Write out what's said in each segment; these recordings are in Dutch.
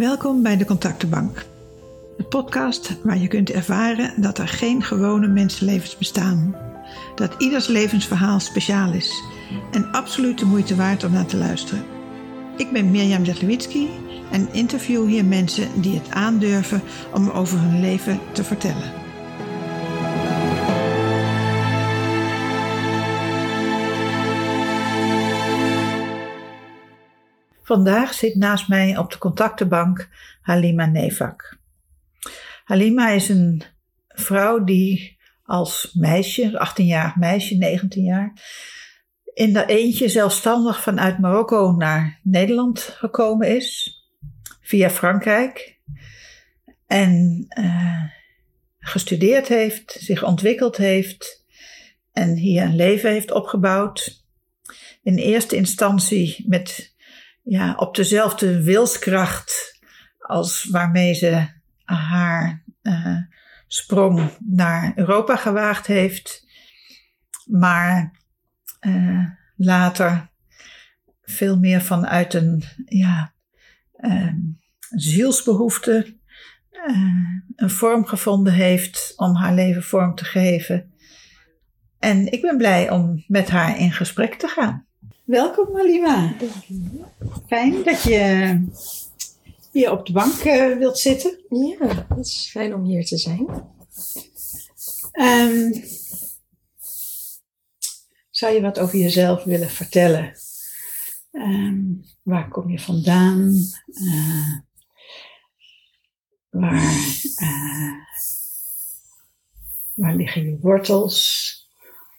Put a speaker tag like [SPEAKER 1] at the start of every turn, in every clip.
[SPEAKER 1] Welkom bij de Contactenbank. De podcast waar je kunt ervaren dat er geen gewone mensenlevens bestaan. Dat ieders levensverhaal speciaal is en absoluut de moeite waard om naar te luisteren. Ik ben Mirjam Zetlewitzki en interview hier mensen die het aandurven om over hun leven te vertellen. Vandaag zit naast mij op de contactenbank Halima Nevak. Halima is een vrouw die als meisje, 18-jarig meisje, 19 jaar, in dat eentje zelfstandig vanuit Marokko naar Nederland gekomen is, via Frankrijk. En uh, gestudeerd heeft, zich ontwikkeld heeft en hier een leven heeft opgebouwd. In eerste instantie met ja, op dezelfde wilskracht als waarmee ze haar uh, sprong naar Europa gewaagd heeft. Maar uh, later veel meer vanuit een ja, uh, zielsbehoefte een vorm gevonden heeft om haar leven vorm te geven. En ik ben blij om met haar in gesprek te gaan. Welkom Malima. Fijn dat je hier op de bank uh, wilt zitten.
[SPEAKER 2] Ja, het is fijn om hier te zijn.
[SPEAKER 1] Um, zou je wat over jezelf willen vertellen? Um, waar kom je vandaan? Uh, waar, uh, waar liggen je wortels?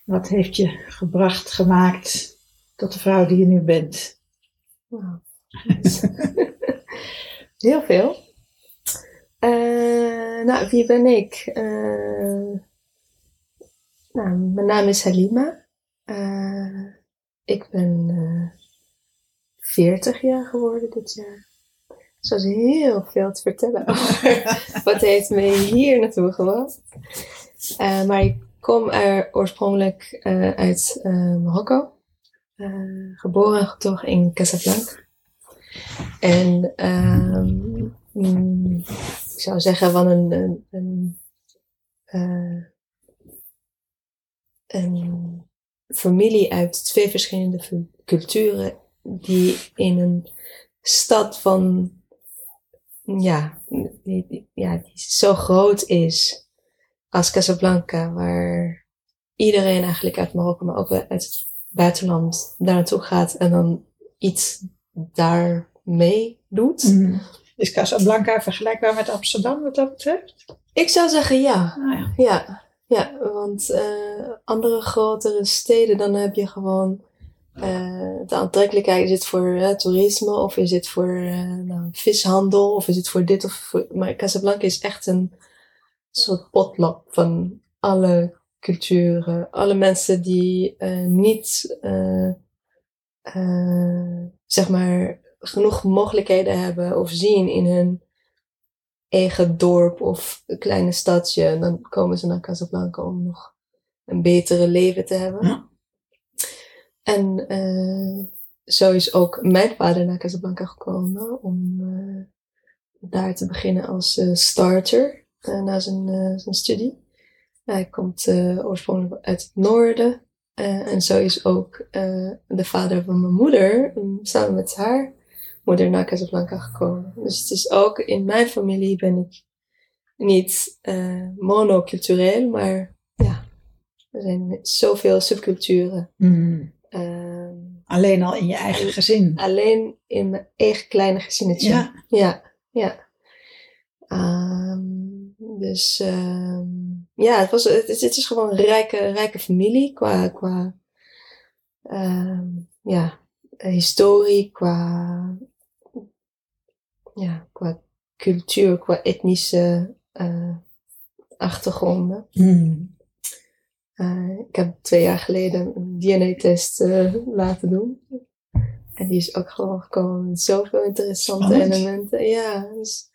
[SPEAKER 1] Wat heeft je gebracht, gemaakt tot de vrouw die je nu bent?
[SPEAKER 2] Wow. Heel veel. Uh, nou, wie ben ik? Uh, nou, mijn naam is Halima. Uh, ik ben 40 jaar geworden dit jaar. Zo is heel veel te vertellen over wat heeft me hier naartoe gebracht. maar ik kom er oorspronkelijk uit Marokko. Geboren en getogen in Casablanca. En um, ik zou zeggen van een, een, een familie uit twee verschillende culturen die in een stad van ja, die, ja, die zo groot is als Casablanca, waar iedereen eigenlijk uit Marokko, maar ook uit buitenland daar naartoe gaat en dan iets daar meedoet.
[SPEAKER 1] Mm. Is Casablanca vergelijkbaar met Amsterdam wat dat betreft?
[SPEAKER 2] Ik zou zeggen ja. Ah, ja. ja. ja. want uh, andere grotere steden, dan heb je gewoon uh, de aantrekkelijkheid. Is het voor uh, toerisme of is het voor nou, vishandel of is het voor dit of voor... Maar Casablanca is echt een soort potluck van alle culturen. Alle mensen die niet, zeg maar, genoeg mogelijkheden hebben of zien in hun eigen dorp of een kleine stadje, dan komen ze naar Casablanca om nog een betere leven te hebben. Ja. En zo is ook mijn vader naar Casablanca gekomen om daar te beginnen als starter na zijn, zijn studie. Hij komt oorspronkelijk uit het noorden. en zo is ook de vader van mijn moeder, samen met haar, moeder naar Casablanca gekomen. Dus het is ook in mijn familie ben ik niet monocultureel, maar ja, er zijn zoveel subculturen.
[SPEAKER 1] Mm. alleen al in je eigen gezin?
[SPEAKER 2] Alleen in mijn eigen kleine gezinnetje. Ja. Ja, ja. Um, dus um, ja, het, was, het, is, het is gewoon een rijke, rijke familie qua, qua um, ja, historie, qua ja, qua cultuur, qua etnische uh, achtergronden.
[SPEAKER 1] Mm.
[SPEAKER 2] Uh, ik heb twee jaar geleden een DNA-test uh, laten doen. En die is ook gewoon gekomen met zoveel interessante Spannend. elementen. Ja, dus,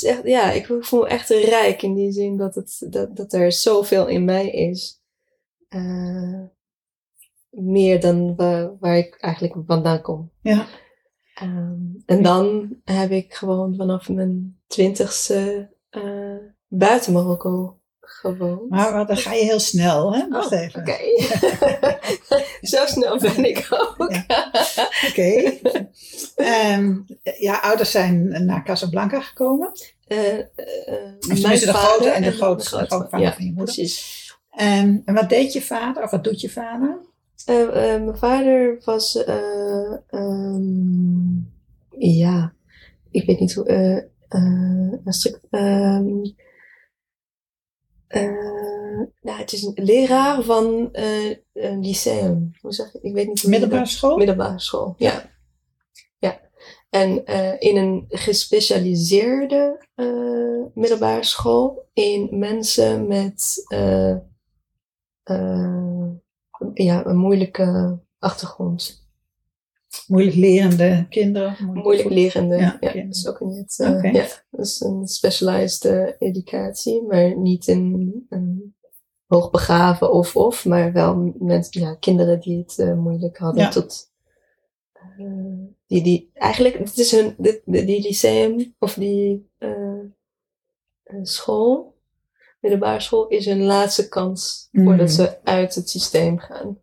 [SPEAKER 2] dus echt, ja, ik voel me echt rijk in die zin dat, het, dat, dat er zoveel in mij is. meer dan waar, waar ik eigenlijk vandaan kom.
[SPEAKER 1] Ja.
[SPEAKER 2] Ehm, en dan heb ik gewoon vanaf mijn twintigste uh, buiten Marokko gewoond.
[SPEAKER 1] Maar, dan ga je heel snel, hè? Wacht
[SPEAKER 2] oh,
[SPEAKER 1] even.
[SPEAKER 2] Oké. Zo snel ben ik ook.
[SPEAKER 1] Oké. Okay. Um, ja, ouders zijn naar Casablanca gekomen.
[SPEAKER 2] Uh, uh,
[SPEAKER 1] mijn de grote en de grootste, grootvader
[SPEAKER 2] ja,
[SPEAKER 1] van je moeder.
[SPEAKER 2] Precies.
[SPEAKER 1] Um, en wat deed je vader, of wat doet je vader?
[SPEAKER 2] Uh, mijn vader was, um, ja, ik weet niet hoe, een stuk, um, nou, het is een leraar van een lyceum. Hoe zeg je? Ik weet niet hoe
[SPEAKER 1] Middelbare school?
[SPEAKER 2] Middelbare school, ja. Ja. En in een gespecialiseerde middelbare school in mensen met uh, ja, een moeilijke achtergrond.
[SPEAKER 1] Moeilijk lerende kinderen?
[SPEAKER 2] Moeilijk lerende, ja.
[SPEAKER 1] Ja,
[SPEAKER 2] dat is ook niet. Uh, ja, dat is een specialized uh, educatie, maar niet een hoogbegaven of of, maar wel met ja, kinderen die het uh, moeilijk hadden
[SPEAKER 1] Ja.
[SPEAKER 2] tot. die, die, eigenlijk, het is hun, die, die lyceum of die school, middelbare school, is hun laatste kans
[SPEAKER 1] Mm.
[SPEAKER 2] voordat ze uit het systeem gaan.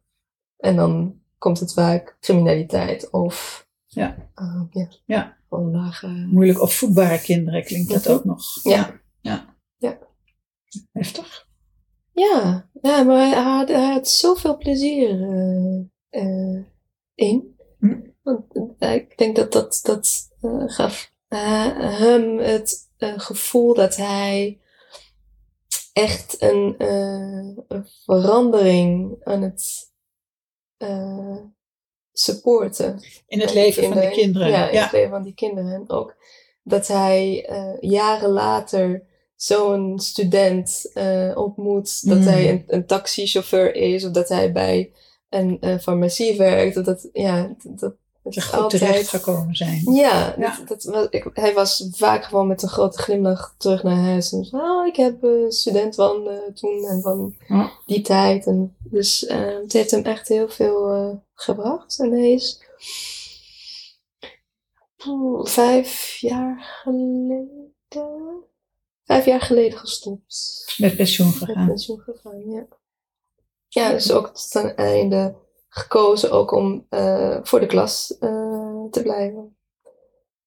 [SPEAKER 2] En dan komt het vaak criminaliteit of
[SPEAKER 1] Ja.
[SPEAKER 2] uh, ja,
[SPEAKER 1] Ja.
[SPEAKER 2] gewoon lage.
[SPEAKER 1] Moeilijk opvoedbare kinderen klinkt dat
[SPEAKER 2] Mhm.
[SPEAKER 1] ook nog.
[SPEAKER 2] Ja.
[SPEAKER 1] ja.
[SPEAKER 2] Ja.
[SPEAKER 1] Heftig.
[SPEAKER 2] Ja, ja maar hij had, hij had zoveel plezier eh, eh, in.
[SPEAKER 1] Hm.
[SPEAKER 2] Want eh, ik denk dat dat, dat gaf hem het gevoel dat hij echt een, een verandering aan het eh, supporten.
[SPEAKER 1] In het
[SPEAKER 2] En
[SPEAKER 1] leven van de, kinderen.
[SPEAKER 2] Ja, in
[SPEAKER 1] ja.
[SPEAKER 2] het leven van die kinderen. En ook dat hij eh, jaren later zo'n student eh, ontmoet. Dat
[SPEAKER 1] Mm.
[SPEAKER 2] hij een, een taxichauffeur is. Of dat hij bij een, farmacie werkt. Dat, dat, ja, dat, dat is
[SPEAKER 1] goed
[SPEAKER 2] altijd-
[SPEAKER 1] terecht gekomen zijn.
[SPEAKER 2] Ja,
[SPEAKER 1] Ja.
[SPEAKER 2] Dat, dat, was- ik, hij was vaak gewoon met een grote glimlach terug naar huis. En zei, oh, ik heb eh, student van toen en van
[SPEAKER 1] Ja.
[SPEAKER 2] die tijd. En dus eh, het heeft hem echt heel veel eh, gebracht. En hij is vijf jaar geleden, vijf jaar geleden gestopt.
[SPEAKER 1] Met pensioen
[SPEAKER 2] Met
[SPEAKER 1] gegaan.
[SPEAKER 2] pensioen gegaan, ja. Ja, dus ook tot een einde gekozen ook om eh, voor de klas eh, te blijven.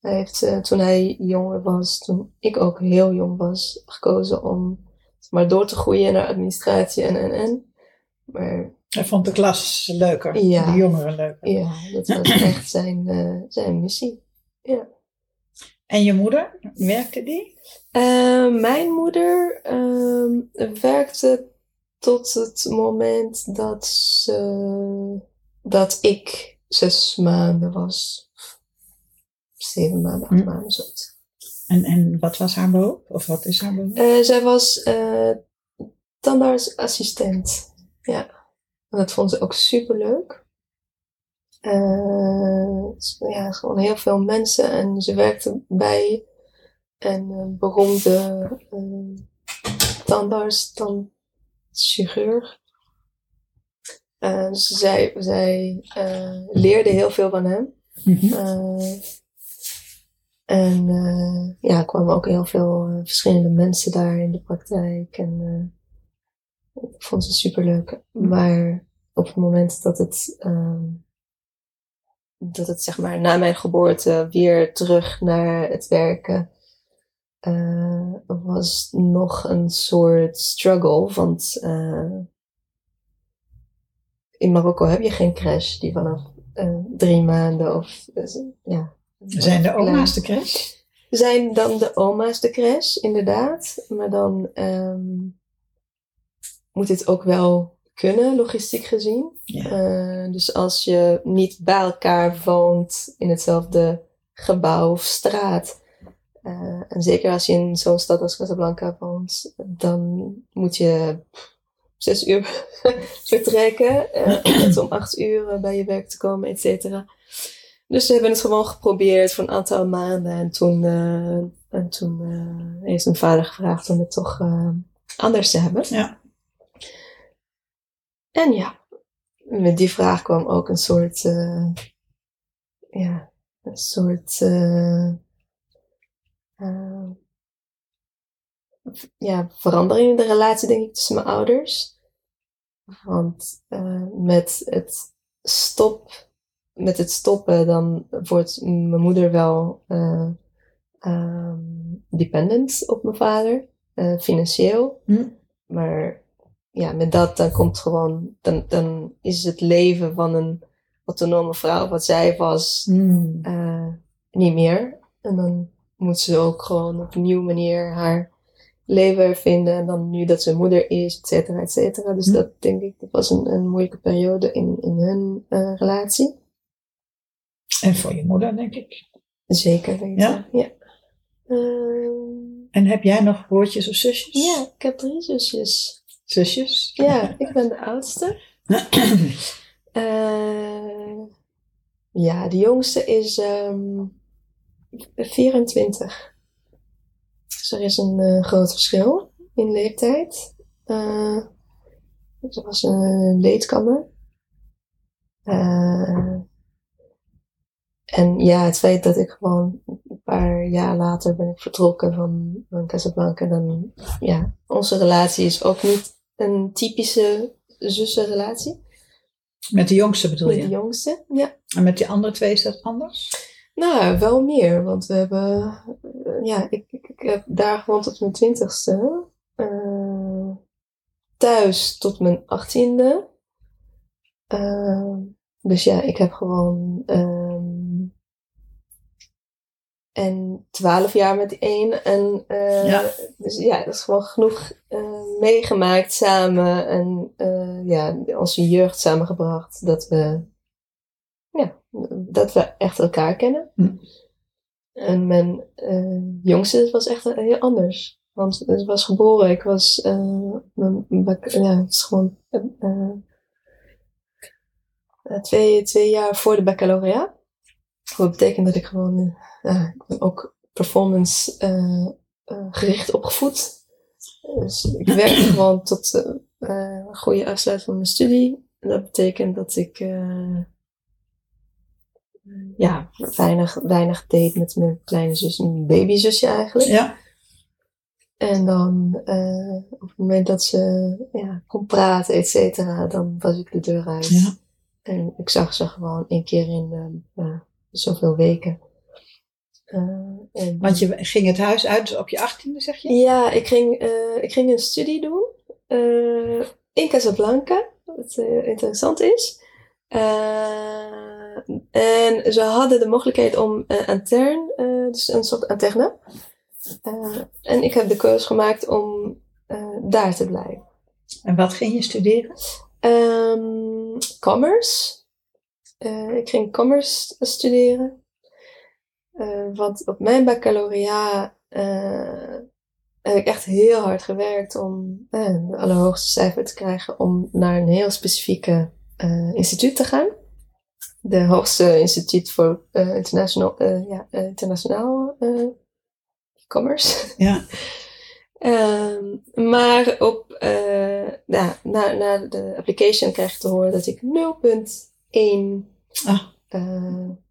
[SPEAKER 2] Hij heeft eh, toen hij jonger was, toen ik ook heel jong was, gekozen om zeg maar door te groeien naar administratie en en en. Maar
[SPEAKER 1] Hij vond de klas leuker.
[SPEAKER 2] Ja.
[SPEAKER 1] De jongeren leuker.
[SPEAKER 2] ja, dat was echt zijn, zijn missie. Ja.
[SPEAKER 1] En je moeder, werkte die?
[SPEAKER 2] Mijn moeder ehm, werkte tot het moment dat ze, dat ik zes maanden was. Zeven maanden, acht
[SPEAKER 1] Hm.
[SPEAKER 2] maanden, zoiets.
[SPEAKER 1] En, en wat was haar beroep? Of wat is haar beroep?
[SPEAKER 2] Eh, zij was eh tandartsassistent. Ja. En dat vond ze ook super leuk. ja, gewoon heel veel mensen. En ze werkte bij een eh, beroemde tandarts, tandchirurg. Eh, dus zij, zij eh, leerde heel veel van hem.
[SPEAKER 1] Mhm.
[SPEAKER 2] Eh, en ja, er kwamen ook heel veel verschillende mensen daar in de praktijk. En ik vond ze superleuk. Maar op het moment dat het, ehm, dat het zeg maar na mijn geboorte weer terug naar het werken eh, was nog een soort struggle. Want eh, in Marokko heb je geen crash die vanaf eh, drie maanden of ja.
[SPEAKER 1] Zijn de oma's de crash?
[SPEAKER 2] zijn dan de oma's de crash, inderdaad. Maar dan ehm, moet dit ook wel kunnen, logistiek gezien.
[SPEAKER 1] Ja.
[SPEAKER 2] Dus als je niet bij elkaar woont in hetzelfde gebouw of straat. Eh, en zeker als je in zo'n stad als Casablanca woont, dan moet je zes uur vertrekken. eh, om acht uur eh, bij je werk te komen, et cetera. Dus we hebben het gewoon geprobeerd voor een aantal maanden. En toen, eh, en toen heeft mijn vader gevraagd om het toch anders te hebben.
[SPEAKER 1] Ja.
[SPEAKER 2] En ja, met die vraag kwam ook een soort, ja, een soort eh, eh, ja, verandering in de relatie, denk ik, tussen mijn ouders. Want eh, met het stop, met het stoppen, dan wordt mijn moeder wel ehm, dependent op mijn vader, eh, financieel.
[SPEAKER 1] Hm.
[SPEAKER 2] Maar ja, met dat dan komt gewoon, dan, dan is het leven van een autonome vrouw, wat zij was, eh, niet meer. En dan moet ze ook gewoon op een nieuwe manier haar leven vinden. En dan nu dat ze moeder is, et cetera, et cetera. Dus
[SPEAKER 1] Hm.
[SPEAKER 2] dat denk ik, dat was een, een moeilijke periode in, in hun eh, relatie.
[SPEAKER 1] En voor je moeder, denk ik.
[SPEAKER 2] Zeker weten.
[SPEAKER 1] Ja?
[SPEAKER 2] Ja. Ehm,
[SPEAKER 1] En heb jij nog broertjes of zusjes?
[SPEAKER 2] ja, ik heb drie zusjes.
[SPEAKER 1] Zusjes?
[SPEAKER 2] Ja, ik ben de oudste. Eh, ja, de jongste is ehm 24. Dus er is een eh, groot verschil in leeftijd. Er was een leedkammer. Eh, en ja, het feit dat ik gewoon een paar jaar later ben ik vertrokken van, van Casablanca, dan ja, onze relatie is ook niet een typische zussenrelatie.
[SPEAKER 1] Met de jongste bedoel
[SPEAKER 2] Met de
[SPEAKER 1] je?
[SPEAKER 2] jongste, ja.
[SPEAKER 1] En met die andere twee is dat anders?
[SPEAKER 2] Nou, wel meer, want we hebben, eh, ja, ik, ik, ik heb daar gewoond tot mijn twintigste. eh, thuis tot mijn achttiende. Eh, dus ja, ik heb gewoon, ehm, en twaalf jaar met één. En eh,
[SPEAKER 1] Ja.
[SPEAKER 2] dus ja, dat is gewoon genoeg meegemaakt samen. En ja, onze jeugd samengebracht. Dat we, ja, dat we echt elkaar kennen.
[SPEAKER 1] Hm.
[SPEAKER 2] En mijn eh, jongste was echt heel anders. Want het was geboren, ik was, eh, mijn, ja, het is gewoon eh, twee, twee jaar voor de baccalaureat. Wat betekent dat ik gewoon, ja, ik ben ook performance gericht opgevoed. Dus ik werkte gewoon tot een goede afsluiting van mijn studie. En dat betekent dat ik ja, weinig, weinig deed met mijn kleine zus, mijn babyzusje eigenlijk.
[SPEAKER 1] Ja.
[SPEAKER 2] En dan eh, op het moment dat ze ja, kon praten, et cetera, dan was ik de deur uit.
[SPEAKER 1] ja.
[SPEAKER 2] En ik zag ze gewoon één keer in ja, zoveel weken. Eh, en,
[SPEAKER 1] Want je ging het huis uit op je achttiende, zeg je?
[SPEAKER 2] Ja, ik ging, ik ging een studie doen in Casablanca, wat interessant is. Eh, en ze hadden de mogelijkheid om intern, eh, dus een soort interne. Eh, en ik heb de keuze gemaakt om eh, daar te blijven.
[SPEAKER 1] En wat ging je studeren?
[SPEAKER 2] Ehm, commerce. Eh, ik ging commerce studeren. Eh, want op mijn baccalaureat eh, heb ik echt heel hard gewerkt om eh, de allerhoogste cijfer te krijgen om naar een heel specifieke eh, instituut te gaan. De hoogste instituut voor eh, international, eh, ja, eh, internationaal eh, commerce.
[SPEAKER 1] Ja.
[SPEAKER 2] Ehm, maar op, ja, na, na de application krijg ik te horen dat ik 0.1
[SPEAKER 1] Ah.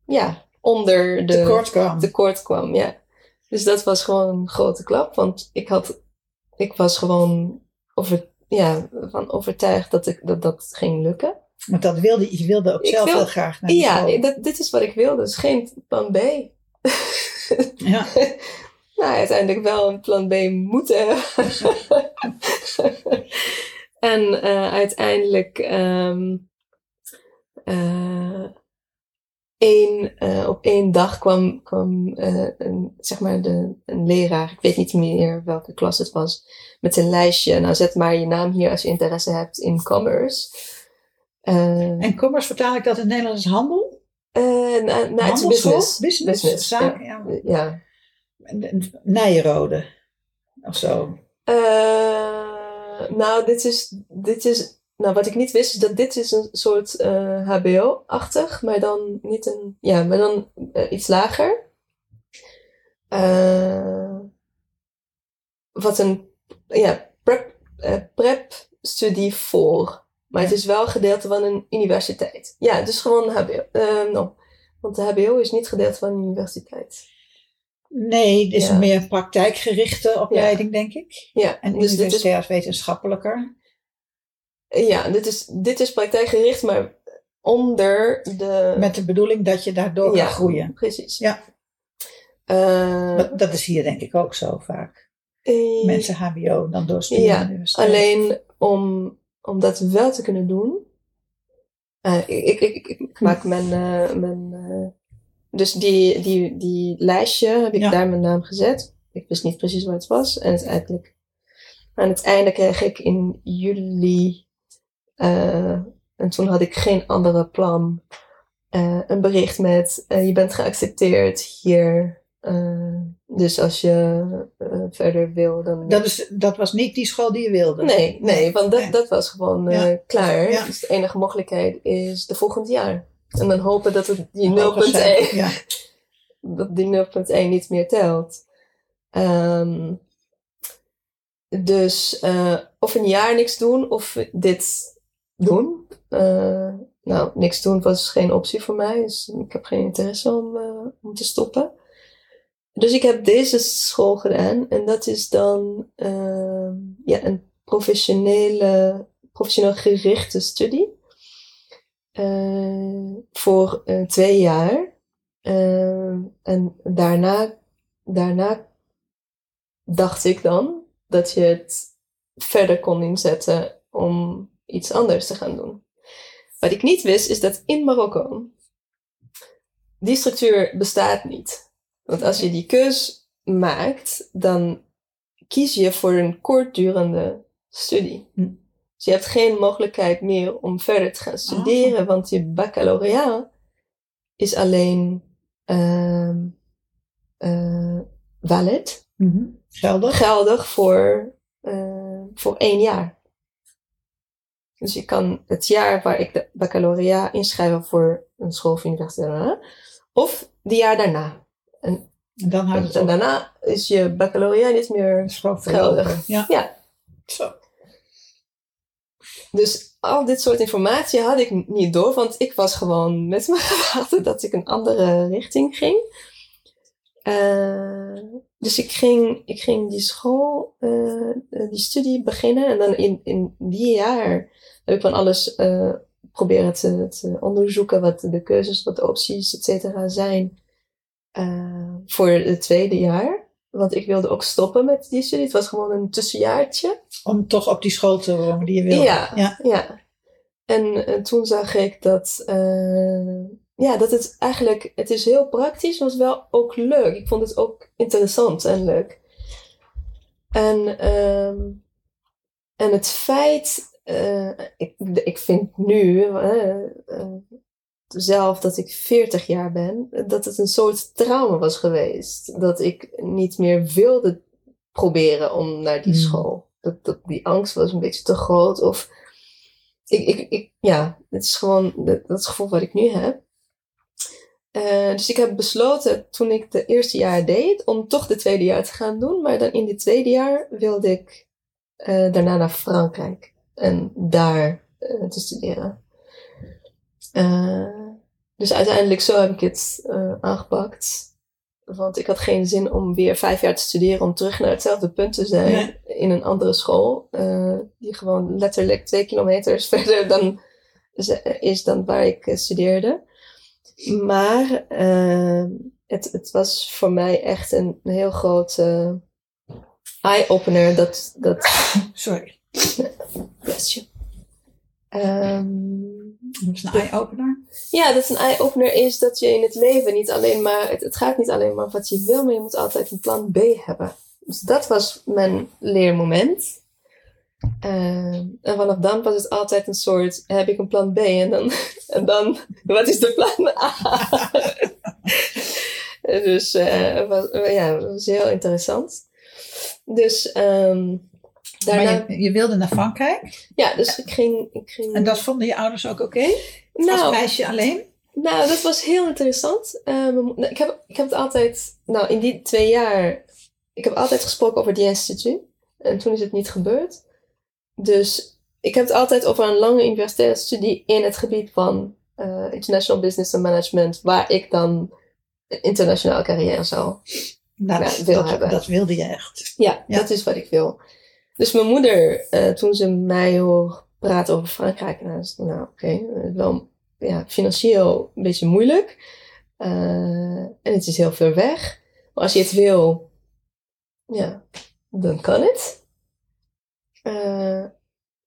[SPEAKER 2] ja, onder de
[SPEAKER 1] Tekort kwam.
[SPEAKER 2] tekort kwam. Ja. Dus dat was gewoon een grote klap, want ik, had, ik was gewoon over, ja, van overtuigd dat, ik, dat dat ging lukken.
[SPEAKER 1] Want dat wilde, je wilde ook
[SPEAKER 2] Ik
[SPEAKER 1] zelf
[SPEAKER 2] wil-
[SPEAKER 1] heel graag naar
[SPEAKER 2] Ja, dat, dit is wat ik wilde, dus geen plan B.
[SPEAKER 1] Ja.
[SPEAKER 2] nou, uiteindelijk wel een plan B moeten hebben. en eh, uiteindelijk ehm, eh, één, eh, op één dag kwam, kwam een, zeg maar de, een leraar, ik weet niet meer welke klas het was, met een lijstje. Nou, zet maar je naam hier als je interesse hebt in commerce. Eh,
[SPEAKER 1] En commerce vertaal ik dat in het Nederlands als handel?
[SPEAKER 2] eh, nou, nou, het is
[SPEAKER 1] Handelschool?
[SPEAKER 2] business.
[SPEAKER 1] Business,
[SPEAKER 2] Business,
[SPEAKER 1] zaken, ja.
[SPEAKER 2] Ja.
[SPEAKER 1] Nijenrode of zo.
[SPEAKER 2] Eh, nou, dit is, dit is. Nou, wat ik niet wist, is dat dit is een soort HBO-achtig, maar dan niet een. Ja, maar dan iets lager. Wat een ja, prep, eh, prep-studie voor. Maar het is wel gedeelte van een universiteit. Ja, dus gewoon HBO. eh, no. Want de HBO is niet gedeelte van de universiteit.
[SPEAKER 1] Nee, het is
[SPEAKER 2] Ja.
[SPEAKER 1] een meer praktijkgerichte opleiding, denk ik.
[SPEAKER 2] Ja,
[SPEAKER 1] En
[SPEAKER 2] dus dit is,
[SPEAKER 1] universitair wetenschappelijker.
[SPEAKER 2] ja dit, is, dit is praktijkgericht, maar onder de...
[SPEAKER 1] Met de bedoeling dat je daardoor
[SPEAKER 2] Ja.
[SPEAKER 1] kan groeien.
[SPEAKER 2] Precies.
[SPEAKER 1] Ja.
[SPEAKER 2] Eh,
[SPEAKER 1] Dat, dat is hier denk ik ook zo vaak.
[SPEAKER 2] eh,
[SPEAKER 1] Mensen HBO dan doorsturen
[SPEAKER 2] Ja,
[SPEAKER 1] naar de universiteit.
[SPEAKER 2] Alleen om, om dat wel te kunnen doen. eh, ik, ik, ik, ik maak mijn. eh, mijn eh, dus die, die, die lijstje heb ik
[SPEAKER 1] Ja.
[SPEAKER 2] daar mijn naam gezet. Ik wist niet precies wat het was. En het eigenlijk, aan het einde kreeg ik in juli. en toen had ik geen andere plan. een bericht met: Je bent geaccepteerd hier. Eh, dus als je eh, verder wil, dan.
[SPEAKER 1] Dat, is, dat was niet die school die je wilde.
[SPEAKER 2] Nee, nee, want dat,
[SPEAKER 1] Nee.
[SPEAKER 2] dat was gewoon eh,
[SPEAKER 1] Ja.
[SPEAKER 2] klaar.
[SPEAKER 1] Ja.
[SPEAKER 2] Dus de enige mogelijkheid is de volgend jaar. En dan hopen dat het die 0.1
[SPEAKER 1] Hoger zijn. Ja.
[SPEAKER 2] dat die 0.1 niet meer telt. Ehm, dus of een jaar niks doen of dit doen. Nou, niks doen was geen optie voor mij. Dus ik heb geen interesse om, om te stoppen. Dus ik heb deze school gedaan. En dat is dan ehm, ja, een professionele, professioneel gerichte studie. Eh, voor eh, twee jaar. Ehm, en daarna, daarna dacht ik dan dat je het verder kon inzetten om iets anders te gaan doen. Wat ik niet wist is dat in Marokko die structuur bestaat niet. Want als je die keus maakt, dan kies je voor een kortdurende studie.
[SPEAKER 1] Hm.
[SPEAKER 2] Dus je hebt geen mogelijkheid meer om verder te gaan studeren, want je baccalaureat is alleen ehm eh, valid,
[SPEAKER 1] Mhm. Geldig.
[SPEAKER 2] geldig voor, eh, voor één jaar. Dus je kan het jaar waar ik de baccalaureat inschrijven voor een school of universiteit, of die jaar daarna.
[SPEAKER 1] En dan houdt het
[SPEAKER 2] En
[SPEAKER 1] op.
[SPEAKER 2] daarna is je baccalaureat niet meer geldig.
[SPEAKER 1] Ja.
[SPEAKER 2] Ja.
[SPEAKER 1] Zo.
[SPEAKER 2] Dus al dit soort informatie had ik niet door, want ik was gewoon met mijn gedachten dat ik een andere richting ging. Eh, dus ik ging, ik ging die school, eh, eh, die studie beginnen en dan in, in die jaar heb ik van alles eh, proberen te, te onderzoeken wat de keuzes, wat de opties, et cetera zijn eh, voor het tweede jaar. Want ik wilde ook stoppen met die studie. Het was gewoon een tussenjaartje.
[SPEAKER 1] Om toch op die school te wonen die je wilde.
[SPEAKER 2] Ja,
[SPEAKER 1] ja.
[SPEAKER 2] ja. En, eh, toen zag ik dat, eh, ja, dat het eigenlijk, het is heel praktisch, was wel ook leuk. Ik vond het ook interessant en leuk. En, ehm, en het feit, ik, ik vind nu zelf dat ik 40 jaar ben, dat het een soort trauma was geweest. Dat ik niet meer wilde proberen om naar die
[SPEAKER 1] Hmm.
[SPEAKER 2] school. Dat, dat, die angst was een beetje te groot. Of ik, ik, ik, ja, het is gewoon dat, dat is het gevoel wat ik nu heb. Eh, dus ik heb besloten toen ik de eerste jaar deed om toch de tweede jaar te gaan doen. Maar dan in het tweede jaar wilde ik eh, daarna naar Frankrijk en daar eh, te studeren. Eh, dus uiteindelijk zo heb ik het eh, aangepakt. Want ik had geen zin om weer vijf jaar te studeren om terug naar hetzelfde punt te zijn in een andere school. eh, die gewoon letterlijk twee kilometers verder dan, is dan waar ik studeerde. Maar het, het was voor mij echt een, een heel grote eye-opener dat, dat
[SPEAKER 1] Sorry.
[SPEAKER 2] bless you. Ehm,
[SPEAKER 1] Dat is een eye-opener.
[SPEAKER 2] ja, dat een eye-opener is dat je in het leven niet alleen maar, het, het gaat niet alleen maar wat je wil, maar je moet altijd een plan B hebben. Dus dat was mijn leermoment. Ehm, en vanaf dan was het altijd een soort, heb ik een plan B en dan, en dan wat is de plan A? dus eh, het was, ja, het was heel interessant. Dus ehm, daarna,
[SPEAKER 1] Maar je, je wilde naar Frankrijk.
[SPEAKER 2] ja, dus ik ging, ik ging
[SPEAKER 1] En dat vonden je ouders ook oké? Als
[SPEAKER 2] nou,
[SPEAKER 1] meisje alleen?
[SPEAKER 2] Nou, dat was heel interessant. Eh, nou, ik, heb, ik heb het altijd, nou in die twee jaar, ik heb altijd gesproken over die instituut. En toen is het niet gebeurd. Dus ik heb het altijd over een lange universitaire studie in het gebied van eh, International Business and Management, waar ik dan een internationale carrière zou.
[SPEAKER 1] Nou,
[SPEAKER 2] wil
[SPEAKER 1] dat,
[SPEAKER 2] hebben.
[SPEAKER 1] dat wilde je echt.
[SPEAKER 2] Ja,
[SPEAKER 1] Ja.
[SPEAKER 2] dat is wat ik wil. Dus mijn moeder, eh, toen ze mij hoorde praten over Frankrijk, nou, nou oké, eh, wel ja, financieel een beetje moeilijk. Eh, en het is heel ver weg. Maar als je het wil, ja, dan kan het.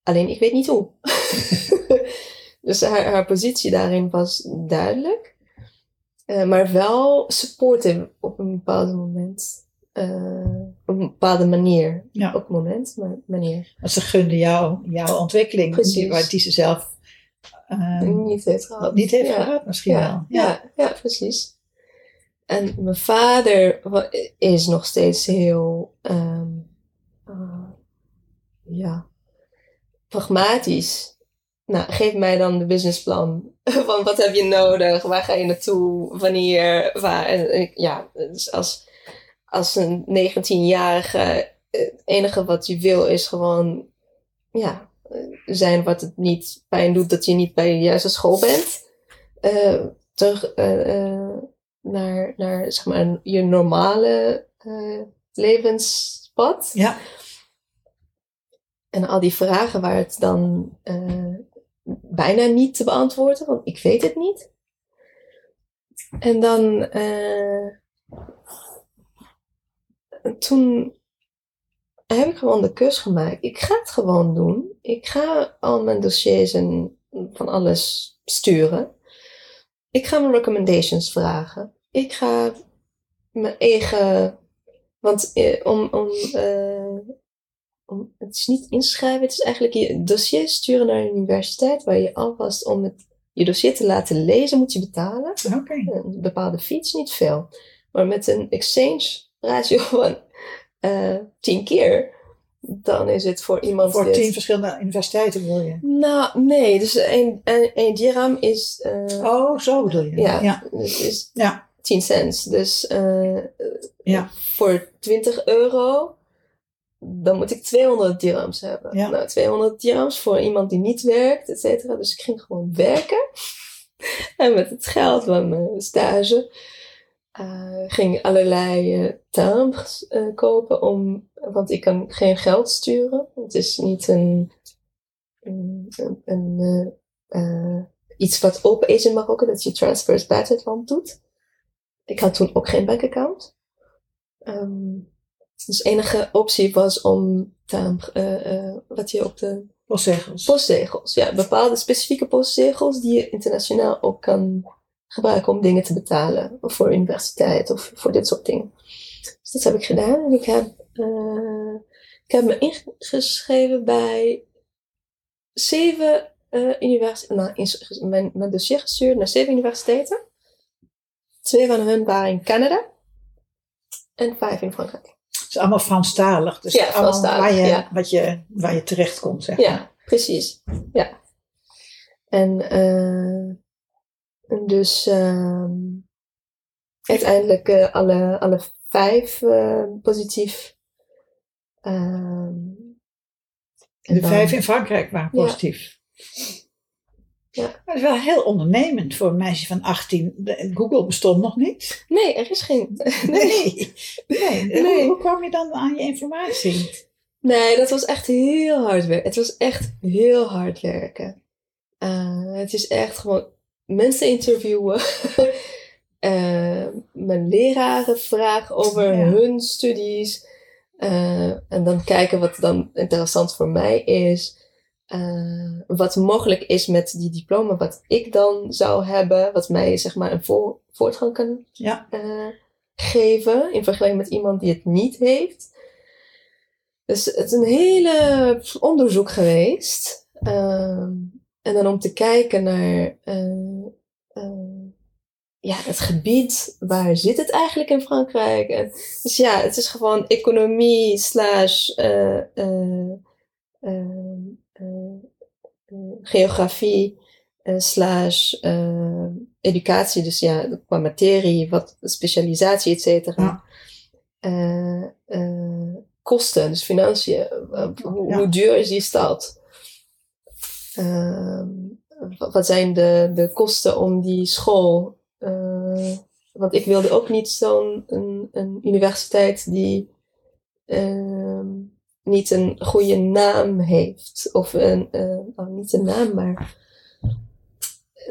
[SPEAKER 2] Alleen ik weet niet hoe. dus haar, positie daarin was duidelijk. Maar wel supportive op een bepaald moment. Eh, op een bepaalde manier.
[SPEAKER 1] Ja.
[SPEAKER 2] Op het moment, maar manier.
[SPEAKER 1] Want ze gunde jou, jouw ontwikkeling,
[SPEAKER 2] Precies.
[SPEAKER 1] die, waar- die ze zelf eh,
[SPEAKER 2] niet heeft gehad.
[SPEAKER 1] niet heeft
[SPEAKER 2] ja.
[SPEAKER 1] gehad, misschien wel.
[SPEAKER 2] Ja, ja. Precies. En mijn vader is nog steeds heel, ehm, eh, ja, pragmatisch. Nou, geef mij dan de businessplan. Van wat heb je nodig? Waar ga je naartoe? Wanneer? Waar? En, ja, dus als, als een 19-jarige, eh, het enige wat je wil is gewoon, ja, eh, zijn wat het niet pijn doet dat je niet bij de juiste school bent. Eh, terug naar, naar zeg maar, je normale levenspad.
[SPEAKER 1] Ja.
[SPEAKER 2] En al die vragen waar het dan bijna niet te beantwoorden, want ik weet het niet. En dan toen heb ik gewoon de keus gemaakt. Ik ga het gewoon doen. Ik ga al mijn dossiers en van alles sturen. Ik ga mijn recommendations vragen. Ik ga mijn eigen. Want eh, om. om, eh, om het is niet inschrijven, het is eigenlijk je dossier sturen naar een universiteit waar je alvast om het, je dossier te laten lezen moet je betalen.
[SPEAKER 1] Oké.
[SPEAKER 2] Een bepaalde fiets, niet veel. Maar met een exchange ratio van eh 10 keer, dan is het voor iemand
[SPEAKER 1] Voor
[SPEAKER 2] die het-
[SPEAKER 1] tien verschillende universiteiten wil je.
[SPEAKER 2] Nou, nee, dus een, een, een dirham is, eh,
[SPEAKER 1] Oh, zo bedoel je.
[SPEAKER 2] ja,
[SPEAKER 1] ja.
[SPEAKER 2] dus is
[SPEAKER 1] Ja.
[SPEAKER 2] 10 cent. Dus eh,
[SPEAKER 1] Ja.
[SPEAKER 2] voor 20 euro, dan moet ik 200 dirhams hebben.
[SPEAKER 1] Ja.
[SPEAKER 2] Nou, 200 dirhams voor iemand die niet werkt, et cetera. Dus ik ging gewoon werken. en met het geld van mijn stage eh, ging allerlei eh timbres eh, kopen. Om, want ik kan geen geld sturen. Het is niet een, een, een, een, iets wat open is in Marokko, dat je transfers buiten het land doet. Ik had toen ook geen bankaccount. Ehm dus de enige optie was om timbre, wat je op de
[SPEAKER 1] Postzegels.
[SPEAKER 2] postzegels, ja, bepaalde specifieke postzegels die je internationaal ook kan gebruiken om dingen te betalen. Of voor universiteit of voor dit soort dingen. Dus dat heb ik gedaan. En ik heb, eh, ik heb me ingeschreven bij zeven eh universiteiten. Nou, ins- mijn, mijn dossier gestuurd naar zeven universiteiten. Twee van hen waren in Canada. En vijf in Frankrijk.
[SPEAKER 1] Het is allemaal Franstalig. Dus
[SPEAKER 2] Ja,
[SPEAKER 1] allemaal
[SPEAKER 2] Franstalig,
[SPEAKER 1] waar, je,
[SPEAKER 2] ja.
[SPEAKER 1] wat je, waar je terecht komt, zeg maar.
[SPEAKER 2] Ja, precies. Ja. En eh, en dus ehm, uiteindelijk eh, alle, alle vijf eh, positief. Ehm,
[SPEAKER 1] De
[SPEAKER 2] dan-
[SPEAKER 1] vijf in Frankrijk waren positief.
[SPEAKER 2] Ja.
[SPEAKER 1] Maar dat is wel heel ondernemend voor een meisje van 18. De- Google bestond nog niet.
[SPEAKER 2] Nee, er is geen.
[SPEAKER 1] Nee. nee.
[SPEAKER 2] Nee.
[SPEAKER 1] Hoe, hoe kwam je dan aan je informatie?
[SPEAKER 2] Nee, dat was echt heel hard werken. Het was echt heel hard werken. Eh, het is echt gewoon mensen interviewen. Eh, mijn leraren vragen over
[SPEAKER 1] Ja.
[SPEAKER 2] hun studies. Eh, en dan kijken wat dan interessant voor mij is. Eh, wat mogelijk is met die diploma wat ik dan zou hebben. Wat mij zeg maar een voor, voortgang kan
[SPEAKER 1] Ja.
[SPEAKER 2] geven in vergelijking met iemand die het niet heeft. Dus het is een hele onderzoek geweest. Ehm, en dan om te kijken naar eh, eh, ja, het gebied, waar zit het eigenlijk in Frankrijk? En, dus ja, het is gewoon economie slash eh, geografie slash educatie. Dus ja, qua materie, wat specialisatie, et cetera.
[SPEAKER 1] Ja.
[SPEAKER 2] Kosten, dus financiën. Hoe, hoe duur is die stad? Ehm, wat zijn de, de kosten om die school. eh, want ik wilde ook niet zo'n een, een universiteit die ehm, niet een goede naam heeft. Of een, eh, oh, niet een naam, maar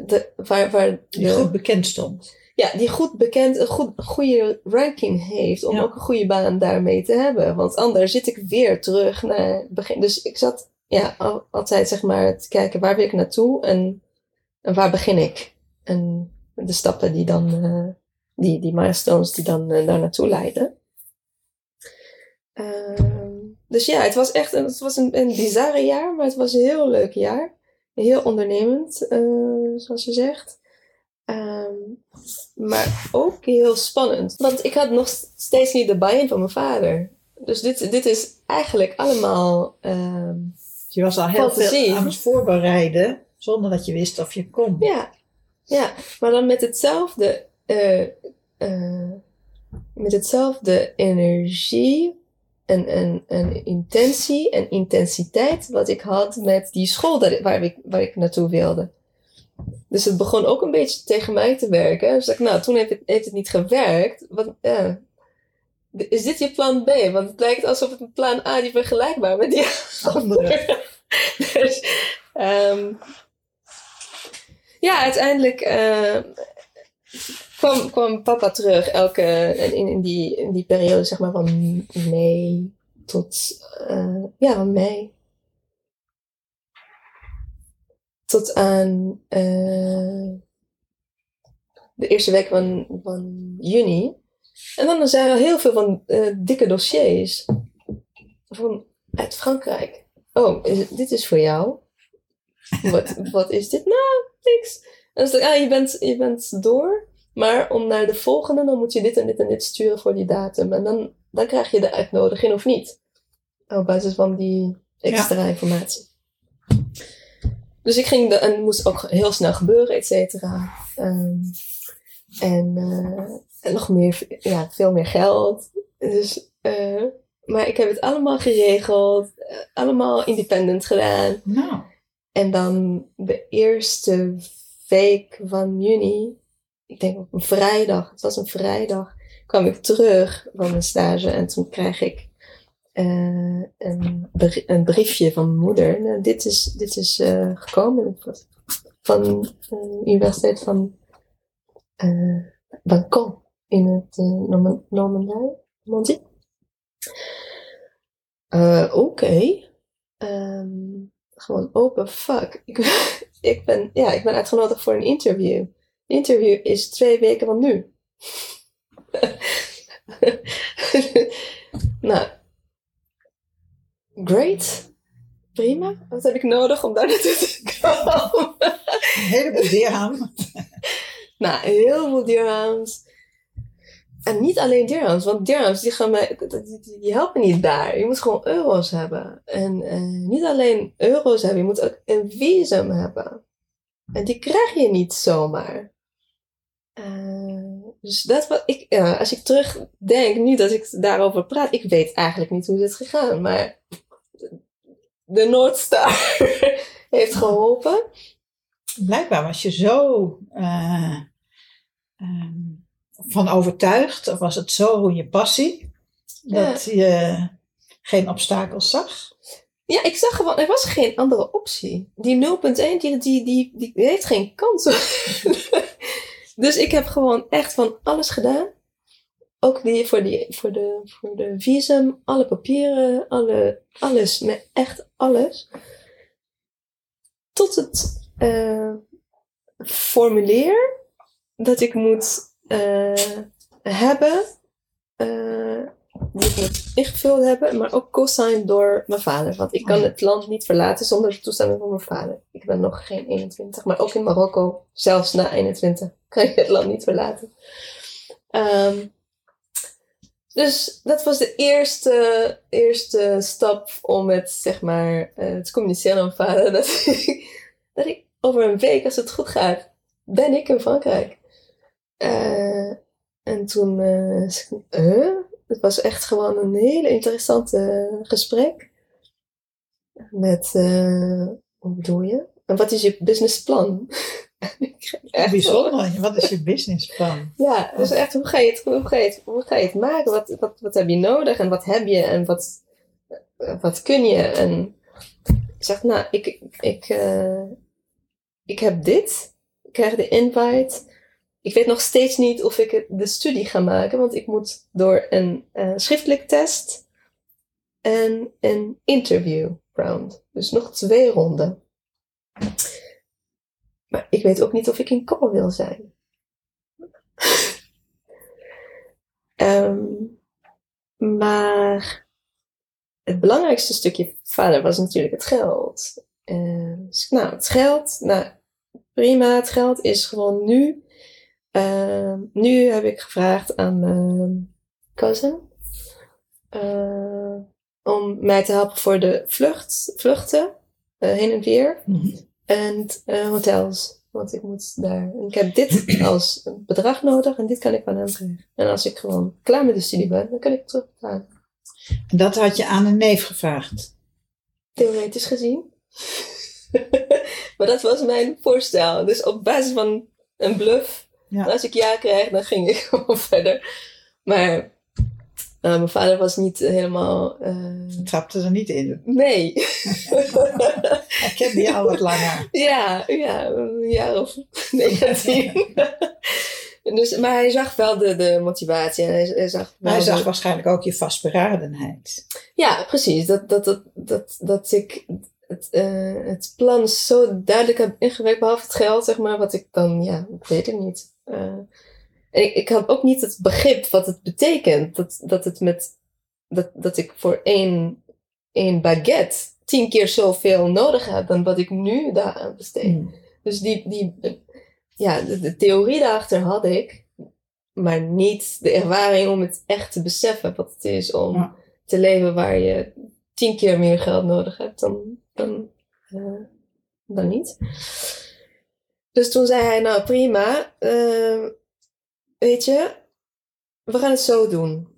[SPEAKER 2] de, waar, waar
[SPEAKER 1] Die
[SPEAKER 2] de-
[SPEAKER 1] goed bekend stond.
[SPEAKER 2] ja, die goed bekend, een goed, goede ranking heeft om
[SPEAKER 1] Ja.
[SPEAKER 2] ook een goede baan daarmee te hebben. Want anders zit ik weer terug naar het begin. Dus ik zat ja, al- altijd zeg maar te kijken waar wil ik naartoe en, en waar begin ik. En de stappen die dan, eh, die, die milestones die dan eh, daar naartoe leiden. Ehm, dus ja, het was echt een, het was een, een bizarre jaar, maar het was een heel leuk jaar. Heel ondernemend, eh, zoals je zegt. Ehm, maar ook heel spannend. Want ik had nog steeds niet de buy-in van mijn vader. Dus dit, dit is eigenlijk allemaal. ehm,
[SPEAKER 1] Je was al heel
[SPEAKER 2] Fantasie.
[SPEAKER 1] veel aan het voorbereiden, zonder dat je wist of je kon.
[SPEAKER 2] ja, ja, maar dan met hetzelfde. eh, eh, met hetzelfde energie en, en, en intentie en intensiteit wat ik had met die school waar, ik, waar ik naartoe wilde. Dus het begon ook een beetje tegen mij te werken. Dus ik, nou, toen heeft het, heeft het niet gewerkt. Wat, ja. Is dit je plan B? Want het lijkt alsof het een plan A die vergelijkbaar met die
[SPEAKER 1] Andere.
[SPEAKER 2] dus, ehm, ja, uiteindelijk eh, kwam, kwam papa terug elke, in, in, die, in die periode zeg maar van mei tot, eh, ja, van mei. Tot aan eh, de eerste week van, van juni. En dan zijn er heel veel van eh, dikke dossiers. Van, uit Frankrijk. Oh, is- dit is voor jou. Wat, wat is dit? Nou, niks. En dan het, ah, je bent, je bent door. Maar om naar de volgende, dan moet je dit en dit en dit sturen voor die datum. En dan, dan krijg je de uitnodiging of niet. Op basis van die extra informatie. Dus ik ging, de, en het moest ook heel snel gebeuren, et cetera. Ehm, en, eh, en nog meer, ja, veel meer geld. Dus, eh, maar ik heb het allemaal geregeld, eh, allemaal independent gedaan.
[SPEAKER 1] Nou,
[SPEAKER 2] En dan de eerste week van juni, ik denk op een vrijdag, het was een vrijdag, kwam ik terug van mijn stage en toen krijg ik een, een briefje van mijn moeder. Nou, dit is, dit is gekomen van de Universiteit van eh Bangkok in het uh, Norman- Normandie. Normandie. Eh, Oké. Ehm, gewoon open fuck. Ik, ik, ben, ja, ik ben uitgenodigd voor een interview. Interview is twee weken van nu. nou, great. Prima. Wat heb ik nodig om daar naartoe te komen?
[SPEAKER 1] een heleboel.
[SPEAKER 2] nou, heel veel dirhams. En niet alleen dirhams, want dirhams die, gaan mij, die, helpen niet daar. Je moet gewoon euro's hebben. En eh, niet alleen euro's hebben, je moet ook een visum hebben. En die krijg je niet zomaar. Eh, dus dat wat ik, ja, als ik terugdenk, nu dat ik daarover praat, ik weet eigenlijk niet hoe dit is gegaan, maar de Noordstar heeft geholpen.
[SPEAKER 1] Blijkbaar was je zo eh, ehm, van overtuigd, of was het zo je passie, dat je geen obstakels zag.
[SPEAKER 2] Ja, ik zag gewoon, er was geen andere optie. Die 0.1, die, die, die, die heeft geen kans. dus ik heb gewoon echt van alles gedaan. Ook die, voor, die, voor, de, voor de visum, alle papieren, alle, alles, met echt alles. Tot het eh, formulier dat ik moet eh, hebben. eh, die ik moet ingevuld hebben, maar ook co-signed door mijn vader. Want ik kan
[SPEAKER 1] Oh
[SPEAKER 2] het land niet verlaten zonder de toestemming van mijn vader. Ik ben nog geen 21, maar ook in Marokko, zelfs na 21, kan je het land niet verlaten. Ehm, dus dat was de eerste, eerste stap om het, zeg maar, eh, te communiceren aan mijn vader. Dat ik, dat ik over een week, als het goed gaat, ben ik in Frankrijk. Eh, en toen, huh? Het was echt gewoon een hele interessante gesprek. Met, eh, hoe bedoel je? en wat is je businessplan?
[SPEAKER 1] Echt Bijzonder. Wat is je businessplan?
[SPEAKER 2] Ja, dus echt, hoe ga je het, hoe ga je het, hoe ga je het maken? Wat, wat, wat heb je nodig en wat heb je en wat, wat kun je? En ik zeg, nou, ik, ik, uh, ik heb dit. Ik krijg de invite. Ik weet nog steeds niet of ik de studie ga maken, want ik moet door een uh, schriftelijk test en een interview round. Dus nog twee ronden. Maar ik weet ook niet of ik in call wil zijn. um, maar het belangrijkste stukje vader was natuurlijk het geld. Uh, dus, nou, het geld, nou, prima, het geld is gewoon nu. Uh, nu heb ik gevraagd aan mijn cousin uh, om mij te helpen voor de vlucht, vluchten, uh, heen en weer. Mm -hmm. En hotels. Want ik moet daar. Ik heb dit als bedrag nodig en dit kan ik van hem krijgen. En als ik gewoon klaar met de studie ben, dan kan ik terugbetalen.
[SPEAKER 1] En dat had je aan een neef gevraagd?
[SPEAKER 2] Theoretisch gezien. maar dat was mijn voorstel. Dus op basis van een bluff. Ja. Als ik ja kreeg, dan ging ik gewoon verder. Maar uh, mijn vader was niet helemaal. Uh...
[SPEAKER 1] Trapte er niet in.
[SPEAKER 2] Nee.
[SPEAKER 1] Hij kende jou wat langer.
[SPEAKER 2] Ja, ja, een jaar of 19. dus, maar hij zag wel de, de motivatie. En hij, hij zag,
[SPEAKER 1] hij zag waarschijnlijk ook je vastberadenheid.
[SPEAKER 2] Ja, precies. Dat, dat, dat, dat, dat ik het, uh, het plan zo duidelijk heb ingewerkt, behalve het geld, zeg maar, wat ik dan, ja, ik weet het niet. Uh, en ik, ik had ook niet het begrip wat het betekent. Dat, dat, het met, dat, dat ik voor één, één baguette tien keer zoveel nodig heb dan wat ik nu daaraan besteed. Mm. Dus die, die, ja, de, de, theorie daarachter had ik, maar niet de ervaring om het echt te beseffen wat het is om ja. te leven waar je tien keer meer geld nodig hebt dan, dan, uh, dan niet. Dus toen zei hij, nou prima, uh, weet je, we gaan het zo doen.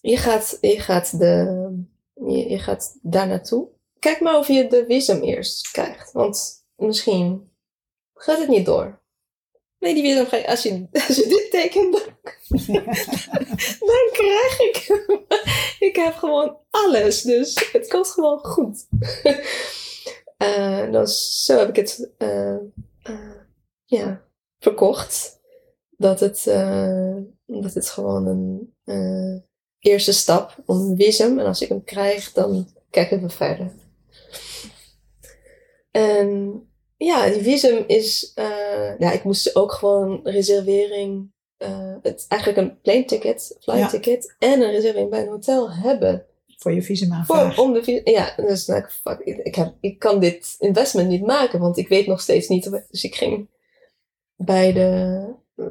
[SPEAKER 2] Je gaat, je gaat, de, je gaat daar naartoe. Kijk maar of je de visum eerst krijgt. Want misschien gaat het niet door. Nee, die ga je, als je, als je dit tekent, dan, dan krijg ik Ik heb gewoon alles, dus het komt gewoon goed. uh, dus zo heb ik het uh, uh, ja, verkocht dat het, dat het gewoon een eerste stap om een visum. En als ik hem krijg, dan kijken we verder. En ja, die visum is, uh, ja, ik moest ook gewoon reservering, het eigenlijk een plane ticket, flight ja. ticket en een reservering bij een hotel hebben.
[SPEAKER 1] Voor je visum aanvraag.
[SPEAKER 2] Voor, om de ja, dus nou, fuck, ik, heb, ik kan dit investment niet maken, want ik weet nog steeds niet. Dus ik ging bij de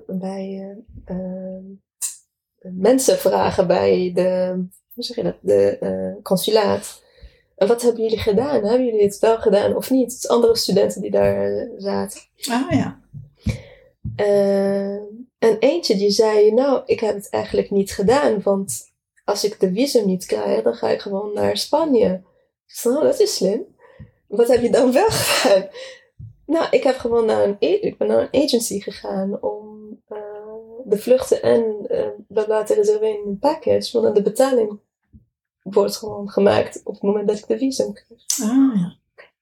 [SPEAKER 2] bij uh, mensen vragen bij de, hoe zeg je dat, de uh, wat hebben jullie gedaan? Hebben jullie het wel gedaan of niet? Het andere studenten die daar zaten.
[SPEAKER 1] Ah ja.
[SPEAKER 2] en eentje die zei, nou, ik heb het eigenlijk niet gedaan, want als ik de visum niet krijg, dan ga ik gewoon naar Spanje. Ik zei, nou, dat is slim. Wat heb je dan wel gedaan? Nou, ik heb gewoon naar een, ik ben naar een agency gegaan om de vluchten en uh, dat laten reserveren in een package. Want de betaling wordt gewoon gemaakt op het moment dat ik de visum krijg.
[SPEAKER 1] Ah, ja.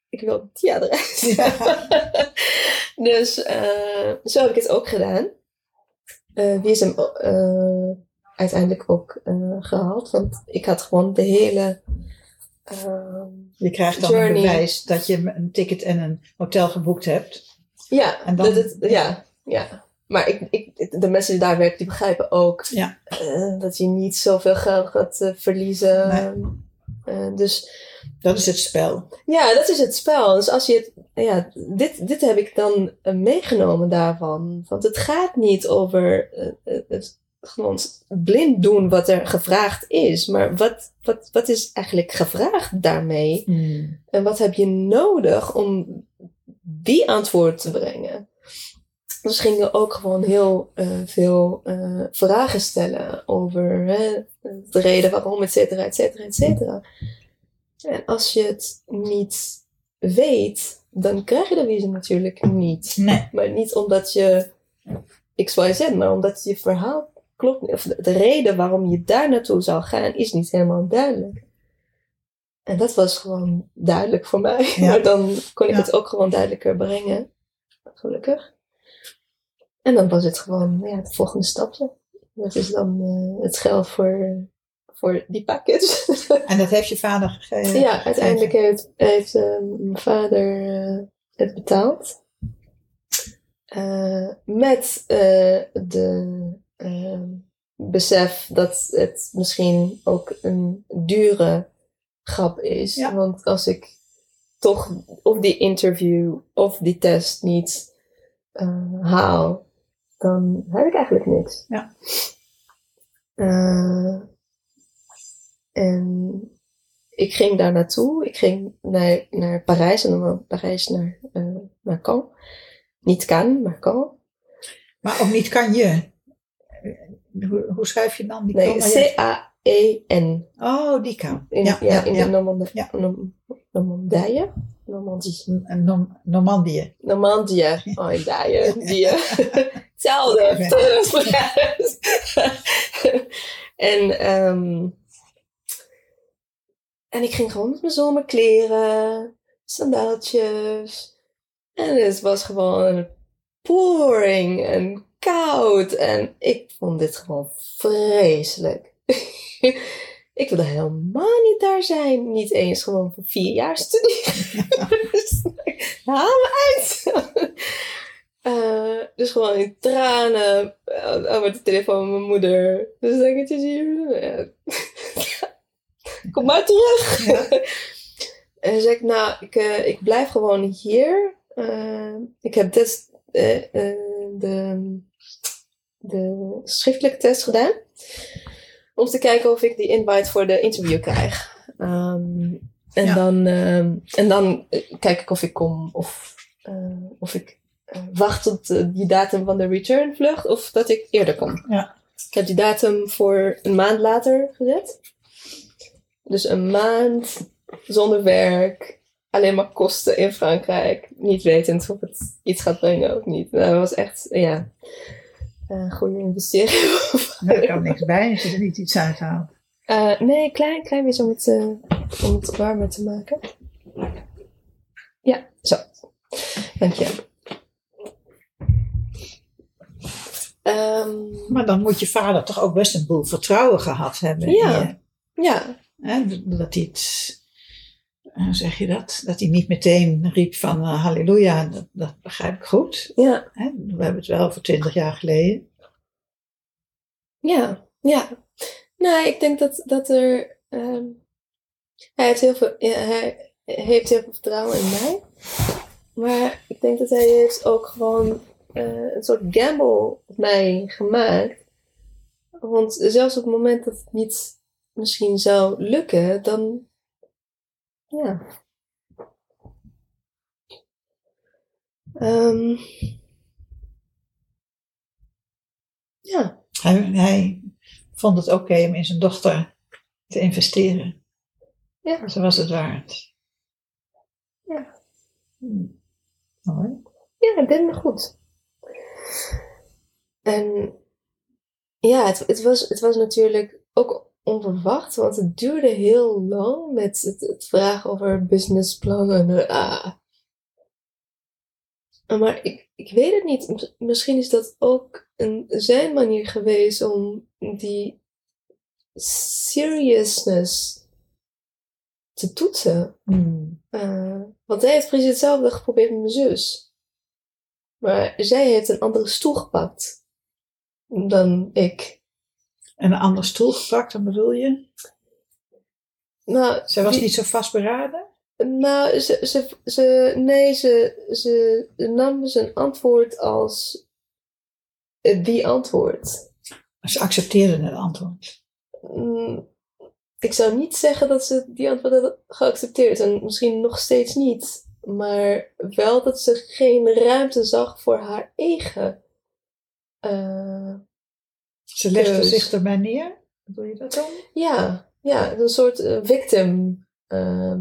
[SPEAKER 2] Ik wil die adres. Ja. dus uh, zo heb ik het ook gedaan. Uh, visum uiteindelijk ook gehaald. Want ik had gewoon de hele...
[SPEAKER 1] je krijgt dan journey. een bewijs dat je een ticket en een hotel geboekt hebt.
[SPEAKER 2] Ja, en dan, dat het, ja, ja. Maar ik, ik, de mensen die daar werken, die begrijpen ook
[SPEAKER 1] ja.
[SPEAKER 2] uh, dat je niet zoveel geld gaat uh, verliezen.
[SPEAKER 1] Nee.
[SPEAKER 2] Uh, dus,
[SPEAKER 1] dat is het spel.
[SPEAKER 2] Ja, dat is het spel. Dus als je het, ja, dit, dit heb ik dan meegenomen daarvan. Want het gaat niet over het gewoon blind doen wat er gevraagd is. Maar wat, wat, wat is eigenlijk gevraagd daarmee?
[SPEAKER 1] Hmm.
[SPEAKER 2] En wat heb je nodig om die antwoord te brengen? Dus gingen ook gewoon heel uh, veel uh, vragen stellen over hè, de reden waarom, et cetera, et cetera, et cetera. En als je het niet weet, dan krijg je de visum natuurlijk niet.
[SPEAKER 1] Nee.
[SPEAKER 2] Maar niet omdat je XYZ, maar omdat je verhaal klopt niet. Of de, de reden waarom je daar naartoe zou gaan, is niet helemaal duidelijk. En dat was gewoon duidelijk voor mij.
[SPEAKER 1] Ja.
[SPEAKER 2] Maar dan kon ik
[SPEAKER 1] Ja.
[SPEAKER 2] het ook gewoon duidelijker brengen. Gelukkig. En dan was het gewoon ja, het volgende stapje. Dat is dan eh, het geld voor, voor die package.
[SPEAKER 1] En dat heeft je vader gegeven?
[SPEAKER 2] Ja, uiteindelijk heeft, heeft eh, mijn vader eh, het betaald. Met de besef dat het misschien ook een dure grap is.
[SPEAKER 1] Ja.
[SPEAKER 2] Want als ik toch of die interview of die test niet haal, dan heb ik eigenlijk niks.
[SPEAKER 1] Ja.
[SPEAKER 2] Eh, en ik ging daar naartoe. Ik ging naar, naar Parijs en dan van Parijs naar, eh naar Caen. Niet Cannes, maar Caen.
[SPEAKER 1] Maar ook niet kan je. Hoe, hoe schrijf je dan die
[SPEAKER 2] Nee,
[SPEAKER 1] kan?
[SPEAKER 2] C-A-E-N.
[SPEAKER 1] Oh, die kan.
[SPEAKER 2] In,
[SPEAKER 1] Ja,
[SPEAKER 2] ja,
[SPEAKER 1] ja,
[SPEAKER 2] in
[SPEAKER 1] ja.
[SPEAKER 2] de Normandije? Normandie.
[SPEAKER 1] Een Norm- Normandië.
[SPEAKER 2] Normandië. Oh, Dije. Die. Hetzelfde. en, ehm, en ik ging gewoon met mijn zomerkleren, sandaaltjes. En het was gewoon pouring en koud. En ik vond dit gewoon vreselijk. Ik wilde helemaal niet daar zijn. Niet eens gewoon voor vier jaar studeren. Dus, Haal me uit! Eh, dus gewoon in tranen. Uh, met de telefoon van mijn moeder. Dus denk ik, hier. Ja. Kom maar terug. en zei ik, nou, ik, eh, ik blijf gewoon hier. Eh, ik heb eh, eh, de, de schriftelijke test gedaan. Om te kijken of ik die invite voor de interview krijg. Ehm, en,
[SPEAKER 1] Ja.
[SPEAKER 2] dan, ehm, en dan eh, kijk ik of ik kom of, eh, of ik eh, wacht tot die datum van de return vlucht of dat ik eerder kom.
[SPEAKER 1] Ja.
[SPEAKER 2] Ik heb die datum voor een maand later gezet. Dus een maand zonder werk, alleen maar kosten in Frankrijk, niet wetend of het iets gaat brengen of niet. Dat was echt, ja, een goede investering.
[SPEAKER 1] Daar kan niks bij als je er niet iets uithaalt.
[SPEAKER 2] Eh, nee, klein, klein beetje om het, eh, om het warmer te maken. Ja, zo. Dank je. Ehm,
[SPEAKER 1] Maar dan moet je vader toch ook best een boel vertrouwen gehad hebben. in
[SPEAKER 2] Ja.
[SPEAKER 1] je.
[SPEAKER 2] ja,
[SPEAKER 1] Hè, dat hij het, hoe zeg je dat? Dat hij niet meteen riep van eh, halleluja, dat, dat begrijp ik goed.
[SPEAKER 2] ja,
[SPEAKER 1] Hè, we hebben het wel voor twintig jaar geleden.
[SPEAKER 2] ja, ja. Nou, ik denk dat, dat er... ehm, hij, heeft heel veel, ja, hij heeft heel veel vertrouwen in mij. Maar ik denk dat hij heeft ook gewoon eh, een soort gamble op mij gemaakt. Want zelfs op het moment dat het niet misschien zou lukken, dan. Ja. Ehm, ja,
[SPEAKER 1] Hij, hij vond het oké om in zijn dochter te investeren.
[SPEAKER 2] Ja.
[SPEAKER 1] Zo was het waard.
[SPEAKER 2] Ja.
[SPEAKER 1] Hm. Mooi.
[SPEAKER 2] ja, ik denk me goed. En ja, het, het, was, het was natuurlijk ook onverwacht, want het duurde heel lang met het, het vragen over businessplannen. Ah. Maar ik, ik weet het niet. Mis- Misschien is dat ook een, zijn manier geweest om die seriousness te toetsen.
[SPEAKER 1] Hm.
[SPEAKER 2] Eh, want hij heeft precies hetzelfde geprobeerd met mijn zus. Maar zij heeft een andere stoel gepakt dan ik.
[SPEAKER 1] En een andere stoel gepakt, dan bedoel je?
[SPEAKER 2] Nou,
[SPEAKER 1] Zij was
[SPEAKER 2] die-
[SPEAKER 1] niet zo vastberaden?
[SPEAKER 2] Nou, ze, ze, ze, nee, ze, ze nam zijn antwoord als eh, die antwoord.
[SPEAKER 1] Ze accepteerde het antwoord.
[SPEAKER 2] Mm, Ik zou niet zeggen dat ze die antwoord had geaccepteerd. En misschien nog steeds niet. Maar wel dat ze geen ruimte zag voor haar eigen. eh,
[SPEAKER 1] Ze legde
[SPEAKER 2] Keus.
[SPEAKER 1] zich erbij neer. Bedoel je dat dan?
[SPEAKER 2] ja, ja, een soort eh, victim. ehm,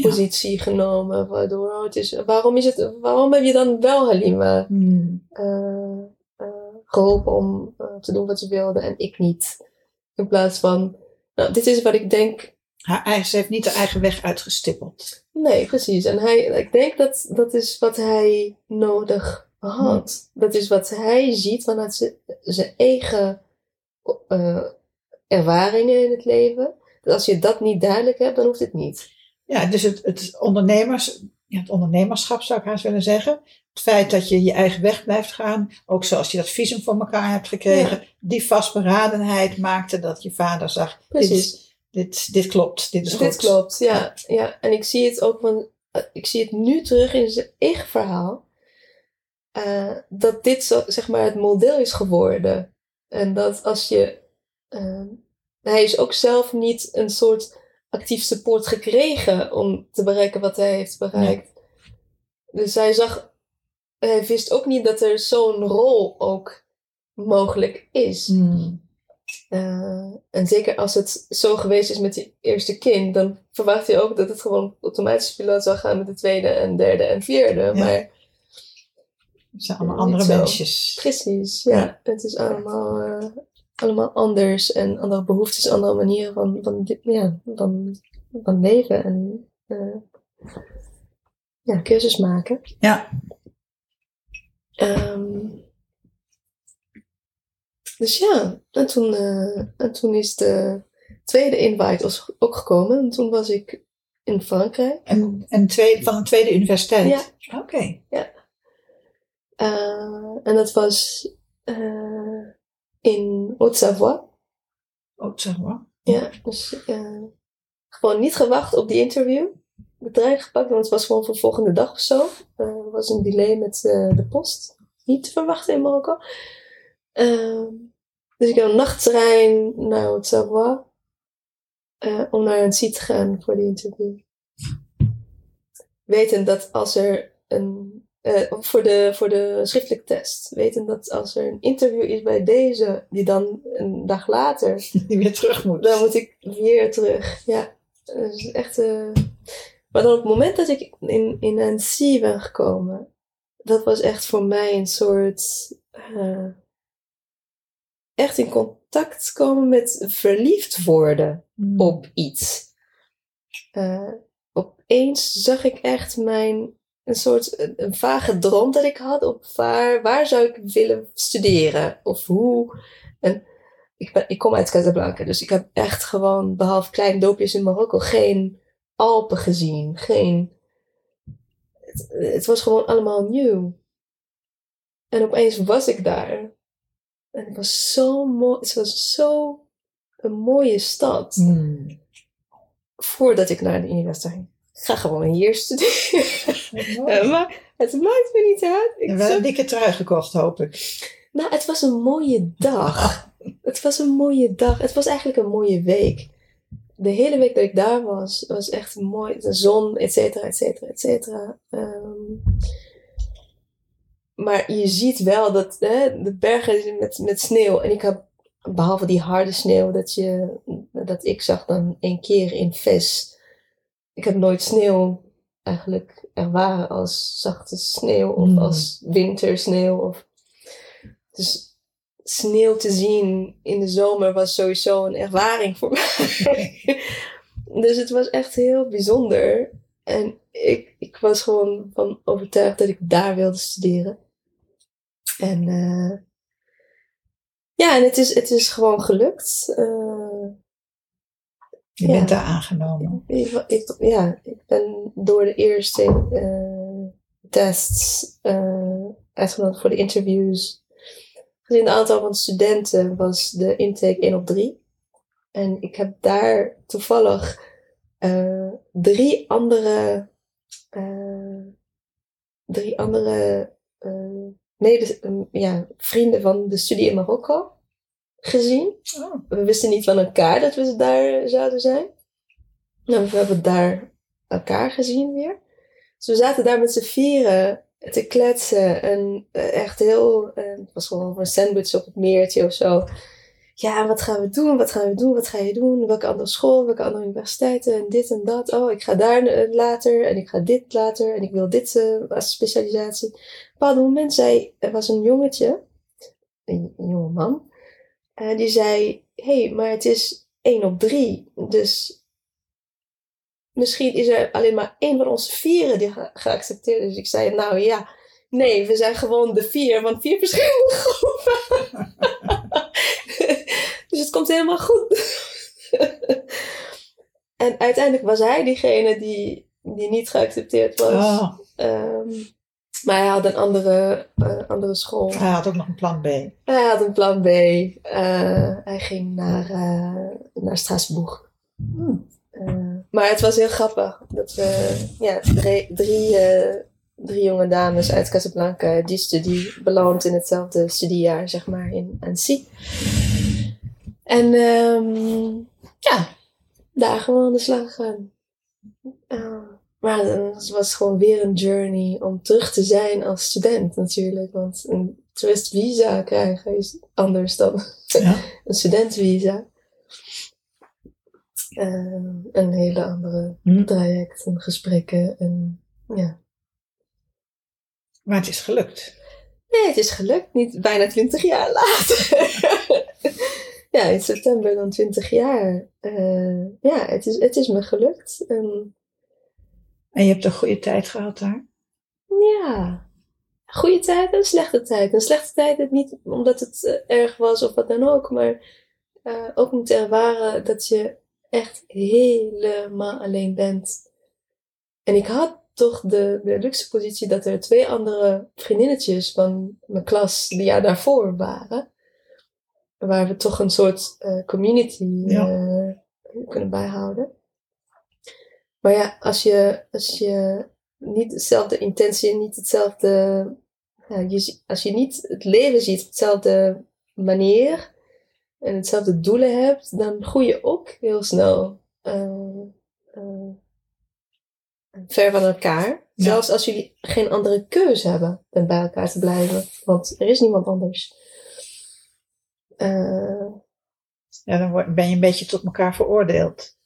[SPEAKER 2] positie genomen. Waardoor oh, het is, waarom, is het, waarom heb je dan wel Halima
[SPEAKER 1] Hmm.
[SPEAKER 2] eh, eh, geholpen om eh, te doen wat ze wilde en ik niet? In plaats van, nou, dit is wat ik denk
[SPEAKER 1] Haar eigen, ze heeft niet haar eigen weg uitgestippeld.
[SPEAKER 2] Nee, precies. En hij, ik denk dat dat is wat hij nodig had. Dat is wat hij ziet vanuit zijn eigen eh, ervaringen in het leven. Dat als je dat niet duidelijk hebt, dan hoeft het niet.
[SPEAKER 1] Ja, dus het, het, ondernemers, het ondernemerschap zou ik haast willen zeggen. Het feit dat je je eigen weg blijft gaan. Ook zoals je dat visum voor elkaar hebt gekregen. Die vastberadenheid maakte dat je vader zag. Dit, is- dit, dit klopt, dit is goed.
[SPEAKER 2] Dit klopt, ja, ja. En ik zie het ook van, eh, ik zie het nu terug in zijn eigen verhaal. eh, dat dit zo, zeg maar het model is geworden. En dat als je, eh, hij is ook zelf niet een soort actief support gekregen om te bereiken wat hij heeft bereikt. Dus hij zag, hij wist ook niet dat er zo'n rol ook mogelijk is.
[SPEAKER 1] Hmm.
[SPEAKER 2] Eh, en zeker als het zo geweest is met je eerste kind, dan verwacht je ook dat het gewoon automatisch piloot zou gaan met de tweede en derde en vierde. Maar
[SPEAKER 1] Het zijn allemaal andere mensjes.
[SPEAKER 2] precies, ja, het is allemaal, eh, allemaal anders en andere behoeftes, andere manieren van, van, ja, van, van leven en eh, ja, keuzes maken.
[SPEAKER 1] Ja.
[SPEAKER 2] Ehm, dus ja, en toen, eh, en toen is de tweede invite ook gekomen. En toen was ik in Frankrijk.
[SPEAKER 1] En, en twee, van een tweede universiteit.
[SPEAKER 2] Ja.
[SPEAKER 1] Oké.
[SPEAKER 2] Eh, en dat was eh, in Haute-Savoie.
[SPEAKER 1] Maar.
[SPEAKER 2] Ja, dus eh, gewoon niet gewacht op die interview. De trein gepakt, want het was gewoon voor de volgende dag of zo. Er was een delay met de post. Niet te verwachten in Marokko. Ehm, dus ik heb een nachttrein naar Haute-Savoie. om naar een site te gaan voor die interview. Weten dat als er een... eh, voor, de, voor de schriftelijke test. Weten dat als er een interview is bij deze, die dan een dag later
[SPEAKER 1] Die weer terug moet.
[SPEAKER 2] dan moet ik weer terug. Ja, dat is echt. eh, Maar dan op het moment dat ik in, in Annecy ben gekomen, dat was echt voor mij een soort. eh, echt in contact komen met verliefd worden
[SPEAKER 1] Hmm.
[SPEAKER 2] op iets. Opeens zag ik echt mijn. Een soort een, een vage droom dat ik had op waar, waar zou ik willen studeren of hoe. En ik, ben, ik kom uit Casablanca, dus ik heb echt gewoon, behalve kleine doopjes in Marokko, geen Alpen gezien. Geen, het, het was gewoon allemaal nieuw. En opeens was ik daar. En het was zo mooi. Het was zo een mooie stad.
[SPEAKER 1] Hmm.
[SPEAKER 2] Voordat ik naar de universiteit ging. Ik ga gewoon hier studeren. Eh, maar het maakt me niet uit. Ik
[SPEAKER 1] wel een dikke trui gekocht, hoop ik.
[SPEAKER 2] Nou, het was een mooie dag. Het was een mooie dag. Het was eigenlijk een mooie week. De hele week dat ik daar was, was echt mooi. De zon, et cetera, et cetera, et cetera. Ehm, maar je ziet wel dat hè, de bergen met, met sneeuw. En ik heb, behalve die harde sneeuw dat, je, dat ik zag dan één keer in Ves. Ik heb nooit sneeuw eigenlijk ervaren als zachte sneeuw of
[SPEAKER 1] Hmm.
[SPEAKER 2] als wintersneeuw. Of, dus sneeuw te zien in de zomer was sowieso een ervaring voor mij. dus het was echt heel bijzonder. En ik, ik was gewoon van overtuigd dat ik daar wilde studeren. En eh, ja, en het is, het is gewoon gelukt. Eh,
[SPEAKER 1] Je
[SPEAKER 2] Ja.
[SPEAKER 1] bent daar aangenomen.
[SPEAKER 2] ik, ik- ja, ik ben door de eerste eh, tests eh, uitgenodigd voor de interviews. Gezien het aantal van studenten was de intake 1 op 3. En ik heb daar toevallig eh, drie andere, drie andere eh, ja, vrienden van de studie in Marokko gezien
[SPEAKER 1] Oh.
[SPEAKER 2] we wisten niet van elkaar dat we daar zouden zijn. Nou, we hebben daar elkaar gezien weer. Dus we zaten daar met z'n vieren te kletsen. En eh, echt heel... eh, het was gewoon een sandwich op het meertje of zo. ja, wat gaan we doen? Wat gaan we doen? Wat ga je doen? Welke andere school? Welke andere universiteiten? En dit en dat. Oh, ik ga daar eh, later. En ik ga dit later. En ik wil dit uh, als specialisatie. Op een bepaald moment zei, er was een jongetje, een, een jonge man. En die zei, hé, hey, maar het is één op drie. Dus misschien is er alleen maar één van onze vieren die ge geaccepteerd is. Dus ik zei, nou ja, nee, we zijn gewoon de vier van vier verschillende groepen. dus het komt helemaal goed. en uiteindelijk was hij diegene die, die niet geaccepteerd was.
[SPEAKER 1] Oh,
[SPEAKER 2] Um, maar hij had een andere, uh, andere school.
[SPEAKER 1] hij had ook nog een plan B.
[SPEAKER 2] Hij had een plan B. Uh, hij ging naar, uh, naar Straatsburg.
[SPEAKER 1] Hmm.
[SPEAKER 2] maar het was heel grappig. Dat we ja, drie, drie, drie jonge dames uit Casablanca, die studie beland in hetzelfde studiejaar, zeg maar, in Annecy. En um, ja, daar gewoon aan de slag gaan. Maar het was gewoon weer een journey om terug te zijn als student natuurlijk. Want een toeristvisa krijgen is anders dan
[SPEAKER 1] Ja.
[SPEAKER 2] een studentvisa. Uh, een hele andere
[SPEAKER 1] Hm.
[SPEAKER 2] traject en gesprekken. En, ja.
[SPEAKER 1] Maar het is gelukt.
[SPEAKER 2] Nee, het is gelukt. Niet bijna twintig jaar later. ja, in september dan twintig jaar. Uh, ja, het is, het is me gelukt. En,
[SPEAKER 1] En je hebt een goede tijd gehad daar?
[SPEAKER 2] Ja, goede tijd en slechte tijd. Een slechte tijd niet omdat het uh, erg was of wat dan ook, maar uh, ook om te ervaren dat je echt helemaal alleen bent. En ik had toch de, de luxe positie dat er twee andere vriendinnetjes van mijn klas die jaar daarvoor waren. Waar we toch een soort uh, community
[SPEAKER 1] Ja.
[SPEAKER 2] kunnen bijhouden. Maar ja, als je, als je niet dezelfde intentie, niet hetzelfde. Ja, je, als je niet het leven ziet op dezelfde manier en hetzelfde doelen hebt, dan groei je ook heel snel uh, uh, ver van elkaar.
[SPEAKER 1] Ja.
[SPEAKER 2] Zelfs als jullie geen andere keuze hebben dan bij elkaar te blijven. Want er is niemand anders. Uh,
[SPEAKER 1] ja, dan word, ben je een beetje tot elkaar veroordeeld.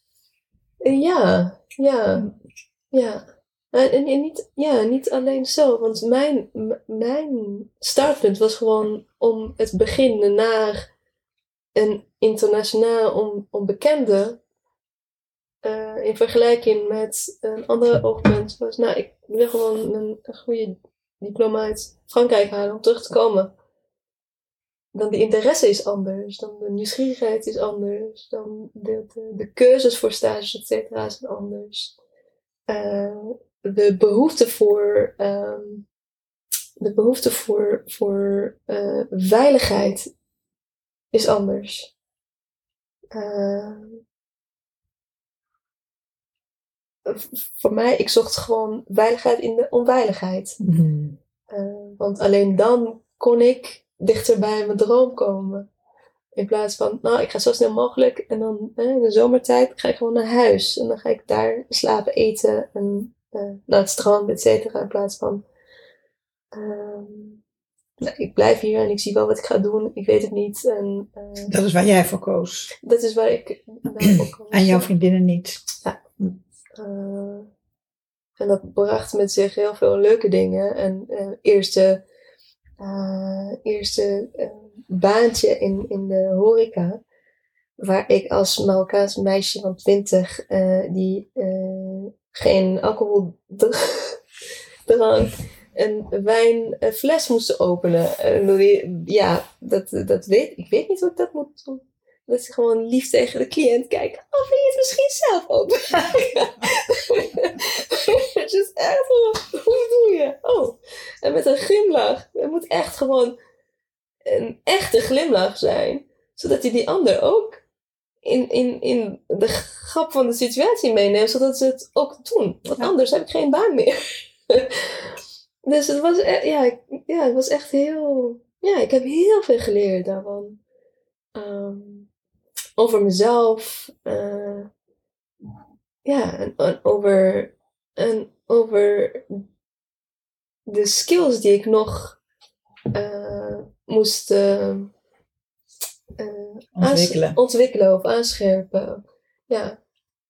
[SPEAKER 2] Ja, ja, ja. En, en, en, niet, ja, niet alleen zo, want mijn, mijn startpunt was gewoon om het beginnen naar een internationaal on, onbekende. Uh, in vergelijking met een andere oogpunt was, nou, ik wil gewoon een, een goede diploma uit Frankrijk halen om terug te komen. Dan de interesse is anders, dan de nieuwsgierigheid is anders, dan de, de, de keuzes voor stages, et cetera, zijn anders. Uh, de behoefte voor, um, de behoefte voor, voor uh, veiligheid is anders. Uh, voor mij, ik zocht gewoon veiligheid in de onveiligheid.
[SPEAKER 1] Mm.
[SPEAKER 2] want alleen dan kon ik dichter bij mijn droom komen. In plaats van, nou, ik ga zo snel mogelijk en dan eh, in de zomertijd ga ik gewoon naar huis. En dan ga ik daar slapen, eten en uh, naar het strand, et cetera. In plaats van, um, nou, ik blijf hier en ik zie wel wat ik ga doen. Ik weet het niet. En, uh,
[SPEAKER 1] dat is waar jij voor koos.
[SPEAKER 2] Dat is waar ik voor koos.
[SPEAKER 1] En jouw vriendinnen niet.
[SPEAKER 2] Ja. Uh, en dat bracht met zich heel veel leuke dingen. En eerste uh, eerste uh, baantje in, in de horeca. Waar ik als Marokkaans meisje van 20, uh, die geen alcohol drank, een wijnfles moest openen. En ja, dat, dat weet ik. weet niet hoe ik dat moet. Dat is gewoon lief tegen de cliënt kijken. Oh, wil je het misschien zelf openmaken? Het is echt gewoon, hoe doe je? Oh, en met een glimlach. Het moet echt gewoon een echte glimlach zijn. Zodat je die ander ook in, in, in de grap van de situatie meeneemt. Zodat ze het ook doen. Want ja. anders heb ik geen baan meer. dus het was, ja, ja, het was echt heel... Ja, ik heb heel veel geleerd daarvan. Um, over mezelf. Uh, ja, en, en, over, en over de skills die ik nog uh, moest, uh, eh,
[SPEAKER 1] Ontwikkelen.
[SPEAKER 2] ontwikkelen of aanscherpen. Ja,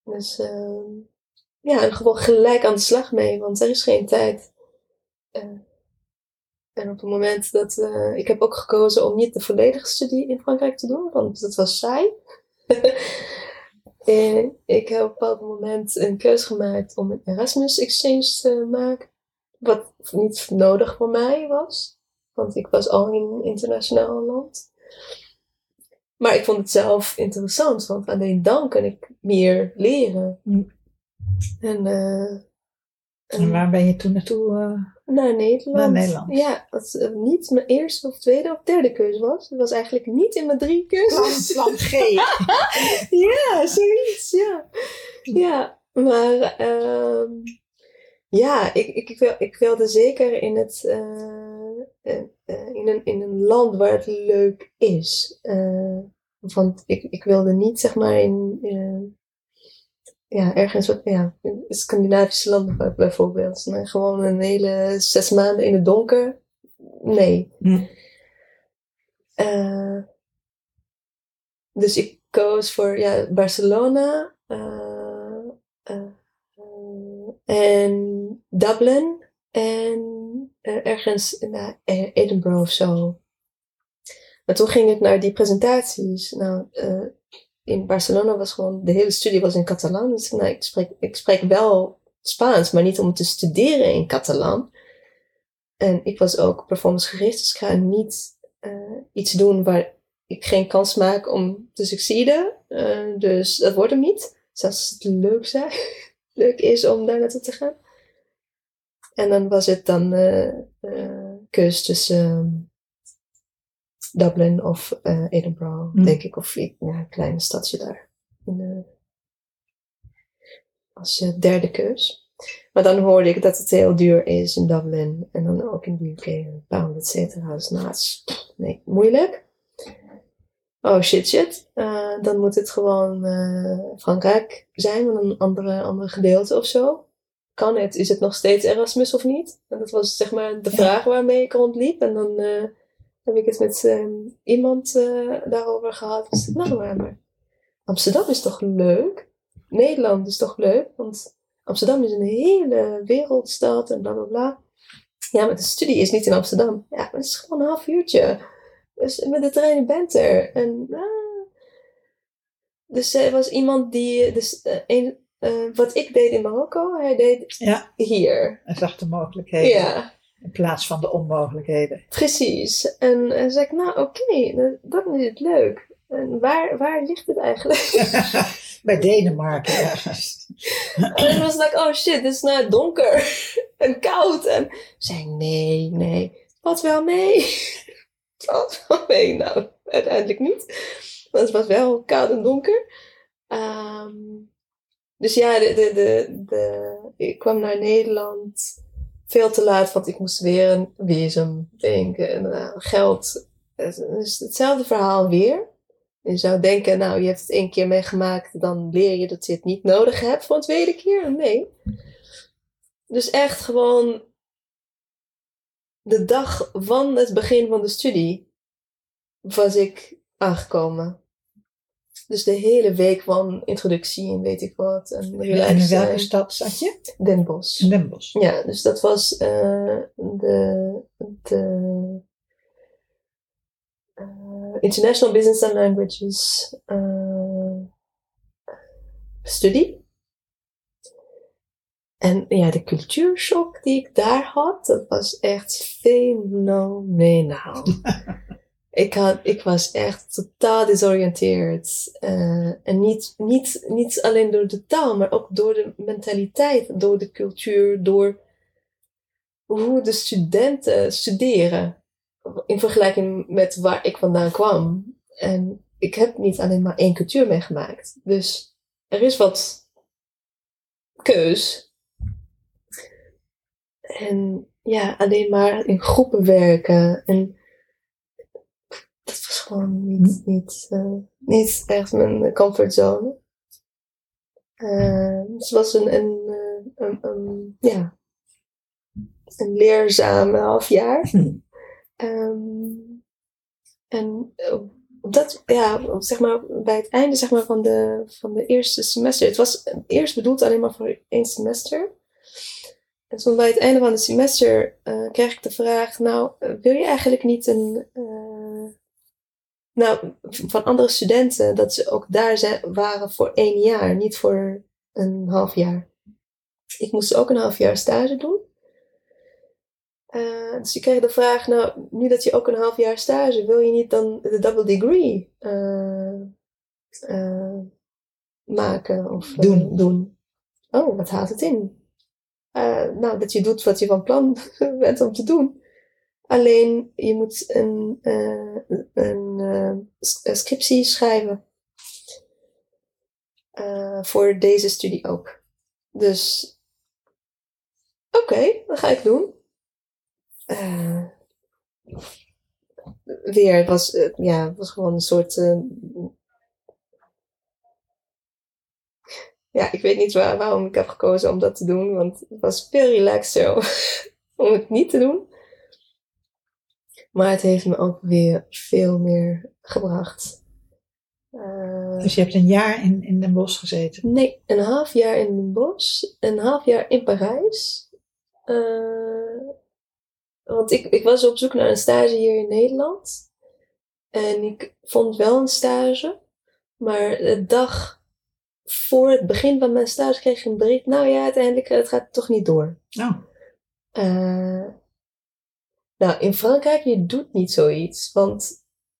[SPEAKER 2] dus ehm, ja, en gewoon gelijk aan de slag mee, want er is geen tijd. En op het moment dat eh, ik heb ook gekozen om niet de volledige studie in Frankrijk te doen, want dat was saai. en ik heb op een bepaald moment een keuze gemaakt om een Erasmus Exchange te maken, wat niet nodig voor mij was, want ik was al in een internationaal land. Maar ik vond het zelf interessant, want alleen dan kan ik meer leren.
[SPEAKER 1] Mm.
[SPEAKER 2] En, eh,
[SPEAKER 1] En waar ben je toen naartoe? eh?
[SPEAKER 2] Naar Nederland.
[SPEAKER 1] Naar Nederland.
[SPEAKER 2] Ja, wat eh, niet mijn eerste of tweede of derde keuze was. Het was eigenlijk niet in mijn drie keuzes.
[SPEAKER 1] plan G.
[SPEAKER 2] ja, zoiets, ja. Ja, maar ehm, ja, ik, ik, ik, wil, ik wilde zeker in, het, eh, eh, in, een, in een land waar het leuk is. Eh, want ik, ik wilde niet, zeg maar, in, eh, ja, ergens ja, in Scandinavische landen bij- bijvoorbeeld. Maar gewoon een hele zes maanden in het donker. Nee.
[SPEAKER 1] Hm.
[SPEAKER 2] Eh, dus ik koos voor ja, Barcelona eh, eh, en Dublin en ergens in Edinburgh of zo. Maar toen ging ik naar die presentaties. Nou, in Barcelona was gewoon, de hele studie was in Catalan. Dus nou, ik, spreek, ik spreek wel Spaans, maar niet om te studeren in Catalan. En ik was ook performancegericht, dus ik ga niet eh, iets doen waar ik geen kans maak om te succeeden. Eh, dus dat wordt hem niet. Zelfs als het leuk, zijn, leuk is om daar naartoe te gaan. En dan was het dan eh, keus tussen Dublin of eh, Edinburgh,
[SPEAKER 1] Hm.
[SPEAKER 2] denk ik. Of ja, een kleine stadje daar. In, eh, als eh, derde keus. Maar dan hoorde ik dat het heel duur is in Dublin. En dan ook in de UK. Een pound, et cetera. Dus nou, het is- nee, moeilijk. Oh shit, shit. Dan moet het gewoon Frankrijk zijn. Een andere, andere gedeelte of zo. Kan het? Is het nog steeds Erasmus of niet? En dat was zeg maar de
[SPEAKER 1] Ja.
[SPEAKER 2] vraag waarmee ik rondliep. En dan heb ik het met eh, iemand eh, daarover gehad. Dus, nou, maar, maar Amsterdam is toch leuk? Nederland is toch leuk? Want Amsterdam is een hele wereldstad en bla bla bla. Ja, maar de studie is niet in Amsterdam. Ja, maar het is gewoon een half uurtje. Dus met de trein bent er. En, ah. Dus er was iemand die, dus, eh, een, eh, wat ik deed in Marokko, hij deed
[SPEAKER 1] Ja.
[SPEAKER 2] hier.
[SPEAKER 1] Hij zag de mogelijkheden
[SPEAKER 2] Ja,
[SPEAKER 1] in plaats van de onmogelijkheden.
[SPEAKER 2] precies. En, en zei ik, nou oké, dan- dan is het leuk. En waar, waar ligt het eigenlijk?
[SPEAKER 1] Bij Denemarken ergens.
[SPEAKER 2] En toen was ik, oh shit, het is nou donker en koud. En ik zei, nee, nee, wat wel mee. Wat wel mee? Nou, uiteindelijk niet. Want het was wel koud en donker. Ehm, dus ja, de, de, de, ik kwam naar Nederland veel te laat, want ik moest weer een visum denken. En geld. Is hetzelfde verhaal weer. Je zou denken, nou, je hebt het één keer meegemaakt, dan leer je dat je het niet nodig hebt voor een tweede keer. Nee. Dus echt gewoon de dag van het begin van de studie was ik aangekomen. Dus de hele week van introductie en weet ik wat. En
[SPEAKER 1] En in welke stad zat je?
[SPEAKER 2] Den Bosch.
[SPEAKER 1] Den Bosch.
[SPEAKER 2] Ja, dus dat was eh, de, de eh, International Business and Languages eh, studie. En ja, de cultuurshock die ik daar had, dat was echt fenomenaal. ik, had, ik was echt totaal desoriënteerd. Eh, en niet, niet, niet alleen door de taal, maar ook door de mentaliteit, door de cultuur, door hoe de studenten studeren. In vergelijking met waar ik vandaan kwam. En ik heb niet alleen maar één cultuur meegemaakt. Dus er is wat keus. En ja, alleen maar in groepen werken. En dat was gewoon niet, niet, eh, niet echt mijn comfortzone. Dus het was een, een, eh, een, een, ja, een leerzaam half jaar.
[SPEAKER 1] Hm.
[SPEAKER 2] Ehm, en eh, dat, ja, zeg maar, bij het einde zeg maar, van, de, van de eerste semester. Het was eerst bedoeld alleen maar voor één semester. En toen bij het einde van het semester uh, kreeg ik de vraag: Nou, wil je eigenlijk niet een. Uh, nou, van andere studenten, dat ze ook daar waren voor één jaar, niet voor een half jaar. Ik moest ook een half jaar stage doen. Uh, dus ik kreeg de vraag, nou, nu dat je ook een half jaar stage, wil je niet dan de double degree uh, uh, maken of
[SPEAKER 1] doen.
[SPEAKER 2] doen? Oh, wat houdt het in? nou, dat je doet wat je van plan bent om te doen. Alleen je moet een, een, een scriptie schrijven. voor deze studie ook. Dus, oké, okay, dat ga ik doen. Weer, het was, ja, het was gewoon een soort. Ja, ik weet niet waar, waarom ik heb gekozen om dat te doen, want het was veel relaxer om het niet te doen. Maar het heeft me ook weer veel meer gebracht.
[SPEAKER 1] dus je hebt een jaar in, in Den Bosch gezeten?
[SPEAKER 2] Nee, een half jaar in Den Bosch, een half jaar in Parijs. Uh, want ik, ik was op zoek naar een stage hier in Nederland. En ik vond wel een stage. Maar de dag voor het begin van mijn stage kreeg ik een bericht. Nou ja, uiteindelijk het gaat toch niet door.
[SPEAKER 1] Oh.
[SPEAKER 2] Uh, nou, in Frankrijk, je doet niet zoiets. Want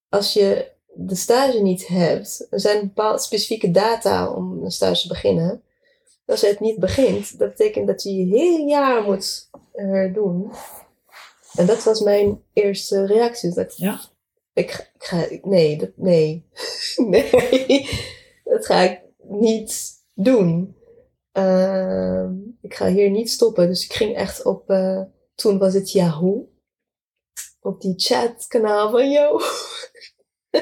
[SPEAKER 2] als je de stage niet hebt, er zijn bepaalde specifieke data om een stage te beginnen. Als je het niet begint, dat betekent dat je je hele jaar moet herdoen. En dat was mijn eerste reactie. Dat
[SPEAKER 1] ja.
[SPEAKER 2] ik, ik ga, nee, dat, nee, nee, dat ga ik niet doen. Uh, ik ga hier niet stoppen. Dus ik ging echt op, uh, toen was het Yahoo. Op die chatkanaal van Yo.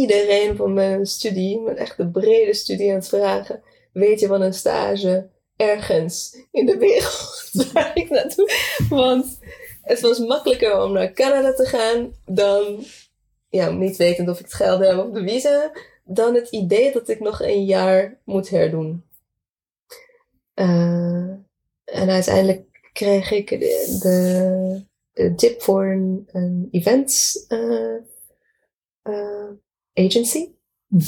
[SPEAKER 2] Iedereen van mijn studie, mijn echt de brede studie aan het vragen. Weet je van een stage ergens in de wereld waar ik naartoe? Want het was makkelijker om naar Canada te gaan dan, ja, niet wetend of ik het geld heb of de visa, dan het idee dat ik nog een jaar moet herdoen. Uh, en uiteindelijk kreeg ik de, de, de tip voor een, een events uh, uh, agency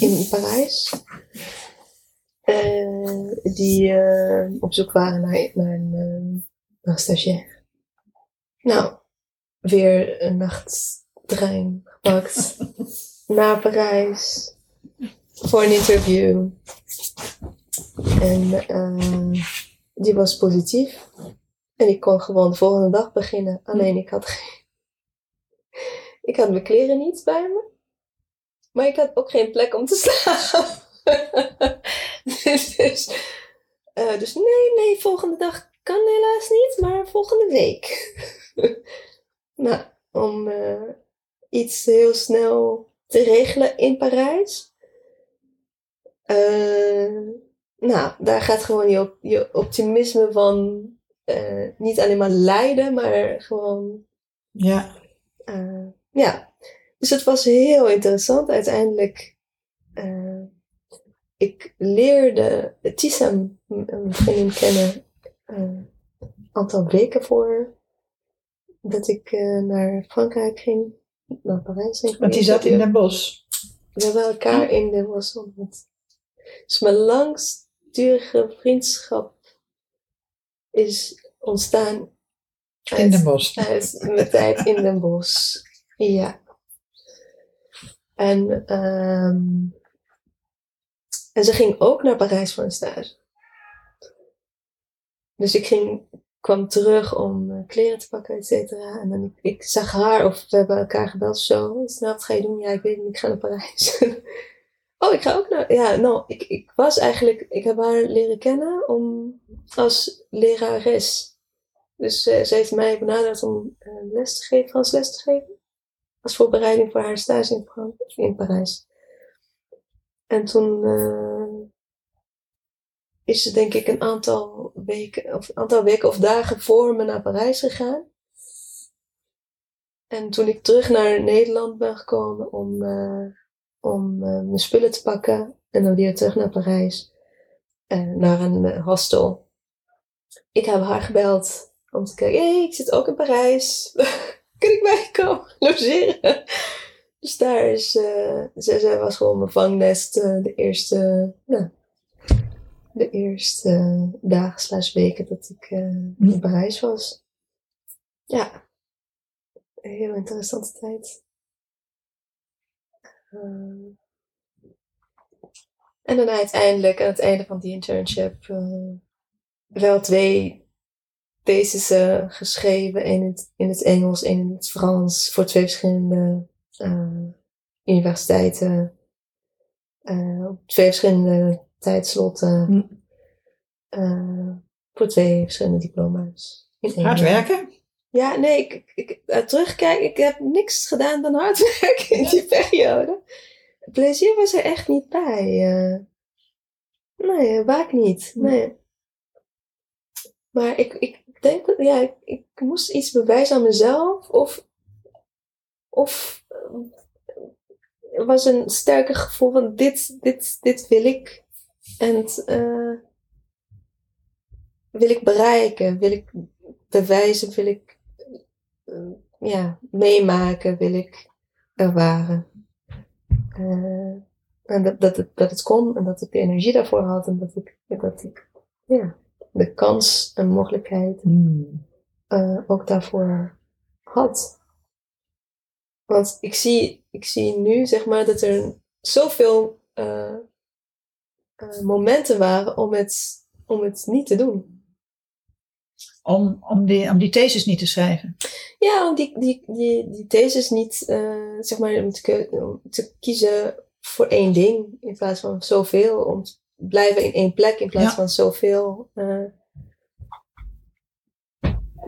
[SPEAKER 2] in Parijs. die op zoek waren naar, naar een, naar stagiair. Nou, weer een nachttrein gepakt naar Parijs voor een interview. En uh, die was positief. En ik kon gewoon de volgende dag beginnen. Alleen ik had geen. Ik had mijn kleren niet bij me. Maar ik had ook geen plek om te slapen. dus, dus, uh, dus nee, nee, volgende dag kan helaas niet, maar volgende week. nou, om uh, iets heel snel te regelen in Parijs. Uh, nou, daar gaat gewoon je, je optimisme van uh, niet alleen maar leiden, maar gewoon.
[SPEAKER 1] Ja.
[SPEAKER 2] ja. Dus het was heel interessant. Uiteindelijk. ik leerde Tissam, een vriendin kennen, een aantal weken voor dat ik naar Frankrijk ging, naar Parijs ging.
[SPEAKER 1] Want die zat in Den Bosch?
[SPEAKER 2] We hebben elkaar in Den Bosch ontmoet. Dus mijn langsturige vriendschap is ontstaan
[SPEAKER 1] uit, in Den Bosch.
[SPEAKER 2] Uit mijn tijd in Den Bosch. Ja. En, um, en ze ging ook naar Parijs voor een stage. Dus ik ging kwam terug om uh, kleren te pakken, et cetera. En dan ik, ik, zag haar, of we hebben elkaar gebeld zo. Snel, wat ga je doen? Ja, ik weet niet, ik ga naar Parijs. oh, ik ga ook naar... Ja, nou, ik, ik was eigenlijk... Ik heb haar leren kennen om, als lerares. Dus uh, ze heeft mij benaderd om uh, les te geven, Frans les te geven. Als voorbereiding voor haar stage in, in Parijs. En toen is ze denk ik een aantal weken of, een aantal weken of dagen voor me naar Parijs gegaan. En toen ik terug naar Nederland ben gekomen om om eh, mijn spullen te pakken en dan weer terug naar Parijs, eh, naar een eh, hostel. Ik heb haar gebeld om te kijken, hé, hey, ik zit ook in Parijs. kan ik bij komen logeren? Dus daar is, uh, zij, zij was gewoon mijn vangnest uh, de eerste, nou, de eerste dagen slash weken dat ik in Parijs was. Ja, een heel interessante tijd. En dan uiteindelijk aan het einde van die internship wel twee thesissen geschreven. Eén in het, in het Engels, één in het Frans. Voor twee verschillende uh, universiteiten. Op twee verschillende tijdslotten. Hm. Voor twee verschillende diploma's.
[SPEAKER 1] Hard werken?
[SPEAKER 2] Ja, nee, ik, ik, ik terugkijk, ik heb niks gedaan dan hard werken in die periode. Plezier was er echt niet bij. nee, vaak niet. Hm. Nee. Maar ik, ik denk, ja, ik, ik moest iets bewijzen aan mezelf. Of, of er was een sterker gevoel van dit, dit, dit wil ik. En uh, wil ik bereiken, wil ik bewijzen, wil ik ja, meemaken, wil ik ervaren. Uh, en dat, dat, het, dat het kon en dat ik de energie daarvoor had en dat ik, dat ik ja, de kans en mogelijkheid mm. uh, ook daarvoor had. Want ik zie, ik zie nu, zeg maar, dat er zoveel uh, uh, momenten waren om het, om het niet te doen.
[SPEAKER 1] Om, om, die, om die thesis niet te schrijven?
[SPEAKER 2] Ja, om die, die, die, die thesis niet, uh, zeg maar, om te, om te kiezen voor één ding in plaats van zoveel. Om te blijven in één plek in plaats ja. van zoveel. Uh,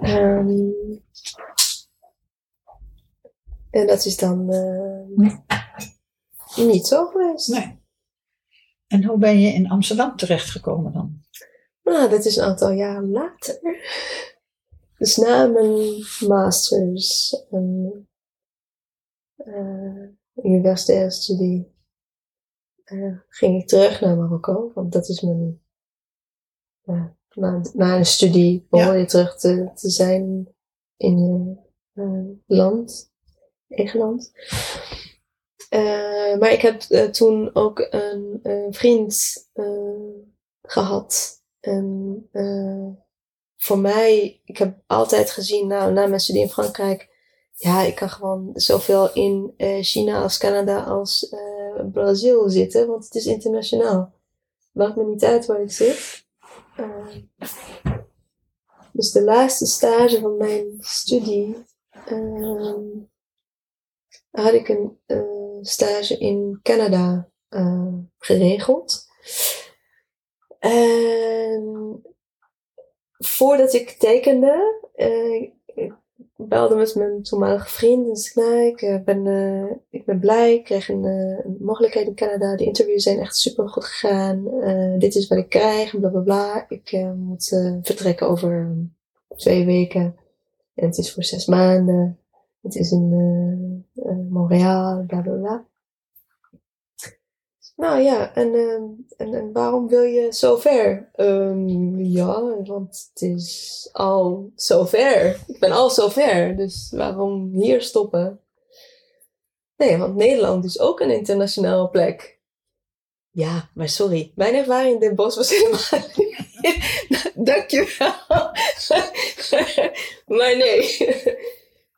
[SPEAKER 2] um, en dat is dan uh, niet zo geweest.
[SPEAKER 1] Nee. En hoe ben je in Amsterdam terechtgekomen dan?
[SPEAKER 2] Nou, dat is een aantal jaar later. Dus na mijn masters en uh, universitaire studie uh, ging ik terug naar Marokko. Want dat is mijn... Uh, na, na een studie behoor je terug te, te zijn in je land Engeland. Uh, maar ik heb toen ook een, een vriend gehad. En voor mij, ik heb altijd gezien, nou, na mijn studie in Frankrijk, ja, ik kan gewoon zoveel in China als Canada als Brazil zitten, want het is internationaal. Maakt me niet uit waar ik zit. dus de laatste stage van mijn studie had ik een stage in Canada geregeld. En voordat ik tekende, uh, ik belde met mijn toenmalige vriend en zei nou, ik, ben, ik ben blij, ik kreeg een, mogelijkheid in Canada. De interviews zijn echt super goed gegaan. dit is wat ik krijg bla bla bla. Ik moet vertrekken over twee weken. En het is voor zes maanden. Het is in Montreal, bla bla bla. Nou ja, en, uh, en, en waarom wil je zo ver? Um, ja, want het is al zo ver. Ik ben al zo ver, dus waarom hier stoppen? Nee, want Nederland is ook een internationale plek. Ja, maar sorry, mijn ervaring in Den Bosch was helemaal. Dankjewel. maar nee.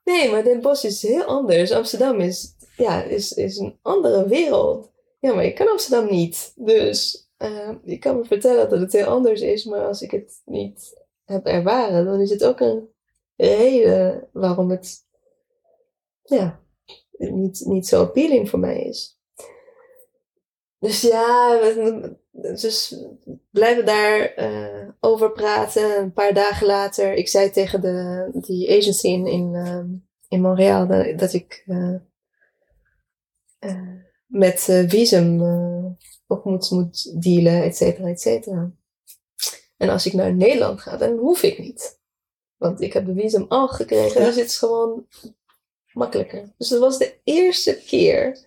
[SPEAKER 2] Nee, maar Den Bosch is heel anders. Amsterdam is, ja, is, is een andere wereld. Ja, maar ik kan Amsterdam niet. Dus uh, je kan me vertellen dat het heel anders is, maar als ik het niet heb ervaren, dan is het ook een reden waarom het ja, niet, niet zo appealing voor mij is. Dus ja, dus blijven daar uh, over praten. Een paar dagen later, ik zei tegen de, die agency in, in, uh, in Montreal dat, ik uh, met visum ook moet, moet dealen, et cetera, et cetera. En als ik naar Nederland ga, dan hoef ik niet. Want ik heb de visum al gekregen, dus het is gewoon makkelijker. Dus dat was de eerste keer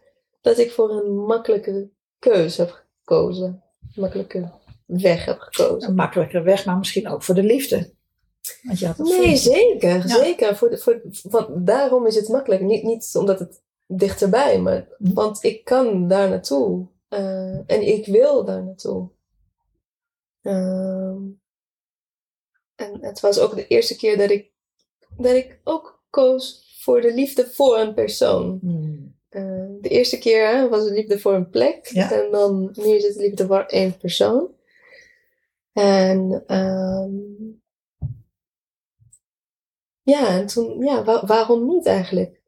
[SPEAKER 2] dat ik voor een makkelijke keuze heb gekozen. Makkelijke weg heb gekozen.
[SPEAKER 1] Een makkelijker weg, maar misschien ook voor de liefde. Want je had
[SPEAKER 2] Nee, zeker.
[SPEAKER 1] Ja.
[SPEAKER 2] zeker. Voor de, voor, want daarom is het makkelijk. Niet, niet omdat het dichterbij, maar want ik kan daar naartoe. Eh, en ik wil daar naartoe. Ehm, en het was ook de eerste keer dat ik, dat ik ook koos voor de liefde voor een persoon.
[SPEAKER 1] Hmm.
[SPEAKER 2] Eh, de eerste keer hè, was het liefde voor een plek.
[SPEAKER 1] Ja.
[SPEAKER 2] En dan nu is het liefde voor één persoon. En ehm, ja, en toen, ja, wa- waarom niet eigenlijk?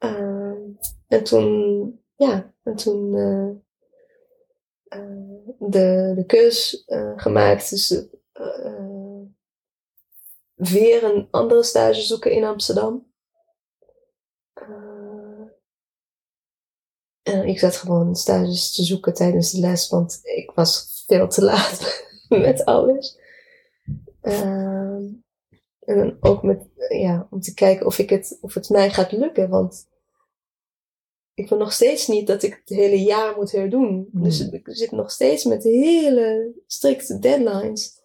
[SPEAKER 2] Ehm, en toen, ja, en toen eh, eh, de, de keus eh, gemaakt. Dus eh, eh, weer een andere stage zoeken in Amsterdam. Eh, en ik zat gewoon stages te zoeken tijdens de les, want ik was veel te laat met alles. En ook met, ja, om te kijken of, ik het, of het mij gaat lukken, want ik wil nog steeds niet dat ik het hele jaar moet herdoen.
[SPEAKER 1] Hmm.
[SPEAKER 2] Dus ik zit nog steeds met hele strikte deadlines.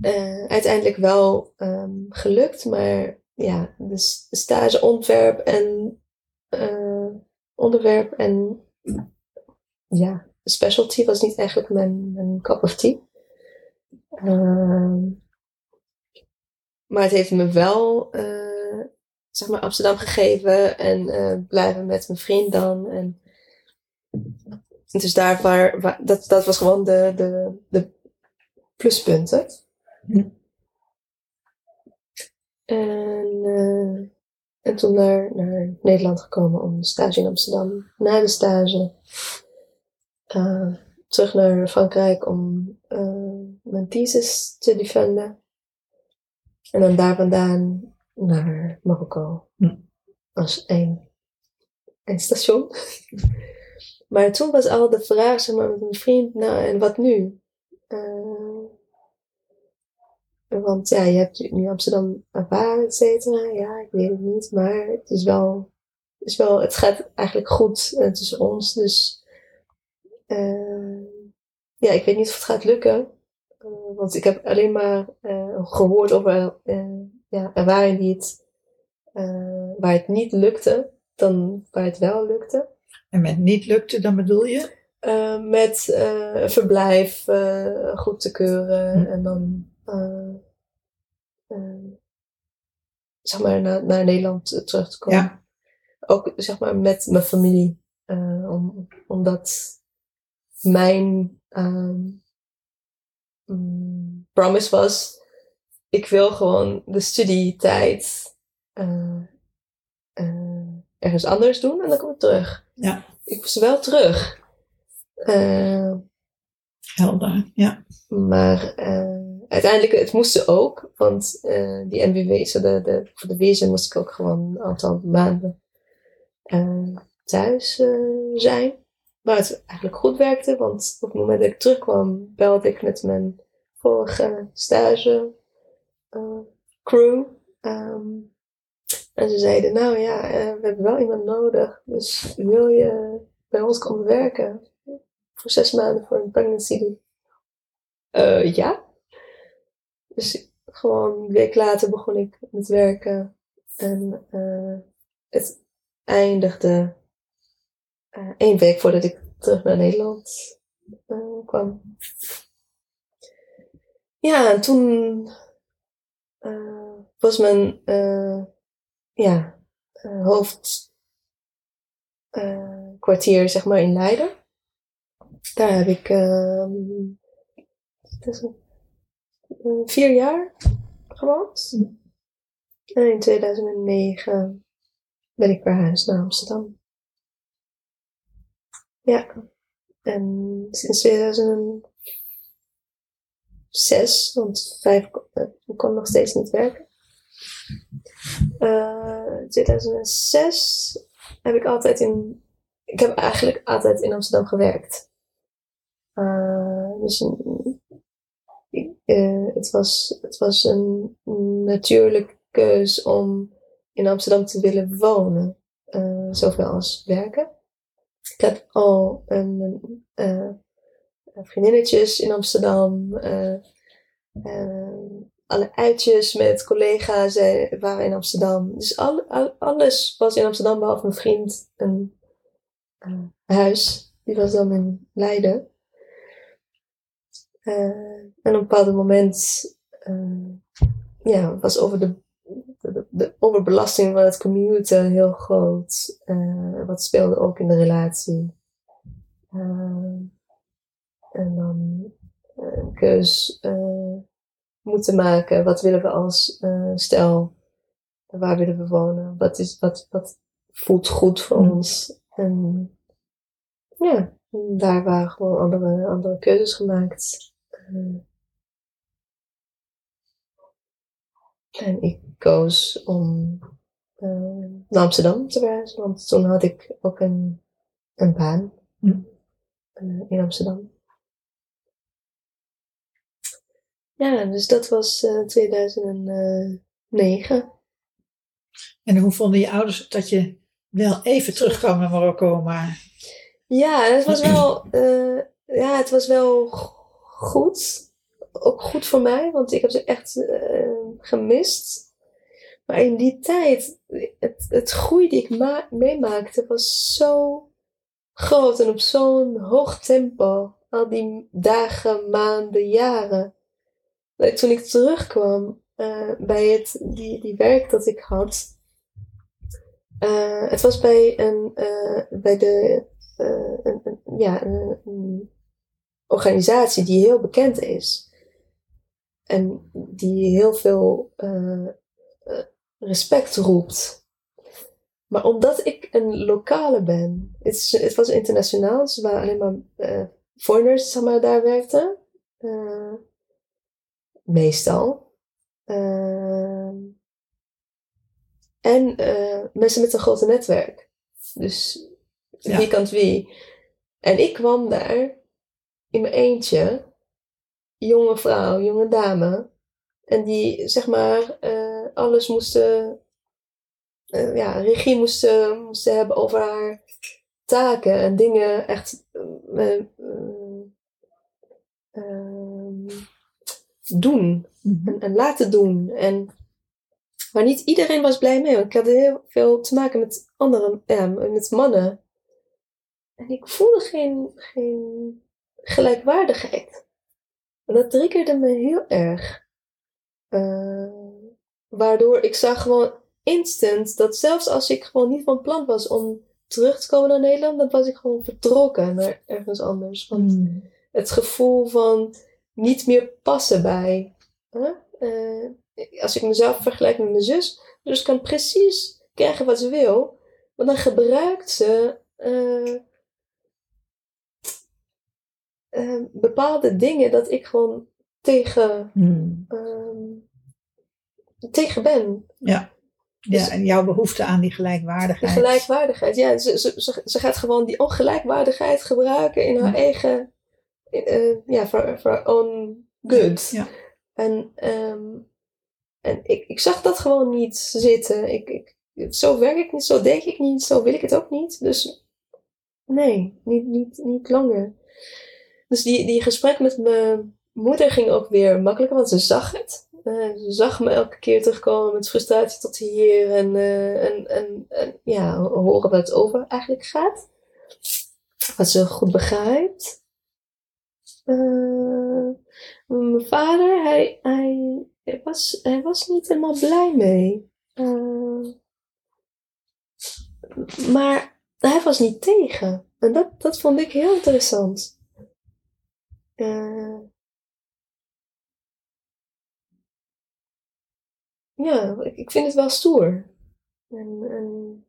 [SPEAKER 2] Eh, uiteindelijk wel ehm, gelukt, maar ja, de s- stageontwerp en eh, onderwerp en ja, specialty was niet eigenlijk mijn, mijn cup of tea. Ehm, maar het heeft me wel, eh, zeg maar, Amsterdam gegeven en eh, blijven met mijn vriend dan. En, dus daar waar, waar- dat, dat was gewoon de, de, de pluspunten.
[SPEAKER 1] Hm.
[SPEAKER 2] En, eh, en toen naar, naar Nederland gekomen om stage in Amsterdam. Na de stage eh, terug naar Frankrijk om mijn thesis te defenden. En dan daar vandaan naar Marokko.
[SPEAKER 1] Hm.
[SPEAKER 2] Als één, één station. maar toen was al de vraag zeg maar, met mijn vriend, nou en wat nu? Eh, want ja, je hebt nu Amsterdam ervaren, et cetera. Ja, ik weet het niet. Maar het is wel, het, is wel, het gaat eigenlijk goed eh, tussen ons. Dus eh, ja, ik weet niet of het gaat lukken. Want ik heb alleen maar eh, gehoord over ja, ervaringen die het, eh, waar het niet lukte, dan waar het wel lukte.
[SPEAKER 1] En met niet lukte, dan bedoel je?
[SPEAKER 2] Eh, met een verblijf goed te keuren
[SPEAKER 1] Hm.
[SPEAKER 2] en dan zeg maar naar, naar Nederland terug te komen.
[SPEAKER 1] Ja.
[SPEAKER 2] Ook zeg maar met mijn familie. om, omdat mijn ehm, mm, promise was, ik wil gewoon de studietijd eh, eh, ergens anders doen en dan kom ik terug.
[SPEAKER 1] Ja.
[SPEAKER 2] Ik was wel terug. Eh,
[SPEAKER 1] Helder, ja.
[SPEAKER 2] maar uiteindelijk, het moest ze ook. Want die zo de, de, voor de wezen moest ik ook gewoon een aantal maanden thuis zijn. Waar het eigenlijk goed werkte. Want op het moment dat ik terugkwam, belde ik met mijn vorige stage eh, crew. Ehm, en ze zeiden, nou ja, eh, we hebben wel iemand nodig. Dus wil je bij ons komen werken? Voor zes maanden voor een pregnancy. Eh, ja. Dus gewoon een week later begon ik met werken. En het eindigde eh, één week voordat ik terug naar Nederland kwam. Ja, en toen eh, was mijn eh, ja, eh, hoofdkwartier zeg maar in Leiden. Daar heb ik ehm, dat is een- vier jaar gewoond. En in 2009 ben ik verhuisd naar Amsterdam. Ja. En sinds 2006, want vijf eh, kon nog steeds niet werken. Eh 2006 heb ik altijd in. Ik heb eigenlijk altijd in Amsterdam gewerkt. Eh, dus het, was, het was een natuurlijke keus om in Amsterdam te willen wonen. Zoveel als werken. Ik heb al een, uh, vriendinnetjes in Amsterdam. Uh, alle uitjes met collega's waren in Amsterdam. Dus al, alles was in Amsterdam, behalve mijn vriend. Een huis, die was dan in Leiden. en op een bepaald moment ja, was over de de, overbelasting van het commuten heel groot. Wat speelde ook in de relatie. En dan uh, een keus moeten maken. Wat willen we als stel? Waar willen we wonen? Wat, is, wat, wat voelt goed voor mm. ons? En ja, daar waren gewoon andere, andere keuzes gemaakt. En ik koos om uh, naar Amsterdam te verhuizen, want toen had ik ook een, een baan uh, in Amsterdam. Ja, dus dat was uh, 2009.
[SPEAKER 1] En hoe vonden je ouders dat je wel even terugkwam naar Marokko, maar...
[SPEAKER 2] Ja, het was wel, uh, ja, het was wel goed. Ook goed voor mij, want ik heb ze echt gemist. Maar in die tijd, het, het groei die ik meemaakte was zo groot en op zo'n hoog tempo. Al die dagen, maanden, jaren. Toen ik terugkwam uh, bij het, die, die werk dat ik had. Uh, het was bij, een, uh, bij de, ja, een, organisatie die heel bekend is. En die heel veel respect roept. Maar omdat ik een lokale ben, het, het was internationaal, dus waren alleen maar foreigners daar werkten. Meestal. Uh, en mensen met een groot netwerk. Dus ja. wie kant wie. En ik kwam daar in mijn eentje jonge vrouw, jonge dame. En die zeg maar uh, alles moesten, uh, ja, regie moesten, moesten hebben over haar taken en dingen echt uh, doen mhm. en, en, laten doen. En, maar niet iedereen was blij mee, want ik had heel veel te maken met andere, ja, met mannen. En ik voelde geen, geen gelijkwaardigheid. En dat triggerde me heel erg. Uh, waardoor ik zag gewoon instant dat zelfs als ik gewoon niet van plan was om terug te komen naar Nederland, dan was ik gewoon vertrokken naar ergens anders. Want hmm. het gevoel van niet meer passen bij. Uh, als ik mezelf vergelijk met mijn zus, dus kan precies krijgen wat ze wil, maar dan gebruikt ze uh, uh, bepaalde dingen dat ik gewoon tegen, hmm. um, tegen ben.
[SPEAKER 1] Ja. Dus, ja, en jouw behoefte aan die gelijkwaardigheid.
[SPEAKER 2] Die gelijkwaardigheid, ja. Ze, ze, ze, ze gaat gewoon die ongelijkwaardigheid gebruiken in haar eigen, uh, ja, voor, voor own good. Ja. En, um, en ik, ik zag dat gewoon niet zitten. Ik, ik, zo werk ik niet, zo denk ik niet, zo wil ik het ook niet. Dus nee, niet, niet, niet langer. Dus die, die gesprek met mijn moeder ging ook weer makkelijker, want ze zag het. Uh, ze zag me elke keer terugkomen met frustratie tot hier en, uh, en, en, en, ja, horen waar het over eigenlijk gaat. Wat ze goed begrijpt. Uh, mijn vader, hij, hij, was, hij was niet helemaal blij mee. maar hij was niet tegen. En dat, dat vond ik heel interessant. Uh, ja, ik, ik vind het wel stoer. En, en,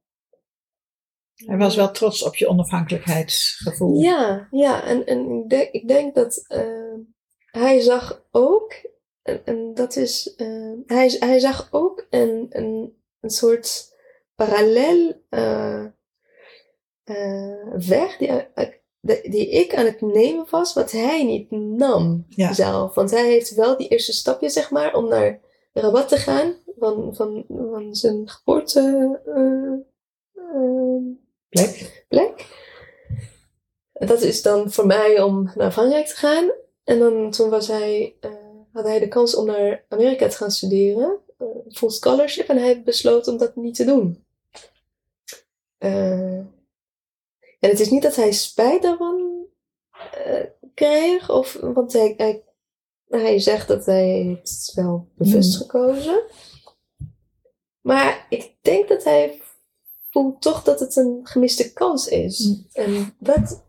[SPEAKER 1] Hij was wel trots op je onafhankelijkheidsgevoel.
[SPEAKER 2] Ja, ja en, en ik, denk, ik denk dat uh, hij zag ook, en, en dat is, uh, hij, hij zag ook een, een, een soort parallel uh, weg die die ik aan het nemen was, wat hij niet nam zelf. Want hij heeft wel die eerste stapje, zeg maar, om naar Rabat te gaan, van, van, van zijn geboorte,
[SPEAKER 1] Plek?
[SPEAKER 2] plek. En dat is dan voor mij om naar Frankrijk te gaan. En dan toen was hij, eh, had hij de kans om naar Amerika te gaan studeren. eh, full scholarship. En hij besloot om dat niet te doen. Eh, en het is niet dat hij spijt daarvan kreeg. Of, want hij, hij, hij zegt dat hij het wel bewust
[SPEAKER 1] Hmm.
[SPEAKER 2] gekozen. Maar ik denk dat hij voelt toch dat het een gemiste kans is.
[SPEAKER 1] Hmm.
[SPEAKER 2] En dat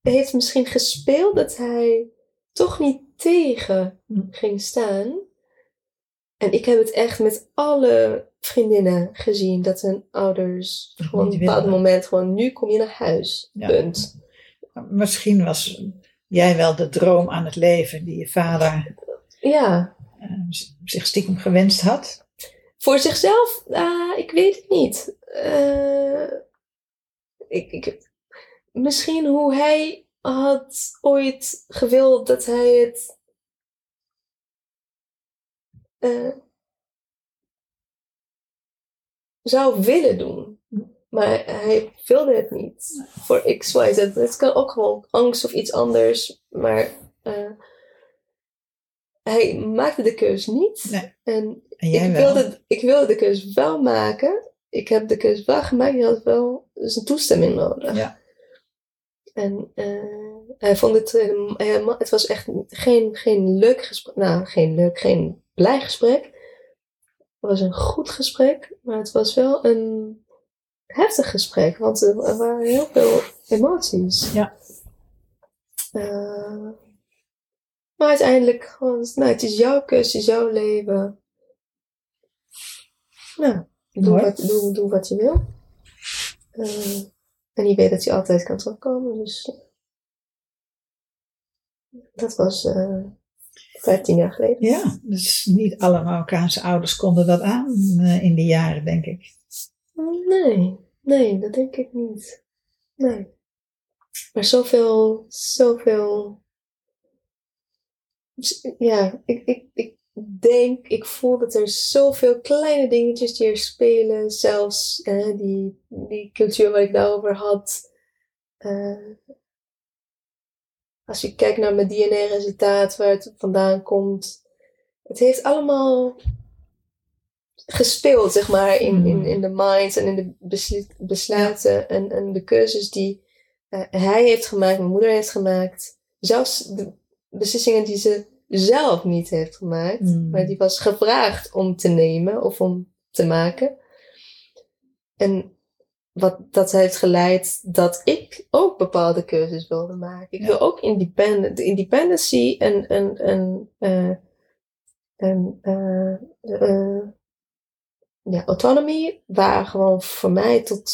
[SPEAKER 2] heeft misschien gespeeld dat hij toch niet tegen
[SPEAKER 1] Hmm.
[SPEAKER 2] ging staan. En ik heb het echt met alle vriendinnen gezien dat hun ouders
[SPEAKER 1] Dat
[SPEAKER 2] gewoon op een bepaald moment gewoon nu kom je naar huis.
[SPEAKER 1] Ja.
[SPEAKER 2] Punt.
[SPEAKER 1] Misschien was jij wel de droom aan het leven die je vader
[SPEAKER 2] Ja.
[SPEAKER 1] eh, zich stiekem gewenst had.
[SPEAKER 2] Voor zichzelf, ah, ik weet het niet. Eh, ik, ik, misschien hoe hij had ooit gewild dat hij het. eh, zou willen doen. Maar hij wilde het niet. Voor X, Y, Z. Het kan ook gewoon angst of iets anders. Maar eh, hij maakte de keus niet.
[SPEAKER 1] Nee.
[SPEAKER 2] En
[SPEAKER 1] En jij
[SPEAKER 2] ik
[SPEAKER 1] wel.
[SPEAKER 2] wilde, ik wilde de keus wel maken. Ik heb de keus wel gemaakt. Je had wel zijn toestemming nodig.
[SPEAKER 1] Ja.
[SPEAKER 2] En eh, hij vond het helemaal, helemaal- het was echt geen, geen leuk gesprek. Nou, geen leuk, geen blij gesprek. Het was een goed gesprek, maar het was wel een heftig gesprek, want er waren heel veel emoties.
[SPEAKER 1] Ja.
[SPEAKER 2] Eh, maar uiteindelijk, gewoon, nou, het is jouw is jouw leven. Nou, doe, wat, doe, doe wat je wil. Eh, en je weet dat je altijd kan terugkomen, dus dat was eh 15 jaar geleden.
[SPEAKER 1] Ja, dus niet alle Marokkaanse ouders konden dat aan eh, in die jaren, denk ik.
[SPEAKER 2] Nee, nee, dat denk ik niet. Nee. Maar zoveel, zoveel. Ja, ik, ik, ik denk, ik voel dat er zoveel kleine dingetjes die er spelen. Zelfs eh, die, die cultuur waar ik daarover had. Eh, als je kijkt naar mijn DNA-resultaat, waar het vandaan komt. Het heeft allemaal gespeeld, zeg maar, in, in, in de minds en in de besluiten en, en de keuzes die eh, hij heeft gemaakt, mijn moeder heeft gemaakt. Zelfs de beslissingen die ze zelf niet heeft gemaakt,
[SPEAKER 1] Mm.
[SPEAKER 2] maar die was gevraagd om te nemen of om te maken. En wat dat heeft geleid dat ik ook bepaalde keuzes wilde maken. Ik wil ook independent, de independency en, en, en, eh, en eh, eh, ja, autonomie waren gewoon voor mij tot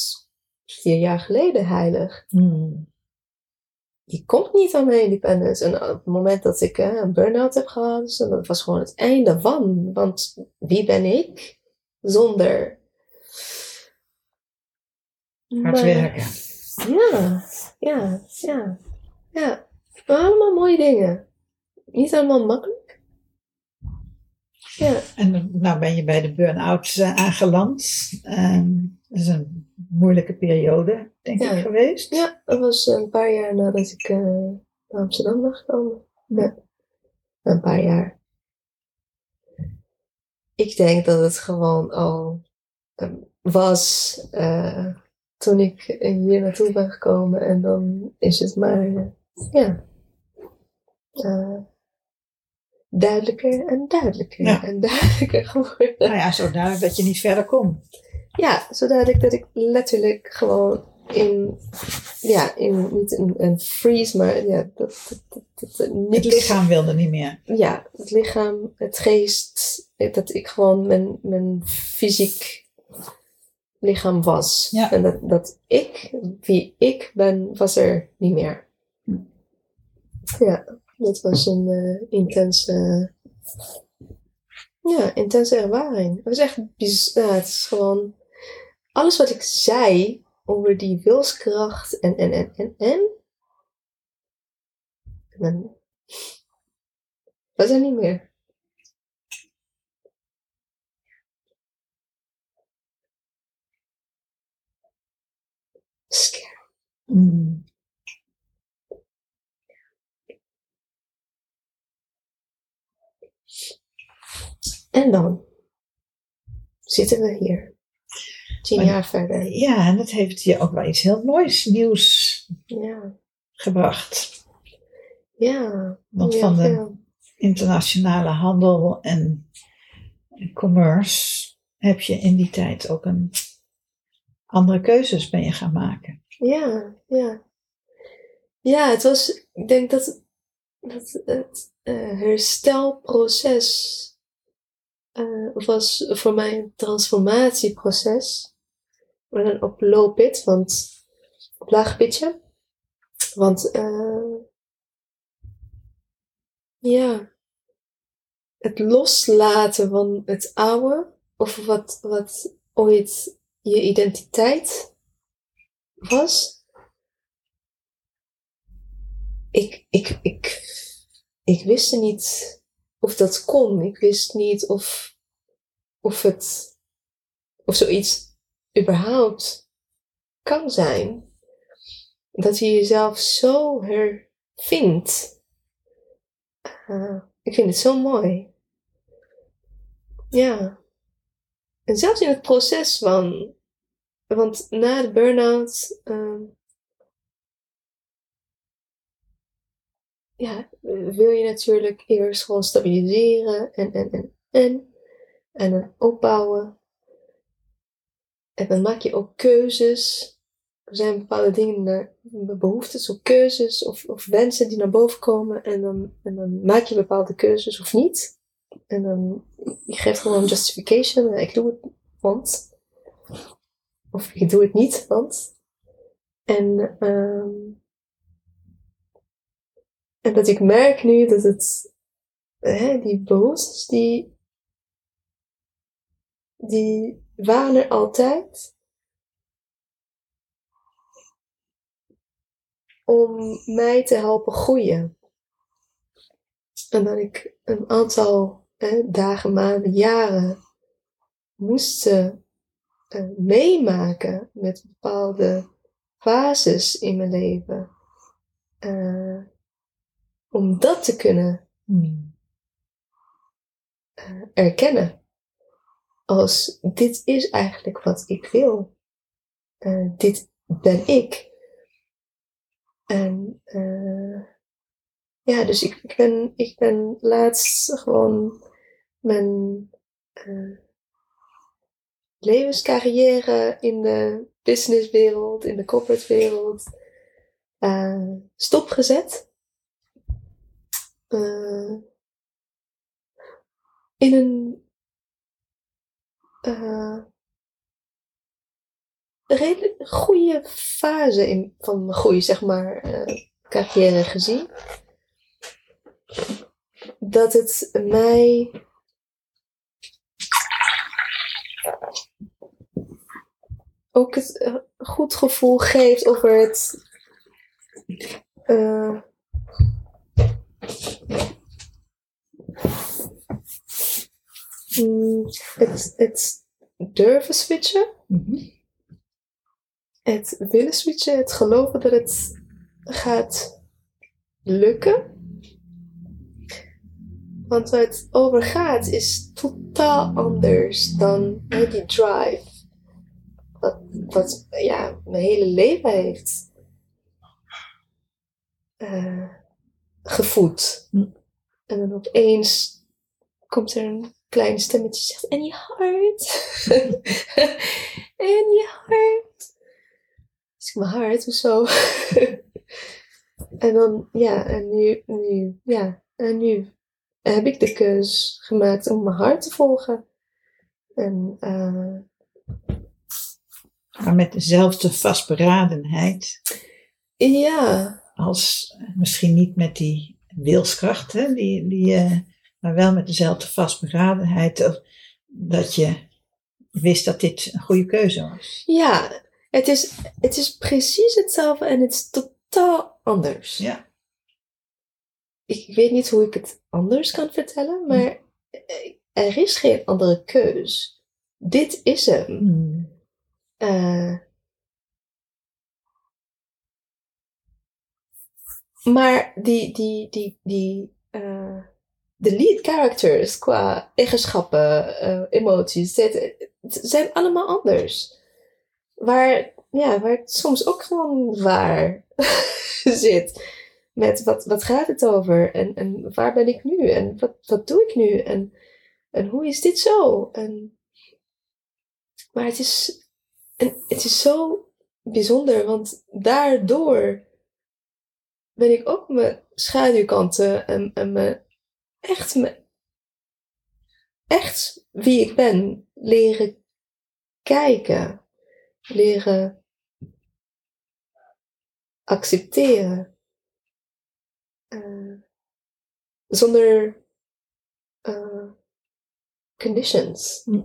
[SPEAKER 2] vier jaar geleden heilig.
[SPEAKER 1] Hmm.
[SPEAKER 2] Je komt niet aan mijn independence. En op het moment dat ik een burn-out heb gehad, dus dat was gewoon het einde van. Want wie ben ik zonder...
[SPEAKER 1] Hard werken.
[SPEAKER 2] Ja, ja, ja, ja. Allemaal mooie dingen. Niet allemaal makkelijk. Ja,
[SPEAKER 1] En nou ben je bij de burn-out eh, aangeland. Ehm, dat is een moeilijke periode, denk
[SPEAKER 2] Ja.
[SPEAKER 1] ik, geweest.
[SPEAKER 2] ja, dat was een paar jaar nadat ik eh, naar Amsterdam was gekomen. Ja, een paar jaar. Ik denk dat het gewoon al eh, was eh, toen ik hier naartoe ben gekomen. En dan is het maar, ja, eh, duidelijker en duidelijker
[SPEAKER 1] Ja.
[SPEAKER 2] en duidelijker geworden.
[SPEAKER 1] Nou ja, zo duidelijk dat je niet verder kon.
[SPEAKER 2] Ja, zo duidelijk dat ik letterlijk gewoon in, ja, in, niet een, een freeze, maar ja, dat, dat, dat, dat, dat-
[SPEAKER 1] Het lichaam wilde niet meer.
[SPEAKER 2] Ja, het lichaam, het geest, dat ik gewoon mijn, mijn fysiek lichaam was.
[SPEAKER 1] Ja.
[SPEAKER 2] En dat, dat ik, wie ik ben, was er niet meer. Ja, dat was een eh, intense, ja, intense ervaring. Het was echt bizar. Ja, het is gewoon alles wat ik zei over die wilskracht en, en, en, en, en. Dan was er niet meer.
[SPEAKER 1] Mm.
[SPEAKER 2] En dan zitten we hier. Tien jaar verder.
[SPEAKER 1] Ja, en dat heeft je ook wel iets heel moois nieuws
[SPEAKER 2] Ja.
[SPEAKER 1] gebracht.
[SPEAKER 2] Ja.
[SPEAKER 1] Want van de internationale handel en commerce heb je in die tijd ook een andere keuzes ben je gaan maken.
[SPEAKER 2] Ja, ja. Ja, het was, ik denk dat, dat het eh, herstelproces eh, was voor mij een transformatieproces. Maar dan op low want op laag pitje. Want eh, ja, het loslaten van het oude, of wat, wat ooit je identiteit was. Ik, ik, ik, ik wist niet of dat kon. Ik wist niet of, of het, of zoiets überhaupt kan zijn. Dat je jezelf zo hervindt. Eh, ik vind het zo mooi. Ja. En zelfs in het proces van want na de burn-out, ehm, ja, wil je natuurlijk eerst gewoon stabiliseren en, en, en, en, en opbouwen. En dan maak je ook keuzes. Er zijn bepaalde dingen, behoeftes of keuzes of, of wensen die naar boven komen. En dan, en dan maak je bepaalde keuzes of niet. En dan je geeft gewoon een justification. Ik doe het, want. Of ik doe het niet, want. En, ehm, en dat ik merk nu dat het, hè, die behoeftes, die, die waren er altijd. Om mij te helpen groeien. En dat ik een aantal hè, dagen, maanden, jaren moest eh, eh, meemaken met bepaalde fases in mijn leven. Eh, om dat te kunnen
[SPEAKER 1] Hmm.
[SPEAKER 2] erkennen. Als dit is eigenlijk wat ik wil. Eh, dit ben ik. En eh, ja, dus ik, ik, ben, ik ben laatst gewoon mijn eh, levenscarrière in de businesswereld, in de corporate wereld, stopgezet. In een eh, redelijk goede fase in, van mijn groei, zeg maar, eh, carrière gezien. Dat het mij ook het eh, goed gevoel geeft over het. Het, het durven switchen,
[SPEAKER 1] Mhm.
[SPEAKER 2] het willen switchen, het geloven dat het gaat lukken. Want waar het over gaat is totaal anders dan die drive. Wat, wat ja, mijn hele leven heeft eh, gevoed.
[SPEAKER 1] Hm.
[SPEAKER 2] En dan opeens komt er een klein stemmetje zegt: En je hart. en je hart. Dus ik mijn hart, hoezo? en dan, ja, en nu, nu, ja, en nu heb ik de keus gemaakt om mijn hart te volgen. En eh,
[SPEAKER 1] Maar met dezelfde vastberadenheid
[SPEAKER 2] ja,
[SPEAKER 1] als misschien niet met die wilskracht, hè, die, die, eh, maar wel met dezelfde vastberadenheid dat je wist dat dit een goede keuze was.
[SPEAKER 2] ja het, is, het is precies hetzelfde en het is totaal anders.
[SPEAKER 1] Ja.
[SPEAKER 2] Ik weet niet hoe ik het anders kan vertellen, maar eh, er is geen andere keus. Dit is hem.
[SPEAKER 1] Hmm.
[SPEAKER 2] Eh, Maar die, die, die, die, eh, de lead characters qua eigenschappen, eh, emoties, het, zijn allemaal anders. Waar, ja, waar het soms ook gewoon waar zit. Met wat, wat gaat het over? En, en waar ben ik nu? En wat, wat doe ik nu? En, en hoe is dit zo? En, maar het is, en het is zo bijzonder, want daardoor ben ik ook mijn schaduwkanten en, en mijn, echt, mijn, echt wie ik ben leren kijken, leren accepteren. Uh, zonder uh, conditions.
[SPEAKER 1] Hm.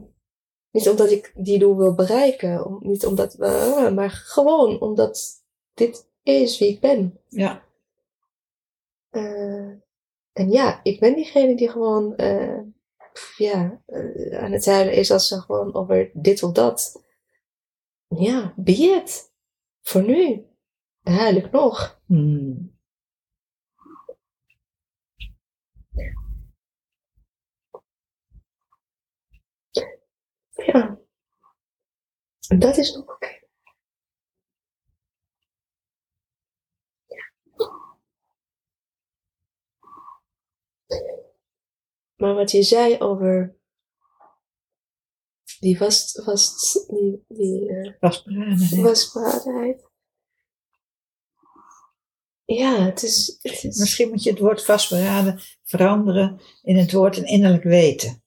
[SPEAKER 2] Niet omdat ik die doel wil bereiken, om, niet omdat, uh, maar gewoon omdat dit is wie ik ben.
[SPEAKER 1] Ja.
[SPEAKER 2] Uh, en ja, ik ben diegene die gewoon uh, ja, aan het huilen is als ze gewoon over dit of dat. Ja, be it. Voor nu. Dan huil ik nog.
[SPEAKER 1] Hmm.
[SPEAKER 2] Ja. Dat is nog oké. Maar wat je zei over die vast, vast die, die uh,
[SPEAKER 1] Vastberadenheid.
[SPEAKER 2] vastberadenheid. Ja, het is, het is
[SPEAKER 1] Misschien moet je het woord vastberaden veranderen in het woord een innerlijk weten.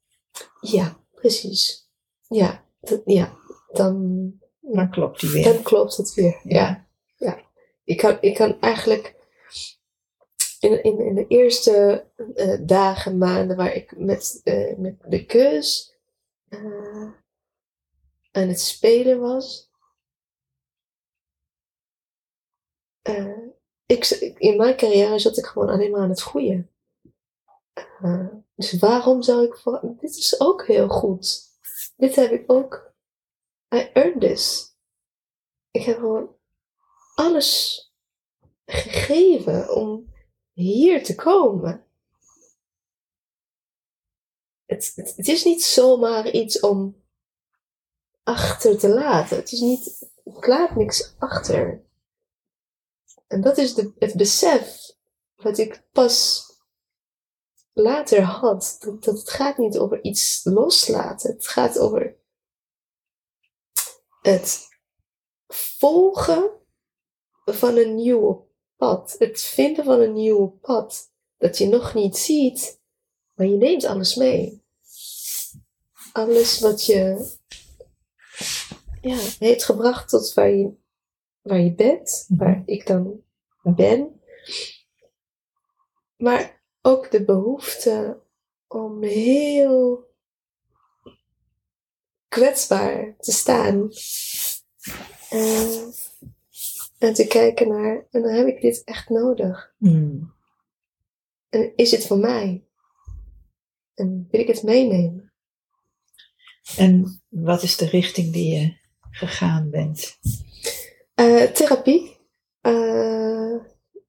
[SPEAKER 2] ja, precies. Ja, dat, ja, dan,
[SPEAKER 1] Dan klopt die weer.
[SPEAKER 2] dan klopt het weer. Ja,
[SPEAKER 1] Ja.
[SPEAKER 2] ik kan, ik kan eigenlijk in, in, de eerste eh, dagen, maanden waar ik met, eh, met de keus eh, aan het spelen was. ik, in mijn carrière zat ik gewoon alleen maar aan het groeien. Dus waarom zou ik voor. Dit is ook heel goed. Dit heb ik ook. I earned this. Ik heb gewoon alles gegeven om hier te komen. Het, het, is niet zomaar iets om achter te laten. Het is niet, ik laat niks achter. En dat is de, het besef wat ik pas later had. Dat, dat het gaat niet over iets loslaten. Het gaat over het volgen van een nieuwe pad. Het vinden van een nieuwe pad. Dat je nog niet ziet, maar je neemt alles mee. Alles wat je ja, heeft gebracht tot waar je, waar je bent, waar ik dan ben. Maar ook de behoefte om heel kwetsbaar te staan. En, en te kijken naar, en dan heb ik dit echt nodig.
[SPEAKER 1] Hmm.
[SPEAKER 2] En is het voor mij? En wil ik het meenemen?
[SPEAKER 1] En wat is de richting die je gegaan bent?
[SPEAKER 2] Eh, therapie. Eh,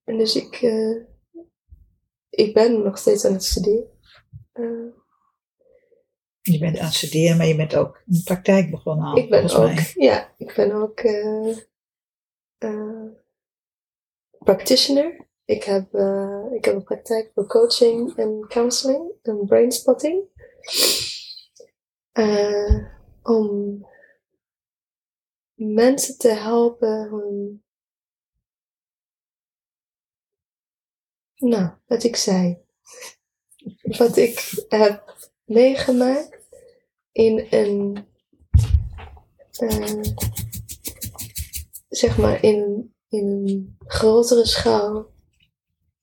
[SPEAKER 2] en dus ik, eh, ik ben nog steeds aan het studeren.
[SPEAKER 1] Je bent aan het studeren, maar je bent ook een praktijk begonnen al,
[SPEAKER 2] ik ben ook,
[SPEAKER 1] mij.
[SPEAKER 2] ja, ik ben ook eh, practitioner. Ik heb, eh, ik heb een praktijk voor coaching en counseling en brainspotting. Eh, om mensen te helpen hun, nou, wat ik zei, wat ik heb meegemaakt in een, zeg maar, in, in een grotere schaal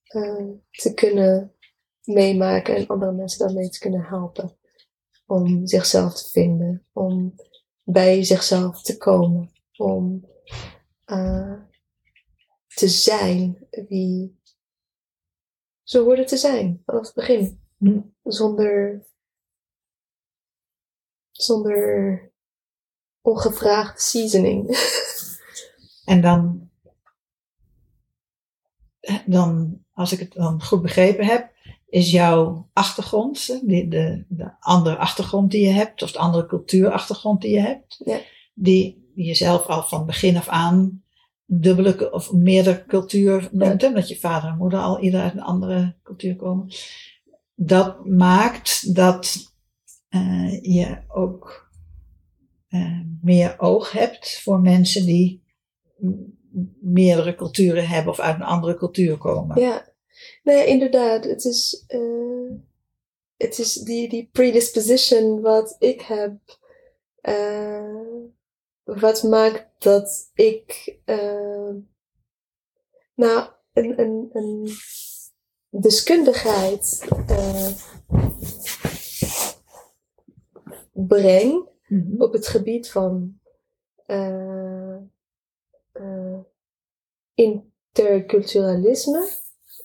[SPEAKER 2] eh, te kunnen meemaken en andere mensen daarmee te kunnen helpen. Om zichzelf te vinden, om bij zichzelf te komen, om eh, te zijn wie ze hoorden te zijn vanaf het begin.
[SPEAKER 1] Hm.
[SPEAKER 2] Zonder, zonder ongevraagd seasoning.
[SPEAKER 1] En dan dan, als ik het dan goed begrepen heb, is jouw achtergrond, de, de, de andere achtergrond die je hebt, of de andere cultuurachtergrond die je hebt,
[SPEAKER 2] Ja.
[SPEAKER 1] die, die je zelf al van begin af aan dubbele of meerdere cultuur noemt, omdat je vader en moeder al ieder uit een andere cultuur komen. Dat maakt dat eh, je ook eh, meer oog hebt voor mensen die meerdere culturen hebben of uit een andere cultuur komen.
[SPEAKER 2] Ja, nee, inderdaad. Het is, eh, het is die, die predisposition wat ik heb, eh, wat maakt dat ik, eh, nou, een, een, een deskundigheid breng
[SPEAKER 1] Mhm.
[SPEAKER 2] op het gebied van eh, interculturalisme.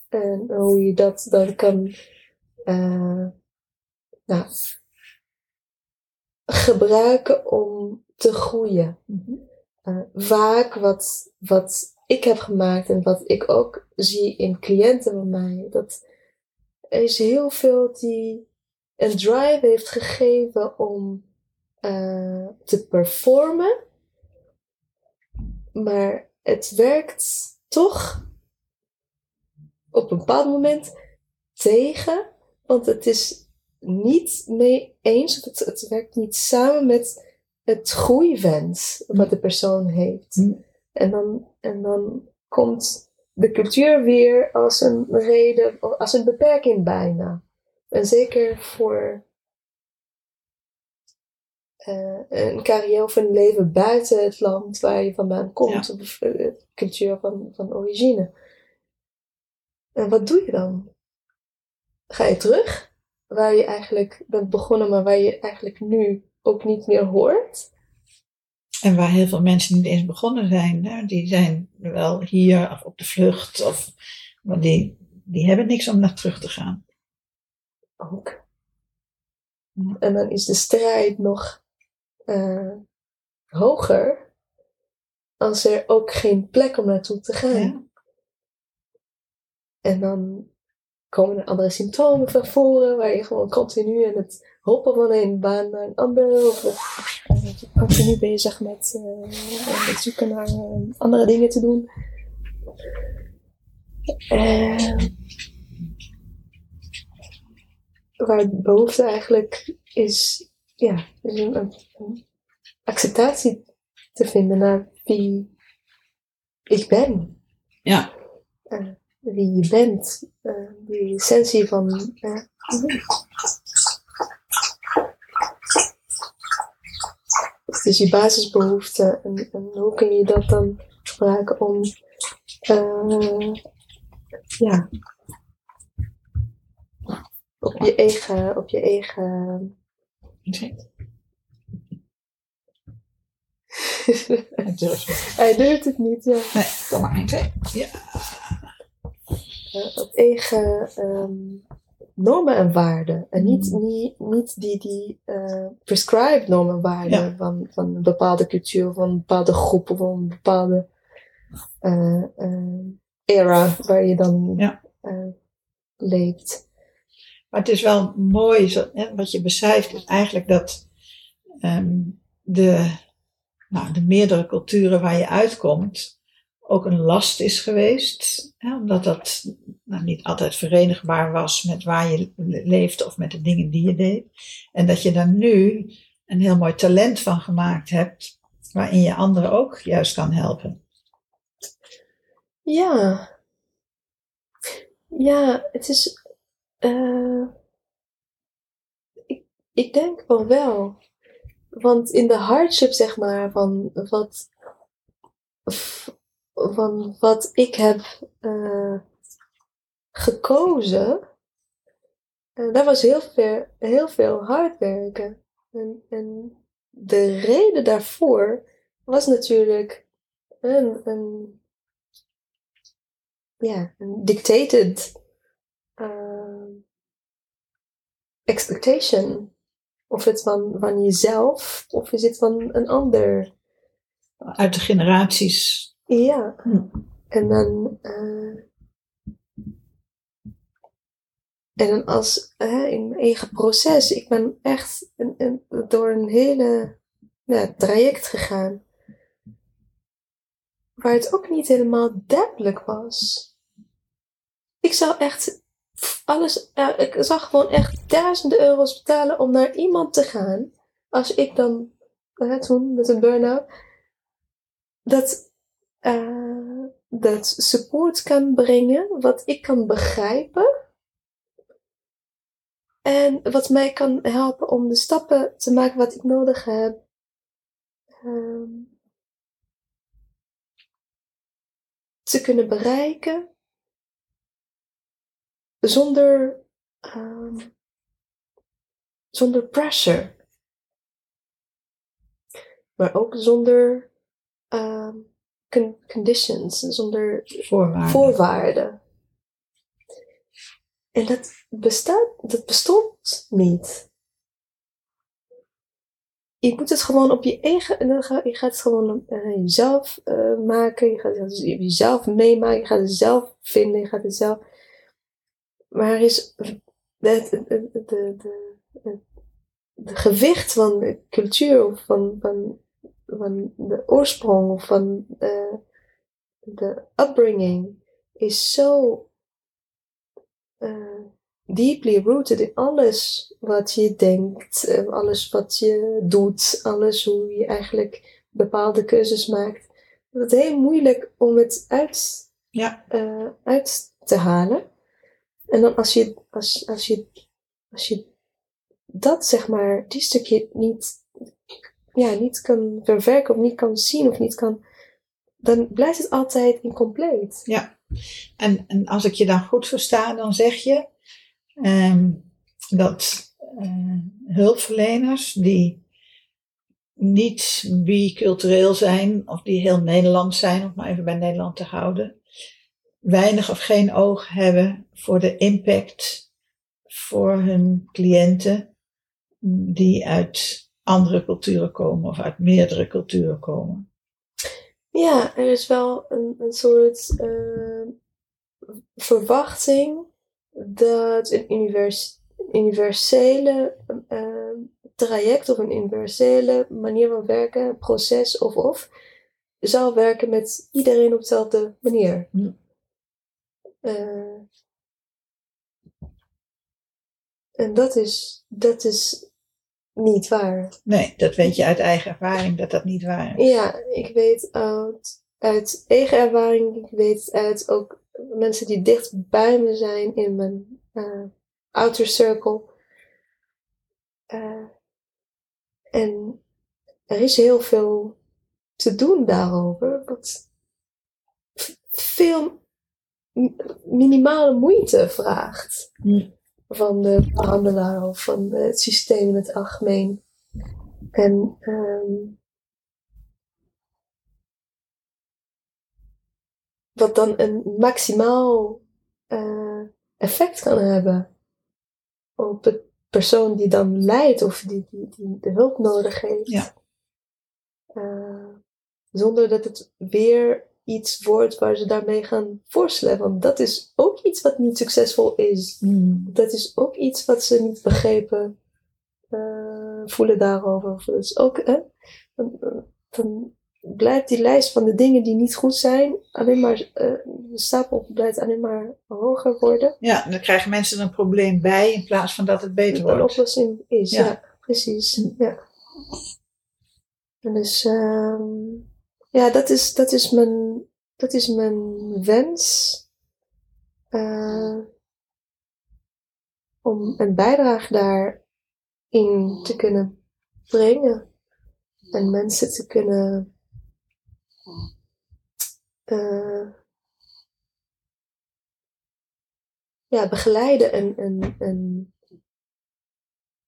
[SPEAKER 2] En hoe je dat dan kan eh, nou, gebruiken om te groeien.
[SPEAKER 1] Mhm.
[SPEAKER 2] Eh, vaak wat, wat ik heb gemaakt en wat ik ook zie in cliënten van mij, dat er is heel veel die een drive heeft gegeven om te performen, maar het werkt toch op een bepaald moment tegen, want het is niet mee eens, het, het werkt niet samen met het groeiwens wat de persoon heeft.
[SPEAKER 1] Mm.
[SPEAKER 2] En, dan, en dan komt de cultuur weer als een reden, als een beperking bijna. En zeker voor eh, een carrière of een leven buiten het land waar je vandaan komt, of eh, cultuur van, van origine. En wat doe je dan? Ga je terug, waar je eigenlijk bent begonnen, maar waar je eigenlijk nu ook niet meer hoort?
[SPEAKER 1] En waar heel veel mensen niet eens begonnen zijn, hè, die zijn wel hier of op de vlucht, of, maar die, die hebben niks om naar terug te gaan.
[SPEAKER 2] Ook. En dan is de strijd nog eh, hoger als er ook geen plek om naartoe te gaan.
[SPEAKER 1] Ja.
[SPEAKER 2] En dan komen er andere symptomen van voren, waar je gewoon continu aan het hoppen van een baan naar een ander, of je continu bezig met, eh, zoeken naar eh, andere dingen te doen. Eh, waar behoefte eigenlijk is, ja, is een, een- een acceptatie te vinden naar wie ik ben
[SPEAKER 1] ja.
[SPEAKER 2] wie je bent, eh, die essentie van. eh, het is je basisbehoefte en, en hoe kun je dat dan gebruiken om. eh, ja. Op je eigen. Op je eigen
[SPEAKER 1] Het.
[SPEAKER 2] Hij durft het niet, ja.
[SPEAKER 1] Nee, kom maar. Eentje. Ja.
[SPEAKER 2] eh, op eigen ehm, normen en waarden. En niet,
[SPEAKER 1] Mm.
[SPEAKER 2] niet, niet die, die eh, prescribed normen en waarden
[SPEAKER 1] Ja.
[SPEAKER 2] van, van een bepaalde cultuur, van een bepaalde groep, van een bepaalde eh, eh, era waar je dan
[SPEAKER 1] Ja.
[SPEAKER 2] eh, leeft.
[SPEAKER 1] Maar het is wel mooi, hè, wat je beschrijft, is eigenlijk dat ehm, de, nou, de meerdere culturen waar je uitkomt ook een last is geweest. Hè, omdat dat nou, niet altijd verenigbaar was met waar je le- leefde of met de dingen die je deed. En dat je daar nu een heel mooi talent van gemaakt hebt, waarin je anderen ook juist kan helpen.
[SPEAKER 2] Ja. Ja, het is. Eh, ik, ik denk wel wel. Want in de hardship, zeg maar, van wat. van wat ik heb eh, gekozen. eh, daar was heel veel, heel veel hard werken. En, en de reden daarvoor was natuurlijk een, een ja, een dictated uh, expectation. Of het van, van jezelf, of is het van een ander.
[SPEAKER 1] Uit de generaties.
[SPEAKER 2] Ja.
[SPEAKER 1] Hm.
[SPEAKER 2] En dan, uh, En dan als hè, in mijn eigen proces, ik ben echt een, een, door een hele ja, traject gegaan. Waar het ook niet helemaal duidelijk was. Ik zou echt alles, uh, ik zou gewoon echt duizenden euro's betalen om naar iemand te gaan. Als ik dan, uh, toen met een burn-out, dat, uh, dat support kan brengen, wat ik kan begrijpen. En wat mij kan helpen om de stappen te maken wat ik nodig heb. Um, te kunnen bereiken zonder, um, zonder pressure. Maar ook zonder um, con conditions, zonder
[SPEAKER 1] voorwaarden.
[SPEAKER 2] voorwaarden. En dat bestaat, dat bestond niet. Je moet het gewoon op je eigen, je gaat het gewoon uh, jezelf uh, maken, je gaat het jezelf meemaken, je gaat het zelf vinden, je gaat het zelf maar er is het, de, de, de, de, gewicht van de cultuur of van, van, van de oorsprong of van de, de upbringing is zo uh, deeply rooted in alles wat je denkt, eh, alles wat je doet, alles hoe je eigenlijk bepaalde keuzes maakt. Het is heel moeilijk om het uit,
[SPEAKER 1] ja.
[SPEAKER 2] uh, uit te halen. En dan als je, als, als je, als je dat zeg maar, die stukje niet, ja, niet kan verwerken of niet kan zien of niet kan, dan blijft het altijd incompleet.
[SPEAKER 1] Ja, en, en als ik je dan goed versta, dan zeg je um, dat uh, hulpverleners die niet bicultureel zijn of die heel Nederlands zijn, om maar even bij Nederland te houden, weinig of geen oog hebben voor de impact voor hun cliënten die uit andere culturen komen of uit meerdere culturen komen.
[SPEAKER 2] Ja, er is wel een, een soort uh, verwachting dat een univers, universele uh, traject of een universele manier van werken, proces of of, zal werken met iedereen op dezelfde manier. Uh, en dat is, dat is niet waar.
[SPEAKER 1] Nee, dat weet je uit eigen ervaring dat dat niet waar
[SPEAKER 2] is. Ja, ik weet uit, uit eigen ervaring, ik weet uit ook mensen die dicht bij me zijn in mijn uh, outer circle. Uh, en er is heel veel te doen daarover, wat veel minimale moeite vraagt hm. van de behandelaar of van het systeem in het algemeen. En um, wat dan een maximaal uh, effect kan hebben op de persoon die dan lijdt of die, die, die de hulp nodig heeft.
[SPEAKER 1] Ja.
[SPEAKER 2] Uh, zonder dat het weer iets wordt waar ze daarmee gaan voorstellen. Want dat is ook iets wat niet succesvol is.
[SPEAKER 1] Hmm.
[SPEAKER 2] Dat is ook iets wat ze niet begrepen uh, voelen daarover. Is ook, hè, dan, dan, blijft die lijst van de dingen die niet goed zijn, alleen maar, uh, de stapel blijft alleen maar hoger worden.
[SPEAKER 1] Ja, dan krijgen mensen een probleem bij in plaats van dat het beter wordt.
[SPEAKER 2] Een oplossing is, ja, precies. Ja. En dus, um, ja, dat is, dat is mijn, dat is mijn wens. Uh, om een bijdrage daarin te kunnen brengen. En mensen te kunnen uh, ja, begeleiden en, en, en,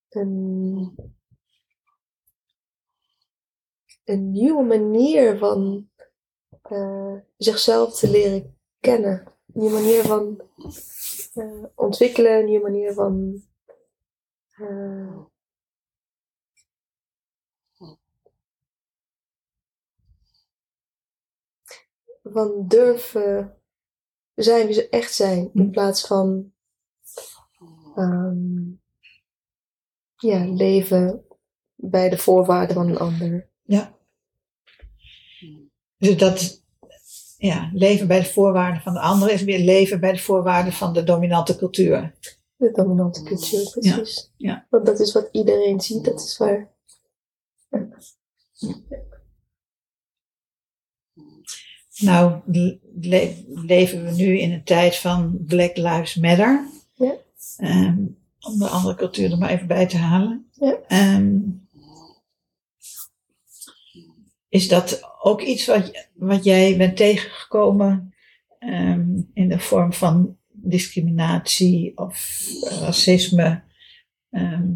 [SPEAKER 2] en een nieuwe manier van uh, zichzelf te leren kennen. Een nieuwe manier van uh, ontwikkelen, een nieuwe manier van uh, van durven zijn wie ze echt zijn, in plaats van ehm, ja, leven bij de voorwaarden van een ander.
[SPEAKER 1] Ja. Dus dat ja, leven bij de voorwaarden van de ander is weer leven bij de voorwaarden van de dominante cultuur.
[SPEAKER 2] De dominante cultuur, precies.
[SPEAKER 1] ja.
[SPEAKER 2] Want dat is wat iedereen ziet, dat is waar.
[SPEAKER 1] Nou, le- leven we nu in een tijd van Black Lives Matter.
[SPEAKER 2] Ja.
[SPEAKER 1] Ehm, om de andere cultuur er maar even bij te halen.
[SPEAKER 2] Ja.
[SPEAKER 1] Ehm, is dat ook iets wat, wat jij bent tegengekomen ehm, in de vorm van discriminatie of racisme ehm,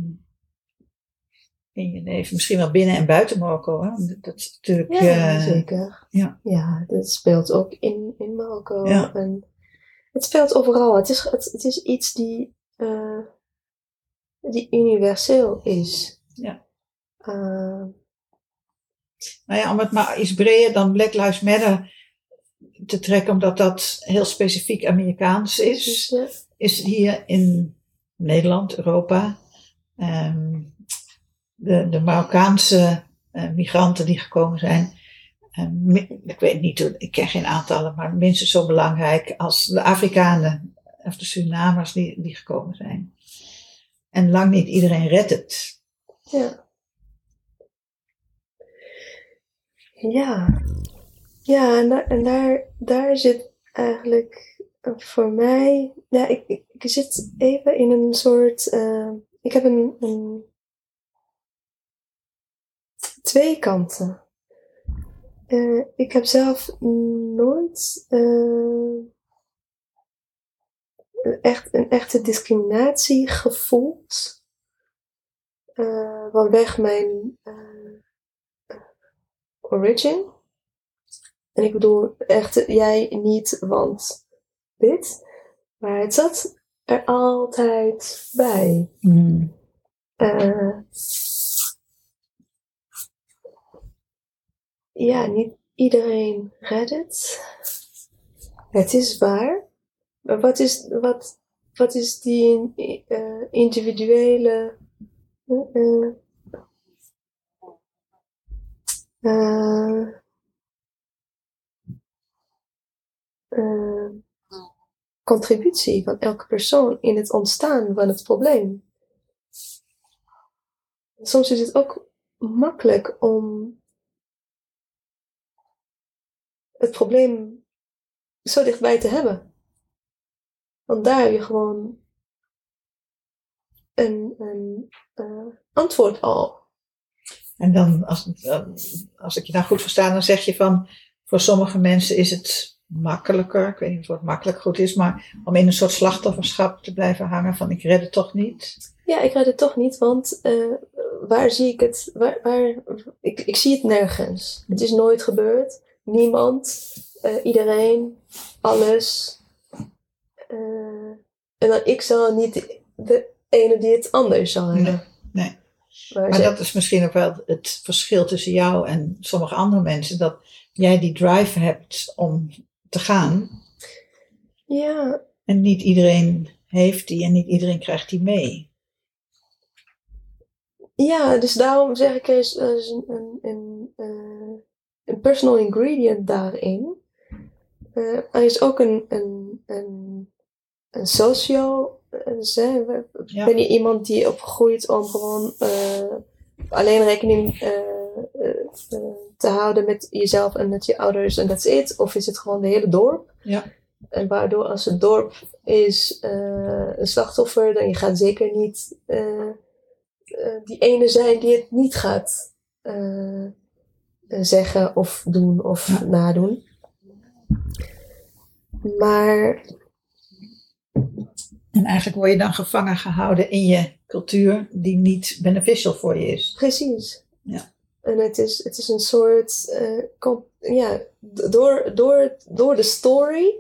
[SPEAKER 1] in je leven? Misschien wel binnen en buiten Marokko. Hè? Dat is natuurlijk.
[SPEAKER 2] Ja,
[SPEAKER 1] eh,
[SPEAKER 2] zeker.
[SPEAKER 1] ja.
[SPEAKER 2] ja, dat speelt ook in, in Marokko.
[SPEAKER 1] Ja.
[SPEAKER 2] En het speelt overal. Het is, het, het is iets die, eh, die universeel is.
[SPEAKER 1] Ja.
[SPEAKER 2] Eh,
[SPEAKER 1] Nou ja, om het maar iets breder dan Black Lives Matter te trekken, omdat dat heel specifiek Amerikaans is,
[SPEAKER 2] ja.
[SPEAKER 1] is hier in Nederland, Europa, ehm, de, de Marokkaanse eh, migranten die gekomen zijn, eh, mi- ik weet niet, hoe- ik ken geen aantallen, maar minstens zo belangrijk als de Afrikanen of de Surinamers die, die gekomen zijn. En lang niet iedereen redt het.
[SPEAKER 2] Ja. Ja. Ja, en, daar, daar, zit eigenlijk voor mij. Ja, ik, ik, zit even in een soort. eh, ik heb een, een. Twee kanten. Eh, ik heb zelf nooit. eh, echt, een echte discriminatie gevoeld eh vanwege mijn eh, origin. En ik bedoel echt jij niet, want dit. Maar het zat er altijd bij. Eh, ja, niet iedereen redt het. Het is waar. Maar wat is, wat, wat is die eh, individuele eh, eh, eh, contributie van elke persoon in het ontstaan van het probleem? Soms is het ook makkelijk om het probleem zo dichtbij te hebben. Want daar heb je gewoon een, een eh, antwoord al.
[SPEAKER 1] En dan, als, als ik je nou goed versta, dan zeg je van, voor sommige mensen is het makkelijker, ik weet niet of het woord makkelijk goed is, maar om in een soort slachtofferschap te blijven hangen van ik red het toch niet.
[SPEAKER 2] Ja, ik red het toch niet, want eh, waar zie ik het? Waar, waar, ik, ik zie het nergens. Het is nooit gebeurd. Niemand, eh, iedereen, alles. Eh, en dan ik zal niet de, de ene die het anders zal hebben.
[SPEAKER 1] nee.
[SPEAKER 2] Maar
[SPEAKER 1] dat is misschien ook wel het verschil tussen jou en sommige andere mensen, dat jij die drive hebt om te gaan
[SPEAKER 2] ja,
[SPEAKER 1] en niet iedereen heeft die en niet iedereen krijgt die mee.
[SPEAKER 2] ja, dus daarom zeg ik er is, er is een, een, een, eh, een personal ingredient daarin. Eh, er is ook een, een, een, een socio. Eh,
[SPEAKER 1] Ja.
[SPEAKER 2] Ben je iemand die opgroeit om gewoon eh, alleen rekening eh, te houden met jezelf en met je ouders en that's it? Of is het gewoon de hele dorp?
[SPEAKER 1] Ja.
[SPEAKER 2] En waardoor als het dorp is een slachtoffer, dan je gaat zeker niet die ene zijn die het niet gaat zeggen of doen of
[SPEAKER 1] Ja.
[SPEAKER 2] nadoen. Maar
[SPEAKER 1] En eigenlijk word je dan gevangen gehouden in je cultuur die niet beneficial voor je is.
[SPEAKER 2] Precies.
[SPEAKER 1] Ja.
[SPEAKER 2] En het is, het is een soort, eh, ja, door, door, door de story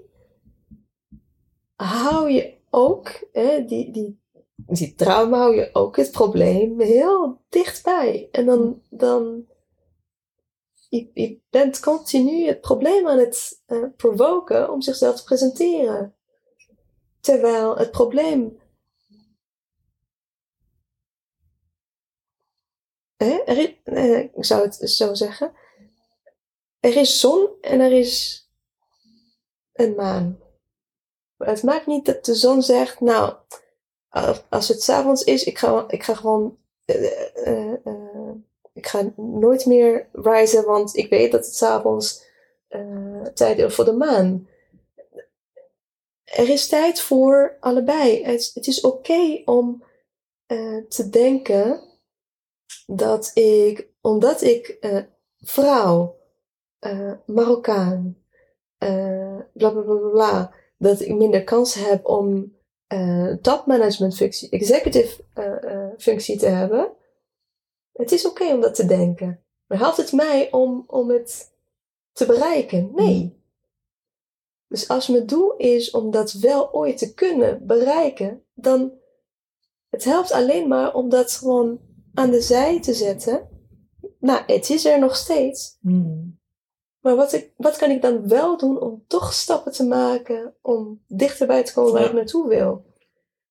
[SPEAKER 2] hou je ook, hè, die, die, die trauma hou je ook het probleem heel dichtbij. En dan, dan je, je bent continu het probleem aan het eh provoken om zichzelf te presenteren. Terwijl het probleem. Er, eh, ik zou het zo zeggen. Er is zon en er is een maan. Het maakt niet dat de zon zegt, nou, als het s'avonds is, ik ga, ik ga gewoon. Eh, eh, eh, ik ga nooit meer reizen, want ik weet dat het s'avonds tijd is voor de maan. Er is tijd voor allebei. Het, het is oké om eh, te denken dat ik, omdat ik eh, vrouw, eh, Marokkaan, bla bla bla bla, bla, dat ik minder kans heb om topmanagement functie, executive functie te hebben. Het is oké om dat te denken. Maar helpt het mij om, om het te bereiken? Nee. Dus als mijn doel is om dat wel ooit te kunnen bereiken, dan het helpt alleen maar om dat gewoon aan de zij te zetten. Nou, het is er nog steeds.
[SPEAKER 1] Hmm.
[SPEAKER 2] Maar wat, ik, wat kan ik dan wel doen om toch stappen te maken om dichterbij te komen waar
[SPEAKER 1] Ja.
[SPEAKER 2] ik naartoe wil?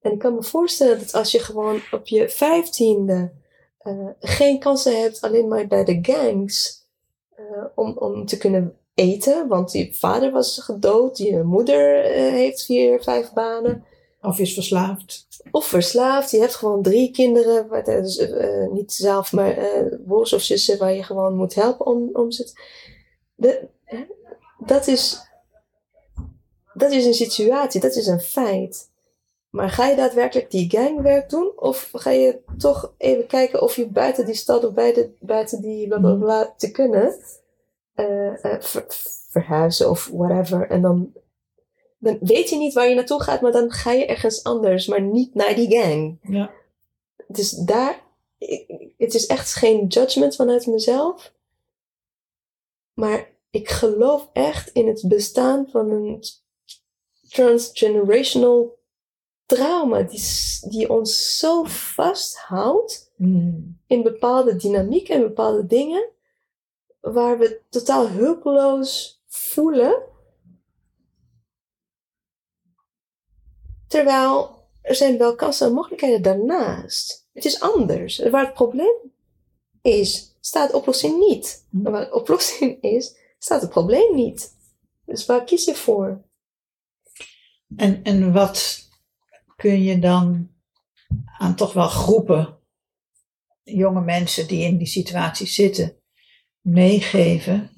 [SPEAKER 2] En ik kan me voorstellen dat als je gewoon op je vijftiende eh, geen kansen hebt alleen maar bij de gangs eh, om, om te kunnen eten, want je vader was gedood, je moeder eh, heeft vier, vijf banen,
[SPEAKER 1] Of is verslaafd.
[SPEAKER 2] of verslaafd, je hebt gewoon drie kinderen, eh, dus, eh, niet zelf, maar eh broers of zussen waar je gewoon moet helpen om, om ze te- dat, is, dat is een situatie, dat is een feit. Maar ga je daadwerkelijk die gangwerk doen? Of ga je toch even kijken of je buiten die stad of buiten, buiten die bla bla bla te kunnen ver- verhuizen of whatever. En dan, dan weet je niet waar je naartoe gaat, maar dan ga je ergens anders, maar niet naar die gang.
[SPEAKER 1] Ja.
[SPEAKER 2] Dus daar, ik- het is echt geen judgment vanuit mezelf. Maar ik geloof echt in het bestaan van een transgenerational trauma die, die ons zo vasthoudt
[SPEAKER 1] Hmm.
[SPEAKER 2] in bepaalde dynamiek en bepaalde dingen waar we totaal hulpeloos voelen. Terwijl er zijn wel kansen en mogelijkheden daarnaast. Het is anders. Waar het probleem is, staat de oplossing niet. En waar de oplossing is, staat het probleem niet. Dus waar kies je voor?
[SPEAKER 1] En, en wat kun je dan aan toch wel groepen jonge mensen die in die situatie zitten meegeven,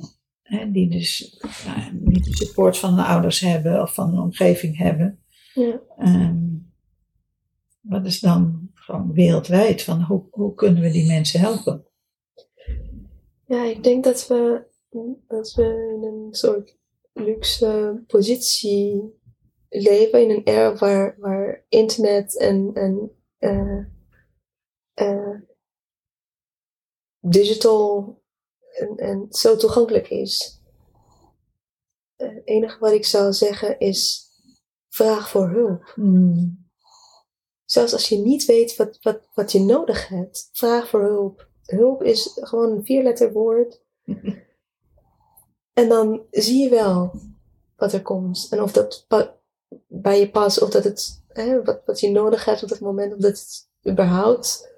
[SPEAKER 1] hè, die dus nou, niet de support van hun ouders hebben of van een omgeving hebben.
[SPEAKER 2] Ja.
[SPEAKER 1] Ehm, wat is dan gewoon wereldwijd van hoe, hoe kunnen we die mensen helpen?
[SPEAKER 2] Ja, ik denk dat we, dat we in een soort luxe positie leven. In een era waar, waar internet en, en eh, eh, digital en, en zo toegankelijk is. Eh, Het enige wat ik zou zeggen is vraag voor hulp.
[SPEAKER 1] Hmm.
[SPEAKER 2] Zelfs als je niet weet wat, wat, wat je nodig hebt, vraag voor hulp. Hulp is gewoon een vierletter woord. En dan zie je wel wat er komt. En of dat bij je past, of dat het, hè, wat, wat je nodig hebt op dat moment, of dat het überhaupt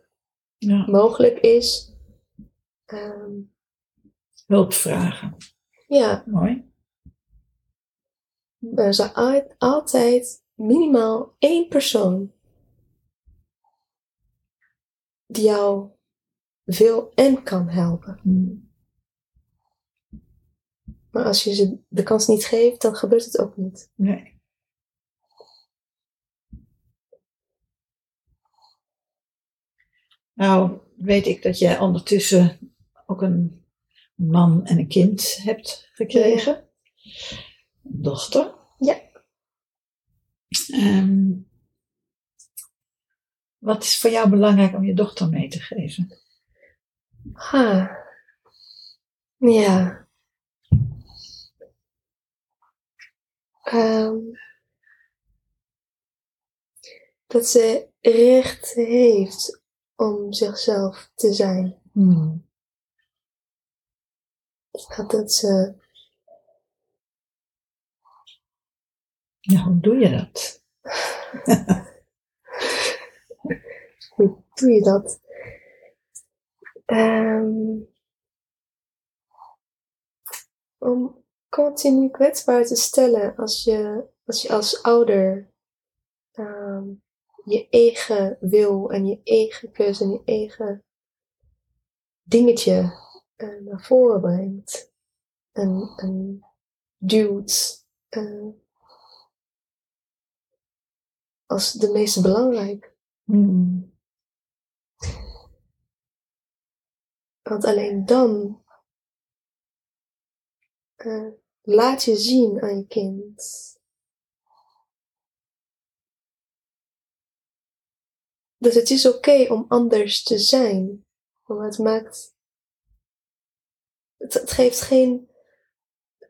[SPEAKER 1] Ja,
[SPEAKER 2] mogelijk is. Ehm,
[SPEAKER 1] hulp vragen.
[SPEAKER 2] ja,
[SPEAKER 1] Mooi.
[SPEAKER 2] er is al- altijd minimaal één persoon die jou wil en kan helpen.
[SPEAKER 1] Hmm.
[SPEAKER 2] Maar als je ze de kans niet geeft, dan gebeurt het ook niet.
[SPEAKER 1] Nee. Nou, weet ik dat jij ondertussen ook een man en een kind hebt gekregen. Een dochter.
[SPEAKER 2] Ja.
[SPEAKER 1] Ehm, wat is voor jou belangrijk om je dochter mee te geven?
[SPEAKER 2] Ha. Ja. Ehm, dat ze recht heeft om zichzelf te zijn.
[SPEAKER 1] Hmm.
[SPEAKER 2] Dat ze,
[SPEAKER 1] Ja, hoe doe je dat?
[SPEAKER 2] hoe doe je dat? Ehm, om continu kwetsbaar te stellen als je als, je als ouder ehm, je eigen wil en je eigen keuze en je eigen dingetje uh, naar voren brengt en, en duwt uh, als de meest belangrijk.
[SPEAKER 1] Mm.
[SPEAKER 2] Want alleen dan uh, laat je zien aan je kind dat het is oké om anders te zijn. Maar het maakt. Het, geeft geen.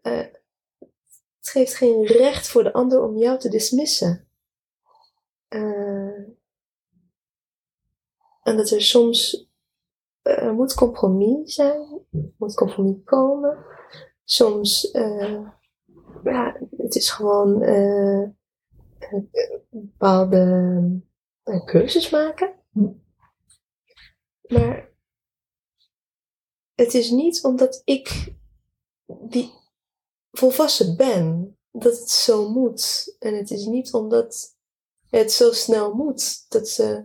[SPEAKER 2] Uh, het geeft geen recht voor de ander om jou te dismissen. Uh, en dat er soms. Er moet compromis zijn, er moet compromis komen. Soms. Uh, ja, het is gewoon. bepaalde uh, keuzes maken. Maar het is niet omdat ik die volwassen ben dat het zo moet. En het is niet omdat het zo snel moet dat ze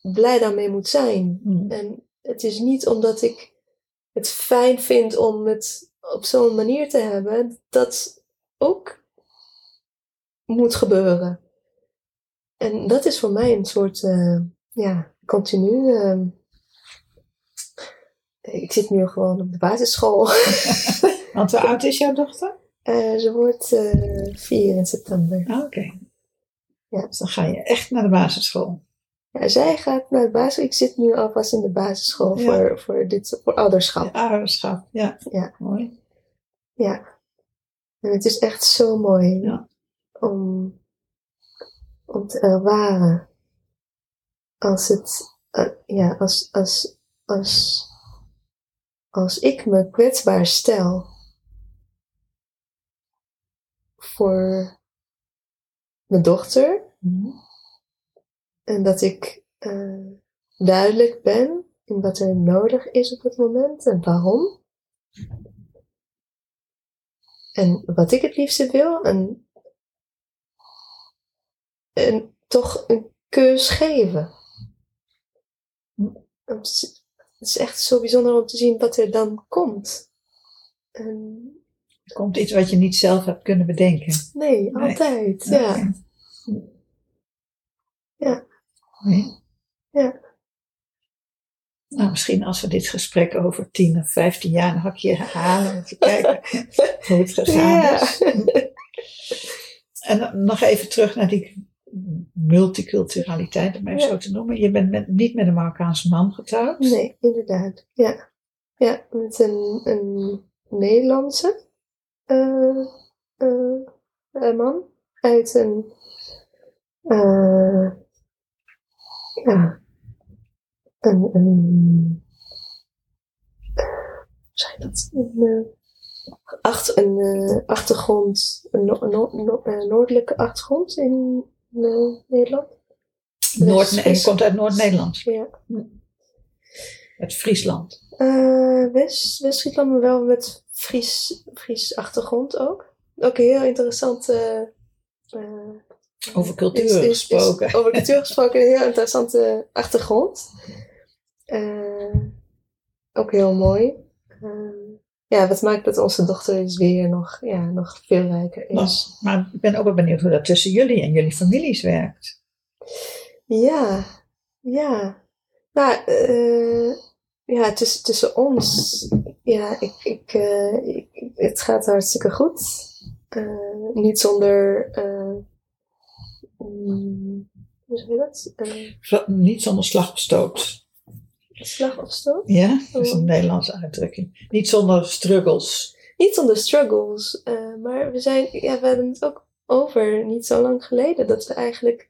[SPEAKER 2] blij daarmee moet zijn.
[SPEAKER 1] Mm.
[SPEAKER 2] En het is niet omdat ik het fijn vind om het op zo'n manier te hebben dat ook moet gebeuren. En dat is voor mij een soort, uh, ja, continu. Uh, ik zit nu gewoon op de basisschool.
[SPEAKER 1] Want hoe oud is jouw dochter?
[SPEAKER 2] Uh, ze wordt vier in september.
[SPEAKER 1] Ah, Oké.
[SPEAKER 2] Ja.
[SPEAKER 1] Dus dan ga je echt naar de basisschool.
[SPEAKER 2] Ja, zij gaat naar de basisschool. Ik zit nu alvast in de basisschool
[SPEAKER 1] Ja.
[SPEAKER 2] voor, voor, dit, voor ouderschap.
[SPEAKER 1] Ouderschap, ja.
[SPEAKER 2] Ja.
[SPEAKER 1] Mooi.
[SPEAKER 2] Ja. En het is echt zo mooi
[SPEAKER 1] Ja.
[SPEAKER 2] om, om te ervaren als het, eh, ja, als, als, als, als ik me kwetsbaar stel voor mijn dochter
[SPEAKER 1] Mhm.
[SPEAKER 2] en dat ik eh, duidelijk ben in wat er nodig is op het moment en waarom. En wat ik het liefste wil. En, en toch een keus geven. Is- het is echt zo bijzonder om te zien wat er dan komt. En,
[SPEAKER 1] Er komt iets wat je niet zelf hebt kunnen bedenken.
[SPEAKER 2] nee,
[SPEAKER 1] Nee.
[SPEAKER 2] altijd. Ja. Ja.
[SPEAKER 1] Nee.
[SPEAKER 2] Ja.
[SPEAKER 1] Nou, misschien als we dit gesprek over 10 of 15 jaar nog een keer herhalen. Om te kijken hoe het gegaan
[SPEAKER 2] Ja.
[SPEAKER 1] is. En nog even terug naar die multiculturaliteit, om even
[SPEAKER 2] Ja.
[SPEAKER 1] zo te noemen. Je bent met, niet met een Marokkaanse man getrouwd.
[SPEAKER 2] Nee, inderdaad. Ja, ja met een, een Nederlandse eh, eh, eh, man uit een. eh, ja. Een. een je dat? Een, acht, een achtergrond, een no- no- no- noordelijke achtergrond in Nederland.
[SPEAKER 1] Noord, komt uit Noord-Nederland,
[SPEAKER 2] Ja.
[SPEAKER 1] uit Friesland.
[SPEAKER 2] Eh, West, West-Friesland, maar wel met Fries, Fries achtergrond ook. Ook een heel interessant. eh, eh,
[SPEAKER 1] Over cultuur
[SPEAKER 2] is- is- is-
[SPEAKER 1] gesproken.
[SPEAKER 2] over cultuur gesproken, een heel interessante achtergrond. Eh, ook heel mooi. Ja, wat maakt dat onze dochter dus weer nog, ja, nog veel rijker is.
[SPEAKER 1] Maar, maar ik ben ook wel benieuwd hoe dat tussen jullie en jullie families werkt.
[SPEAKER 2] Ja, ja. Nou, eh, ja, tussen, tussen ons, ja, ik, ik, eh, ik- het gaat hartstikke goed. Eh, niet zonder, mm, hoe zeg je dat?
[SPEAKER 1] Niet zonder slag of stoot.
[SPEAKER 2] Slag of stoot?
[SPEAKER 1] Ja, dat is een
[SPEAKER 2] Oh.
[SPEAKER 1] Nederlandse uitdrukking. Niet zonder struggles.
[SPEAKER 2] Niet zonder struggles, eh, maar we zijn, ja, we hadden het ook over niet zo lang geleden dat we eigenlijk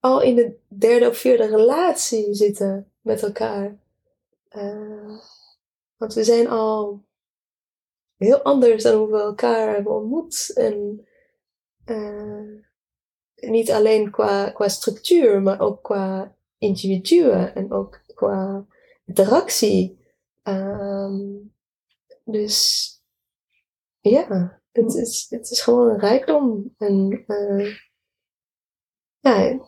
[SPEAKER 2] al in de derde of vierde relatie zitten met elkaar. Eh, want we zijn al heel anders dan hoe we elkaar hebben ontmoet. En eh, niet alleen qua, qua structuur, maar ook qua individuen en ook qua interactie. Ehm, dus ja, het is, het is gewoon een rijkdom. En uh, ja,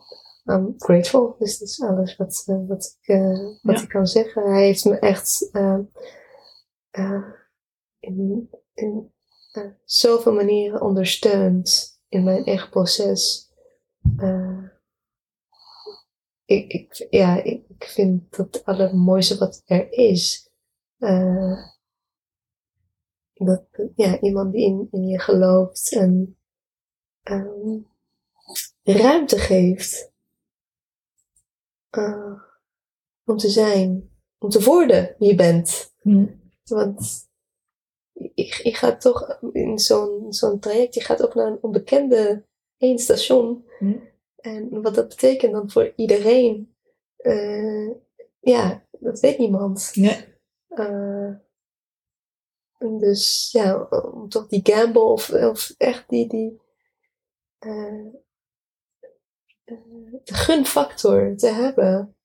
[SPEAKER 2] I'm grateful. Dus dat is alles wat, uh, wat, ik, uh, wat ik kan zeggen. Hij heeft me echt in, in zoveel manieren ondersteund in mijn eigen proces. Ik, ik, ja, ik vind dat het allermooiste wat er is. dat ja, iemand die in, in je gelooft en um, ruimte geeft uh, om te zijn, om te worden wie je bent. Mm. Want je, je gaat toch in zo'n zo'n traject, je gaat ook naar een onbekende één station. Mm. En wat dat betekent dan voor iedereen, uh, ja, dat weet niemand. Nee. Uh, dus ja, om toch die gamble of, of echt die, die uh, de gunfactor te hebben,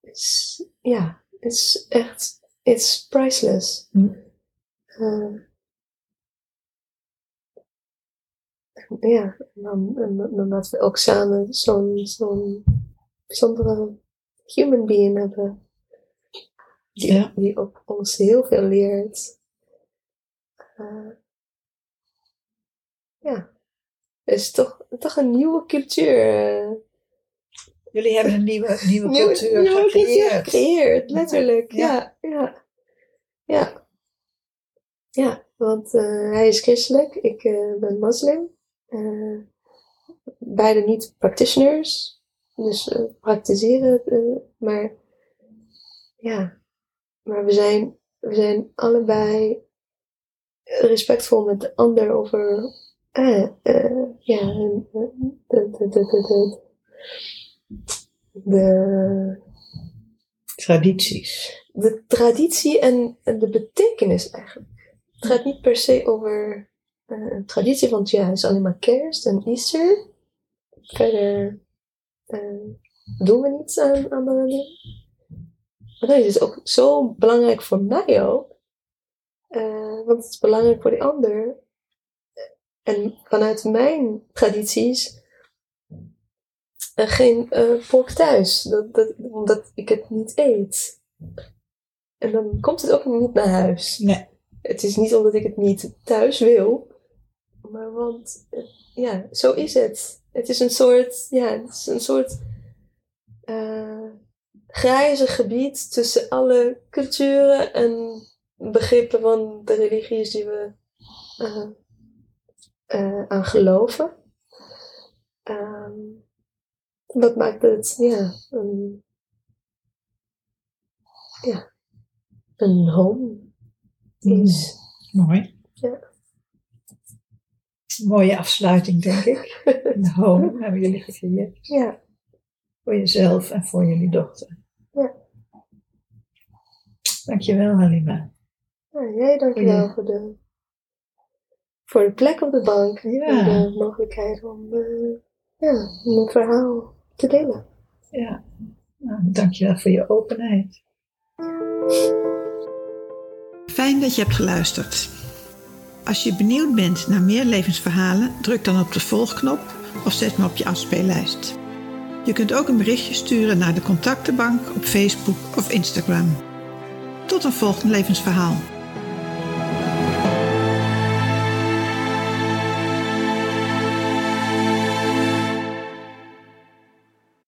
[SPEAKER 2] is, ja, is echt, it's priceless. Mm. Ja, dan, dan, dat we ook samen zo'n zo'n bijzondere human being hebben. Die, ja. die ook ons heel veel leert. Uh, ja, is toch, toch een nieuwe cultuur.
[SPEAKER 1] Jullie hebben een nieuwe, nieuwe cultuur nieuwe, gecreëerd.
[SPEAKER 2] gecreëerd, letterlijk. Ja, ja. Ja, ja. want uh, hij is christelijk, ik uh, ben moslim. Uh, beide niet practitioners, dus praktiseren. maar ja, maar we zijn, we zijn allebei respectvol met de ander over uh, uh, ja, de, de, de, de, de
[SPEAKER 1] tradities.
[SPEAKER 2] De traditie en, en de betekenis eigenlijk. Het gaat niet per se over uh, traditie, want ja, het is alleen maar kerst en Easter. Verder uh, doen we niets aan andere dingen. Maar dat is ook zo belangrijk voor mij ook. Uh, want het is belangrijk voor die ander. En vanuit mijn tradities geen pork thuis, dat, dat, omdat ik het niet eet. En dan komt het ook niet naar huis.
[SPEAKER 1] Nee.
[SPEAKER 2] Het is niet omdat ik het niet thuis wil, maar want, ja, zo is het. Het is een soort, ja, het is een soort uh, grijze gebied tussen alle culturen en begrippen van de religies die we uh, uh, aan geloven. Um, dat maakt het, ja, een, ja, een home is.
[SPEAKER 1] Mm, mooi.
[SPEAKER 2] Ja.
[SPEAKER 1] Mooie afsluiting, denk ik. Een home hebben jullie gecreëerd.
[SPEAKER 2] Ja.
[SPEAKER 1] Voor jezelf en voor jullie dochter.
[SPEAKER 2] Ja.
[SPEAKER 1] Dankjewel, Halima.
[SPEAKER 2] Ja, jij dankjewel voor de voor de plek op de bank. Ja. En de mogelijkheid om, uh, ja, een verhaal te delen.
[SPEAKER 1] Ja, nou, dankjewel voor je openheid. Fijn dat je hebt geluisterd. Als je benieuwd bent naar meer levensverhalen, druk dan op de volgknop of zet me op je afspeellijst. Je kunt ook een berichtje sturen naar de contactenbank op Facebook of Instagram. Tot een volgend levensverhaal.